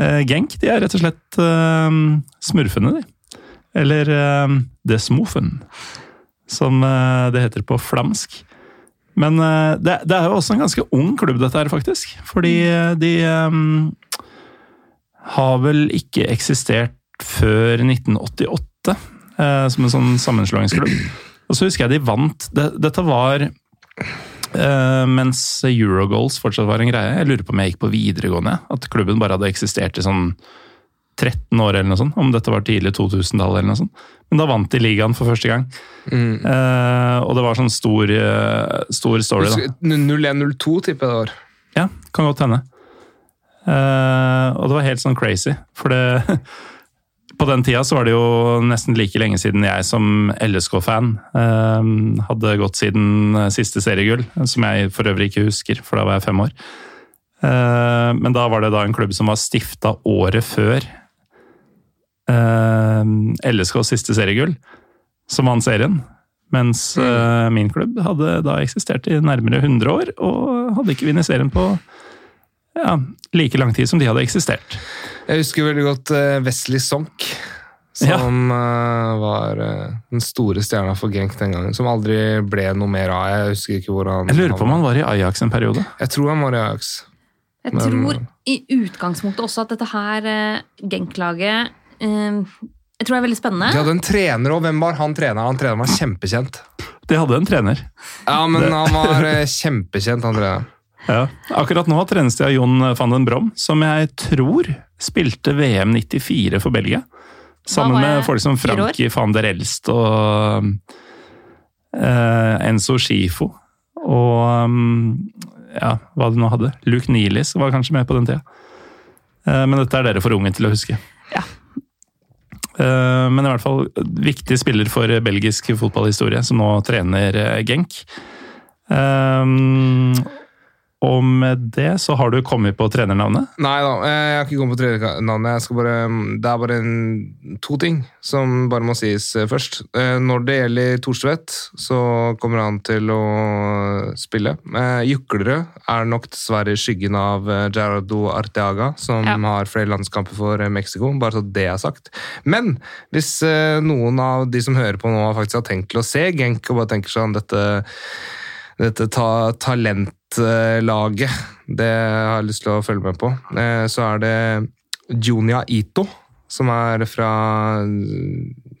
Eh, Genk de er rett og slett eh, smurfene, de. Eller The desmofen, som det heter på flamsk. Men det, er jo også en ganske ung klubb, dette her, faktisk. Fordi de har vel ikke eksistert før 1988, eh, som en sånn sammenslåingsklubb. Og så husker jeg de vant det, Dette var mens Eurogoals fortsatt var en greie. Jeg lurer på om jeg gikk på videregående. At klubben bare hadde eksistert i sånn 13 år, eller noe sånt. Om dette var tidlig 2000-tallet. eller noe sånt. Men da vant de ligaen for første gang. Mm. Uh, og det var sånn stor, uh, stor story, da. 0102 tipper jeg det var. Ja, kan godt hende. Uh, og det var helt sånn crazy, for det På den tida så var det jo nesten like lenge siden jeg som LSK-fan eh, hadde gått siden siste seriegull, som jeg for øvrig ikke husker, for da var jeg fem år. Eh, men da var det da en klubb som var stifta året før eh, LSKs siste seriegull, som vant serien. Mens eh, min klubb hadde da eksistert i nærmere 100 år, og hadde ikke vunnet serien på ja, like lang tid som de hadde eksistert. Jeg husker veldig godt eh, Wesley Sonk, som ja. var eh, den store stjerna for Genk den gangen. Som aldri ble noe mer av. Jeg husker ikke hvor han Jeg lurer på om han var i Ajax en periode. Jeg tror han var i Ajax. Jeg Men- tror i utgangspunktet også at dette her eh, Genk-laget eh, Jeg tror det er veldig spennende. De hadde en trener òg. Hvem var han treneren? Han treneren var kjempekjent. De hadde en trener. Ja, men han var eh, kjempekjent, han treneren. Ja. Akkurat nå trenes de av Jon van den Brom, som jeg tror spilte VM 94 for Belgia. Sammen med folk som. Frankie van der Elst og uh, Enzo Schifo. Og um, ja, hva de nå hadde. Luke Nielis var kanskje med på den tida. Uh, men dette er dere for unge til å huske. Ja. Uh, men i hvert fall viktig spiller for belgisk fotballhistorie, som nå trener Genk. Um, og med det så har du kommet på trenernavnet. Nei da, eh, jeg har ikke kommet på trenernavnet. Jeg skal bare, det er bare en, to ting som bare må sies eh, først. Eh, Når det gjelder Thorstvedt, så kommer han til å spille. Juklerød er nok dessverre i skyggen av Gerardo Arteaga, som Ja. har flere landskamper for Mexico. Bare så det er sagt. Men hvis noen av de som hører på nå, faktisk har tenkt til å se Genk og bare tenker sånn dette dette ta talentlaget, det har jeg lyst til å følge med på. Eh, Så er det Junia Ito, som er fra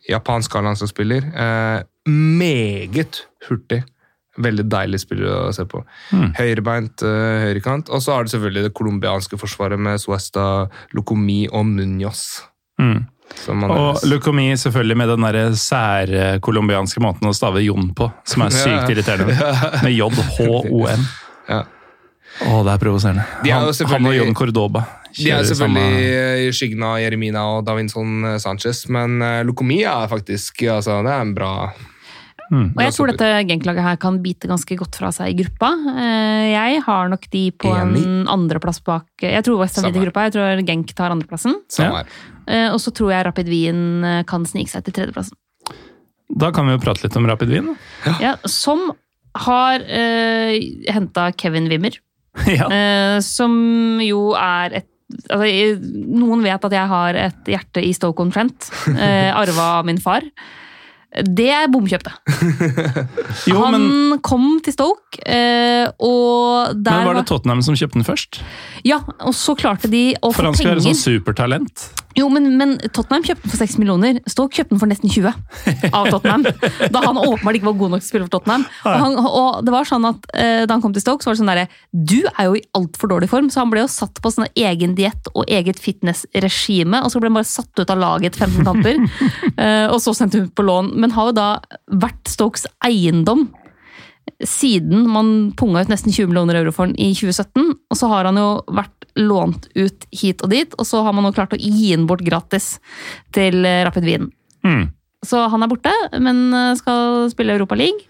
japansk A-landslagsspiller. Eh, Meget hurtig. Veldig deilig spiller å se på. Mm. Høyrebeint eh, høyrekant. Og så har du selvfølgelig det colombianske forsvaret med Suesta, Locomi og Munoz. Mm. Som man Og Lukomi selvfølgelig med den der særkolumbianske måten å stave Jon på, som er sykt Ja. irriterende. Med J-H-O-N. Ja. Å, det er provoserende. De er Han, han og Jon Cordoba De er selvfølgelig samme i skyggen av Jeremina og Davinson Sanchez, men uh, er faktisk altså, det er en bra mm. Og jeg tror dette Genk-laget her kan bite ganske godt fra seg i gruppa. Eh, Jeg har nok de på Enig. en andreplass bak Jeg tror Westham vinner gruppa, jeg tror Genk tar andreplassen. Samme Ja. Eh, Og så tror jeg Rapid Wien eh, kan snike seg til tredjeplassen. Da kan vi jo prate litt om Rapid Wien. Ja. Ja, som har eh, henta Kevin Wimmer, ja. eh, som jo er et Altså, noen vet at jeg har et hjerte i Stoke-on-Trent, Eh, arva av min far. Det er bomkjøpte. Jo, Han men, kom til Stoke, eh, og der men var det Tottenham som kjøpte den først? Ja, og så klarte de å For få han skulle være sånn supertalent. Jo, men, men Tottenham kjøpte den for 6 millioner. Stoke kjøpte den for nesten 20 av Tottenham. da han åpenbart ikke var god nok til å spille for Tottenham. Og, han, og det var sånn at eh, Da han kom til Stoke, så var det sånn derre Du er jo i altfor dårlig form, så han ble jo satt på sånn egen diett og eget fitnessregime. Og så ble han bare satt ut av laget etter 15 kamper, eh, og så sendt ut på lån. Men har jo da vært Stokes eiendom siden man punga ut nesten 20 millioner euro for den i 2017. Og så har han jo vært lånt ut hit og dit, og så har man jo klart å gi den bort gratis til eh, Rapid Wien. Mm. Så han er borte, men eh, skal spille Europa League.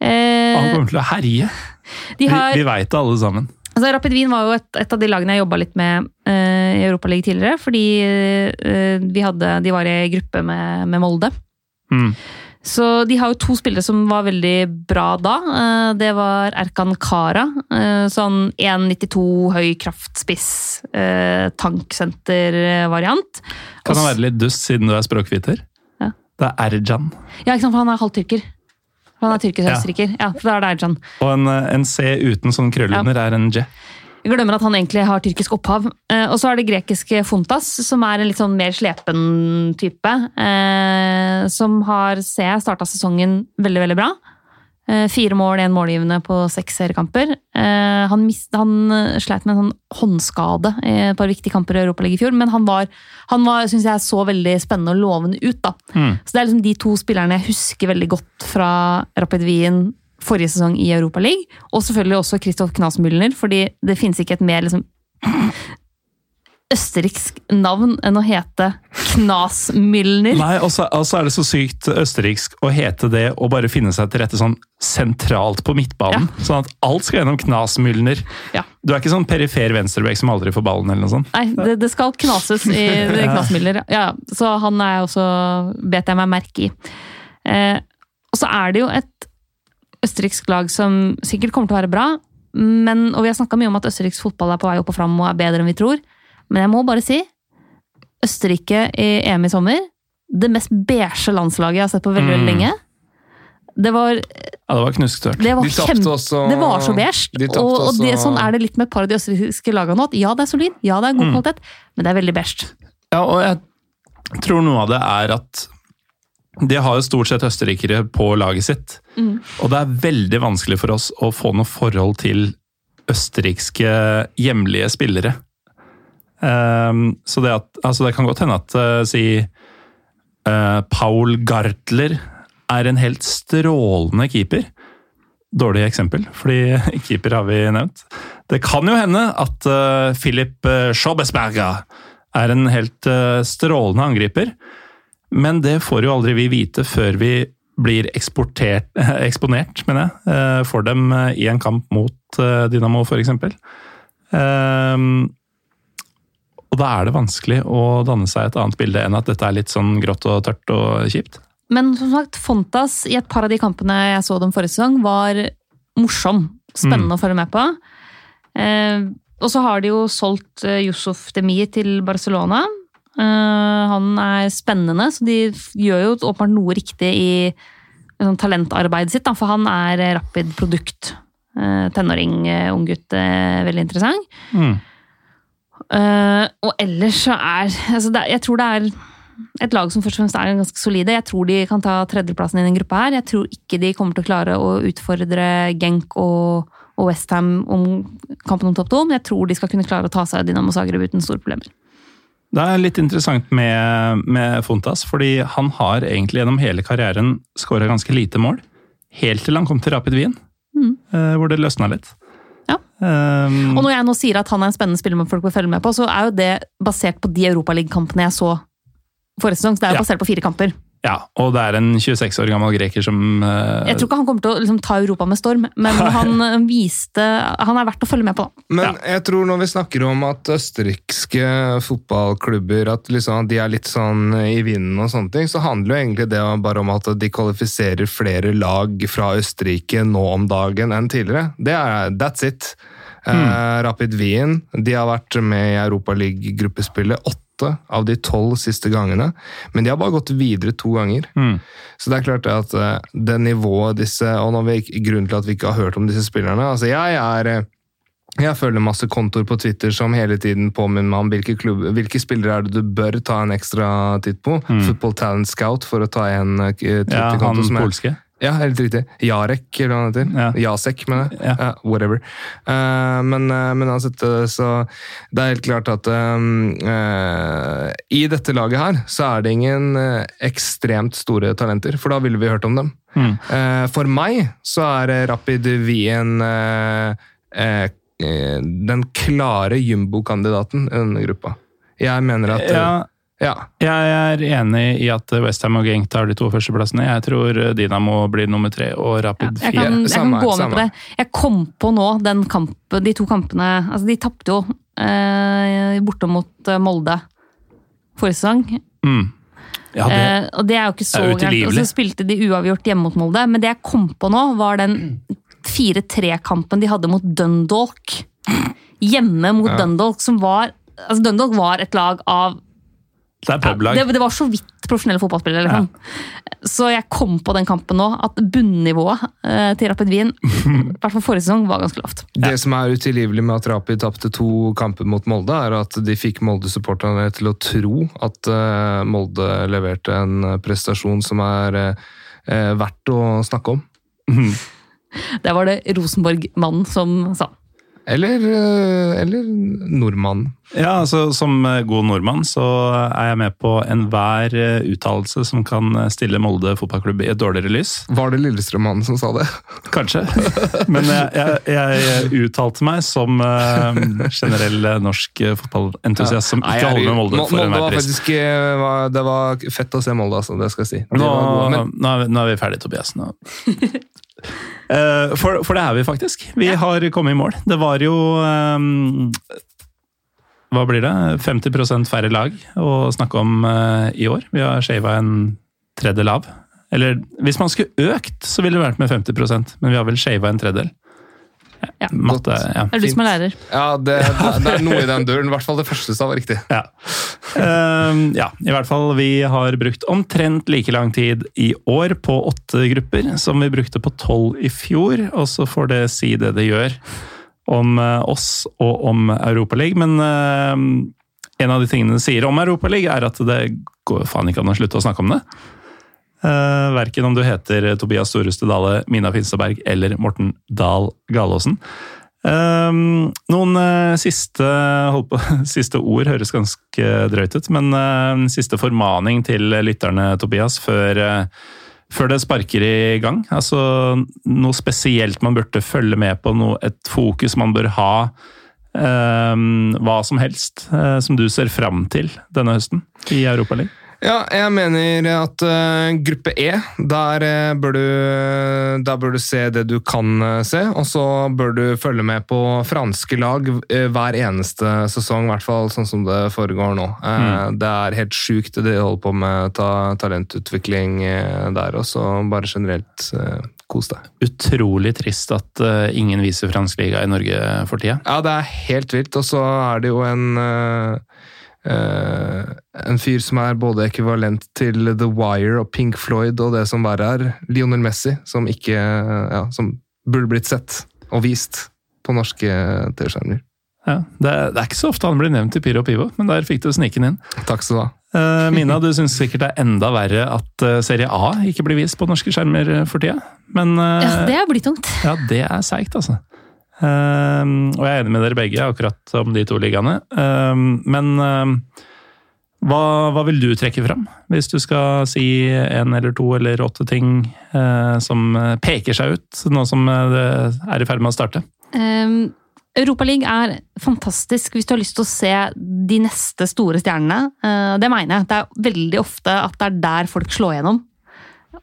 Eh, Han kommer til å herje. de Vi, har, vi veit det alle sammen. altså Rapid Wien var jo et, et av de lagene jeg jobba litt med eh, i Europa League tidligere, fordi eh, vi hadde, de var i gruppe med, med Molde. Mm. Så de har jo to spillere som var veldig bra da. Eh, Det var Erkan Kara, eh, sånn 1,92 høy kraftspiss, eh, tanksenter-variant. Kan han være litt dust siden du er språkviter? Ja. Det er Erjan. Ja, ikke sant, for han er halvtyrker. Han er tyrkisk-østerriker. Ja. for da er det Erjan. Og en, en C uten sånn krøll under er en J. Jeg glemmer at han egentlig har tyrkisk opphav. Eh, Og så er det grekiske Fontas, som er en litt sånn mer slepen type. Eh, som har, ser jeg, starta sesongen veldig, veldig bra. Eh, fire mål, én målgivende på seks seriekamper. Eh, han, han sleit med en sånn håndskade i et par viktige kamper i Europaligaen i fjor, men han var, han var synes jeg, så veldig spennende og lovende ut. da. Mm. Så det er liksom de to spillerne jeg husker veldig godt fra Rapid Wien forrige sesong i Europa League. Og selvfølgelig også Christoph Knasmüller, fordi det finnes ikke et mer liksom østerriksk navn enn å hete Knasmilner. Nei, og så altså er det så sykt østerriksk å hete det og bare finne seg til rette sånn sentralt på midtbanen. Sånn at alt skal gjennom Knasmylner. Ja. Du er ikke sånn perifer venstrebekk som aldri får ballen, eller noe sånt? Nei, det, det skal knases i Knasmüller. Ja, så han er jeg også bet jeg meg merke i. Eh, og så er det jo et østerriksk lag som sikkert kommer til å være bra. Men, og vi har snakka mye om at østerriksk fotball er på vei opp og fram og er bedre enn vi tror. Men jeg må bare si Østerrike i EM i sommer. Det mest beige landslaget jeg har sett på veldig, veldig Mm. lenge. Det var, Ja, det var knusktørt. det var, De tapte også- det var så beige. Og, og det, sånn er det litt med et par av de østerrikske lagene nå. at Ja, det er solid, ja, det er god Mm. kvalitet, men det er veldig beige. Ja, og jeg tror noe av det er at de har jo stort sett østerrikere på laget sitt. Mm. Og det er veldig vanskelig for oss å få noe forhold til østerrikske hjemlige spillere. Um, så det, at, altså det kan godt hende at uh, si uh, Paul Gartler er en helt strålende keeper. Dårlig eksempel, fordi keeper har vi nevnt. Det kan jo hende at uh, Philip Schobesberger er en helt eh, strålende angriper, men det får jo aldri vi vite før vi blir eksponert mener jeg, eh, for dem eh, i en kamp mot eh, Dynamo f.eks. Og da er det vanskelig å danne seg et annet bilde enn at dette er litt sånn grått og tørt og kjipt. Men som sagt, Fontas i et par av de kampene jeg så dem forrige sesong, var morsom. Spennende å følge med på. Og så har de jo solgt Yusuf Demir til Barcelona. Eh, han er spennende, så de gjør jo åpenbart noe riktig i sånn, talentarbeidet sitt, da, for han er rapid produkt. Eh, tenåring, eh, ung gutt, veldig interessant. Mm. Og ellers så er altså det, Jeg tror det er et lag som først og fremst er ganske solide. Jeg tror de kan ta tredjeplassen i den gruppa her. Jeg tror ikke de kommer til å klare å utfordre Genk og, og Westham om kampen om topp to, men jeg tror de skal kunne klare å ta seg av Dynamo Zagreb uten store problemer. Det er litt interessant med, med Fontas, fordi han har egentlig gjennom hele karrieren skåra ganske lite mål. Helt til han kom til Rapid Wien, Mm. eh, hvor det løsna litt. Ja. Um, Og når jeg nå sier at han er en spennende spiller med folk å følge med på, så er jo det basert på de europaligakampene jeg så forrige sesong. Så det er jo Ja. basert på fire kamper. Ja, og det er en 26 år gammel greker som uh, Jeg tror ikke han kommer til å liksom, ta Europa med storm, men han eh, viste Han er verdt å følge med på. da. Men jeg tror når vi snakker om at østerrikske fotballklubber at liksom de er litt sånn i vinden, og sånne ting, så handler jo egentlig det bare om at de kvalifiserer flere lag fra Østerrike nå om dagen enn tidligere. Det er, That's it. Eh, Rapid Wien de har vært med i Europaliga-gruppespillet åtte av de tolv siste gangene, men de har bare gått videre to ganger. mm, Så det er klart at eh, det nivået disse Og når vi, grunnen til at vi ikke har hørt om disse spillerne altså Jeg er eh, jeg følger masse kontoer på Twitter som hele tiden påminner meg om hvilke, klubb, hvilke spillere er det du bør ta en ekstra titt på. Football Talent Scout, for å ta en uh, Ja, Twitter-konto han som er polske. Ja, helt riktig. Jarek, eller hva han heter. Ja. Jasek, mener jeg. Ja. Ja, whatever. Uh, men, uh, men uansett, uh, så det er helt klart at um, uh, I dette laget her så er det ingen ekstremt store talenter, for da ville vi hørt om dem. Mm. Eh, for meg så er Rapid Wien den klare jumbo-kandidaten i denne gruppa. Jeg mener at Ja, ja. jeg er enig i at Westham og Genk tar de to førsteplassene. Jeg tror Dinamo blir nummer tre og Rapid Jeg fire. kan, jeg kan gå med samme. på det. Jeg kom på nå den kampen, de to kampene altså De tapte jo eh, borte mot eh, Molde forrige sesong. Mm. Ja, det, Eh, og det er jo ikke så er. Og så spilte de uavgjort hjemme mot Molde. Men det jeg kom på nå, var den 4-3-kampen de hadde mot Dundalk. Hjemme mot Ja. Dundalk, som var altså Dundalk var et lag av det er publag. det, det var så vidt profesjonelle fotballspillere. Liksom. Så jeg kom på den kampen nå, at bunnivået eh, til Rapid Wien, i hvert fall forrige sesong, var ganske lavt. Det som er utilgivelig med at Rapid tapte to kamper mot Molde, er at de fikk Molde-supporterne til å tro at eh, Molde leverte en eh, prestasjon som er eh, eh, verdt å snakke om. Det var det Rosenborg-mannen som sa. Eller, eh, eller nordmann. Ja, altså Som eh, god nordmann så er jeg med på enhver eh, uttalelse som kan stille Molde fotballklubb i et dårligere lys. Var det Lillestrøm-mannen som sa det? Kanskje. Men jeg, jeg, jeg uttalte meg som generell norsk fotballentusiast som ikke holder med Molde for enhver pris. Faktisk, det var fett å se Molde, altså. Det skal jeg si. Nå, nå, er vi, nå, er vi, ferdige, Tobias. Nå. Eh, for, for, det er vi faktisk. Vi ja. har kommet i mål. Det var jo um, Hva blir det? 50 færre lag å snakke om uh, i år. Vi har shava en tredjedel av. Eller hvis man skulle økt, så ville det vært med 50% men vi har vel shava en tredjedel. Ja. Matte, ja. Det er du som er lærer. Ja, det, det, er noe i den døren. I hvert fall det første som var riktig. Ja. Um, ja, i hvert fall. Vi har brukt omtrent like lang tid i år på åtte grupper som vi brukte på tolv i fjor. Og så får det si det det gjør om uh, oss og om Europaligaen. Men uh, en av de tingene det sier om Europaligaen, er at det går faen ikke an å slutte å snakke om det. Uh, verken om du heter Tobias Storeste Dale, Mina Finstadberg eller Morten Dahl Galaasen. Uh, noen uh, siste, på, siste, ord høres ganske drøyt ut, men siste formaning til lytterne, Tobias, før, før, det sparker i gang. Altså noe spesielt man burde følge med på, noe, et fokus man bør ha. hva som helst som du ser fram til denne høsten i Europaligaen? Ja, jeg mener at uh, gruppe E, der, uh, bør du, der bør du se det du kan uh, se. Og så bør du følge med på franske lag hver eneste sesong, i hvert fall sånn som det foregår nå. Mm. Det er helt sjukt det de holder på med ta, talentutvikling der, også, bare generelt kos deg. Utrolig trist at ingen viser fransk liga i Norge for tida. Ja, det er helt vilt, og så er det jo en Uh, en fyr som er både ekvivalent til The Wire og Pink Floyd og det som verre er, Lionel Messi, som ikke ja, som burde blitt sett og vist på norske TV-skjermer. Ja, det er, det, er ikke så ofte han blir nevnt i Pyro og Pivo, men der fikk du sniken inn. Takk skal du ha. Uh, Mina, du syns sikkert det er enda verre at uh, Serie A ikke blir vist på norske skjermer for tida. Men Ja, det er blytungt. Ja, det er seigt, altså. Um, og jeg er enig med dere begge akkurat om de to ligaene. Um, men um, hva, hva, vil du trekke fram, hvis du skal si en eller to eller åtte ting uh, som peker seg ut, nå som det er i ferd med å starte? Um, Europaligaen er fantastisk hvis du har lyst til å se de neste store stjernene. Det mener jeg. Det er veldig ofte at det er der folk slår gjennom.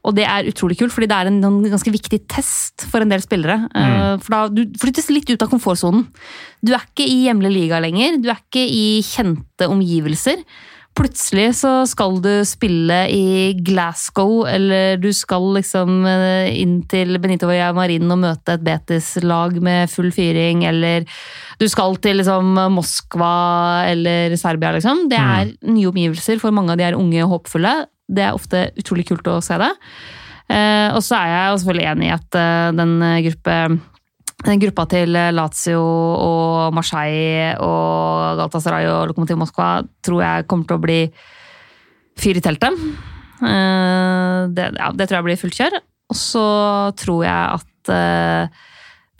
Og det er utrolig kult, fordi det er en, en ganske viktig test for en del spillere. Eh, mm. For da, Du flyttes litt ut av komfortsonen. Du er ikke i hjemlig liga lenger. Du er ikke i kjente omgivelser. Plutselig så skal du spille i Glasgow, eller du skal liksom eh, inn til Benito Marin og møte et Betis-lag med full fyring, eller du skal til liksom Moskva eller Serbia, liksom. Det er mm. nye omgivelser for mange av de her unge og håpefulle. Det er ofte utrolig kult å se det. Eh, og så er jeg selvfølgelig enig i at eh, den, gruppe, den gruppa til Lazio og Marseille og Galatasaray og Lokomotiv Moskva tror jeg kommer til å bli fyr i teltet. Eh, det, ja, det tror jeg blir fullt kjør. Og så tror jeg at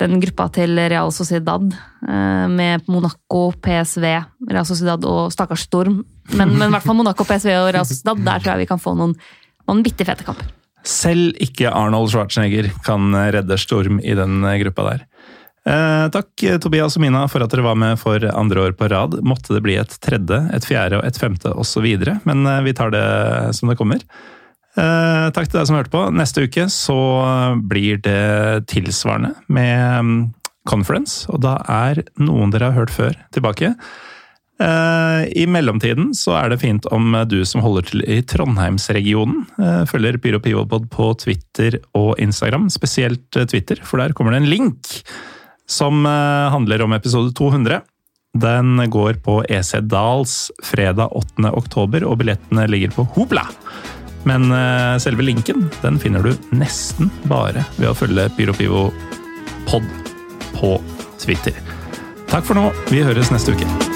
den gruppa til Real Sociedad med Monaco, PSV, Real Sociedad og stakkars Storm men, men i hvert fall Monaco, PSV og Real Sociedad, der tror jeg vi kan få noen, noen bitte fete kamper. Selv ikke Arnold Schwarzenegger kan redde Storm i den gruppa der. Eh, takk Tobias og Mina for at dere var med for andre år på rad. Måtte det bli et tredje, et fjerde og et femte osv. Men eh, vi tar det som det kommer. Eh, takk til deg som hørte på. Neste uke så blir det tilsvarende med mm, Conference. Og da er noen dere har hørt før, tilbake. Eh, I mellomtiden så er det fint om du som holder til i Trondheimsregionen, eh, følger Pyro Pivopod på Twitter og Instagram, spesielt eh, Twitter, for der kommer det en link som handler om episode 200. Den går på EC Dals fredag 8. oktober, og billettene ligger på Hopla! Men selve linken den finner du nesten bare ved å følge Pyropivo pod på Twitter. Takk for nå, vi høres neste uke.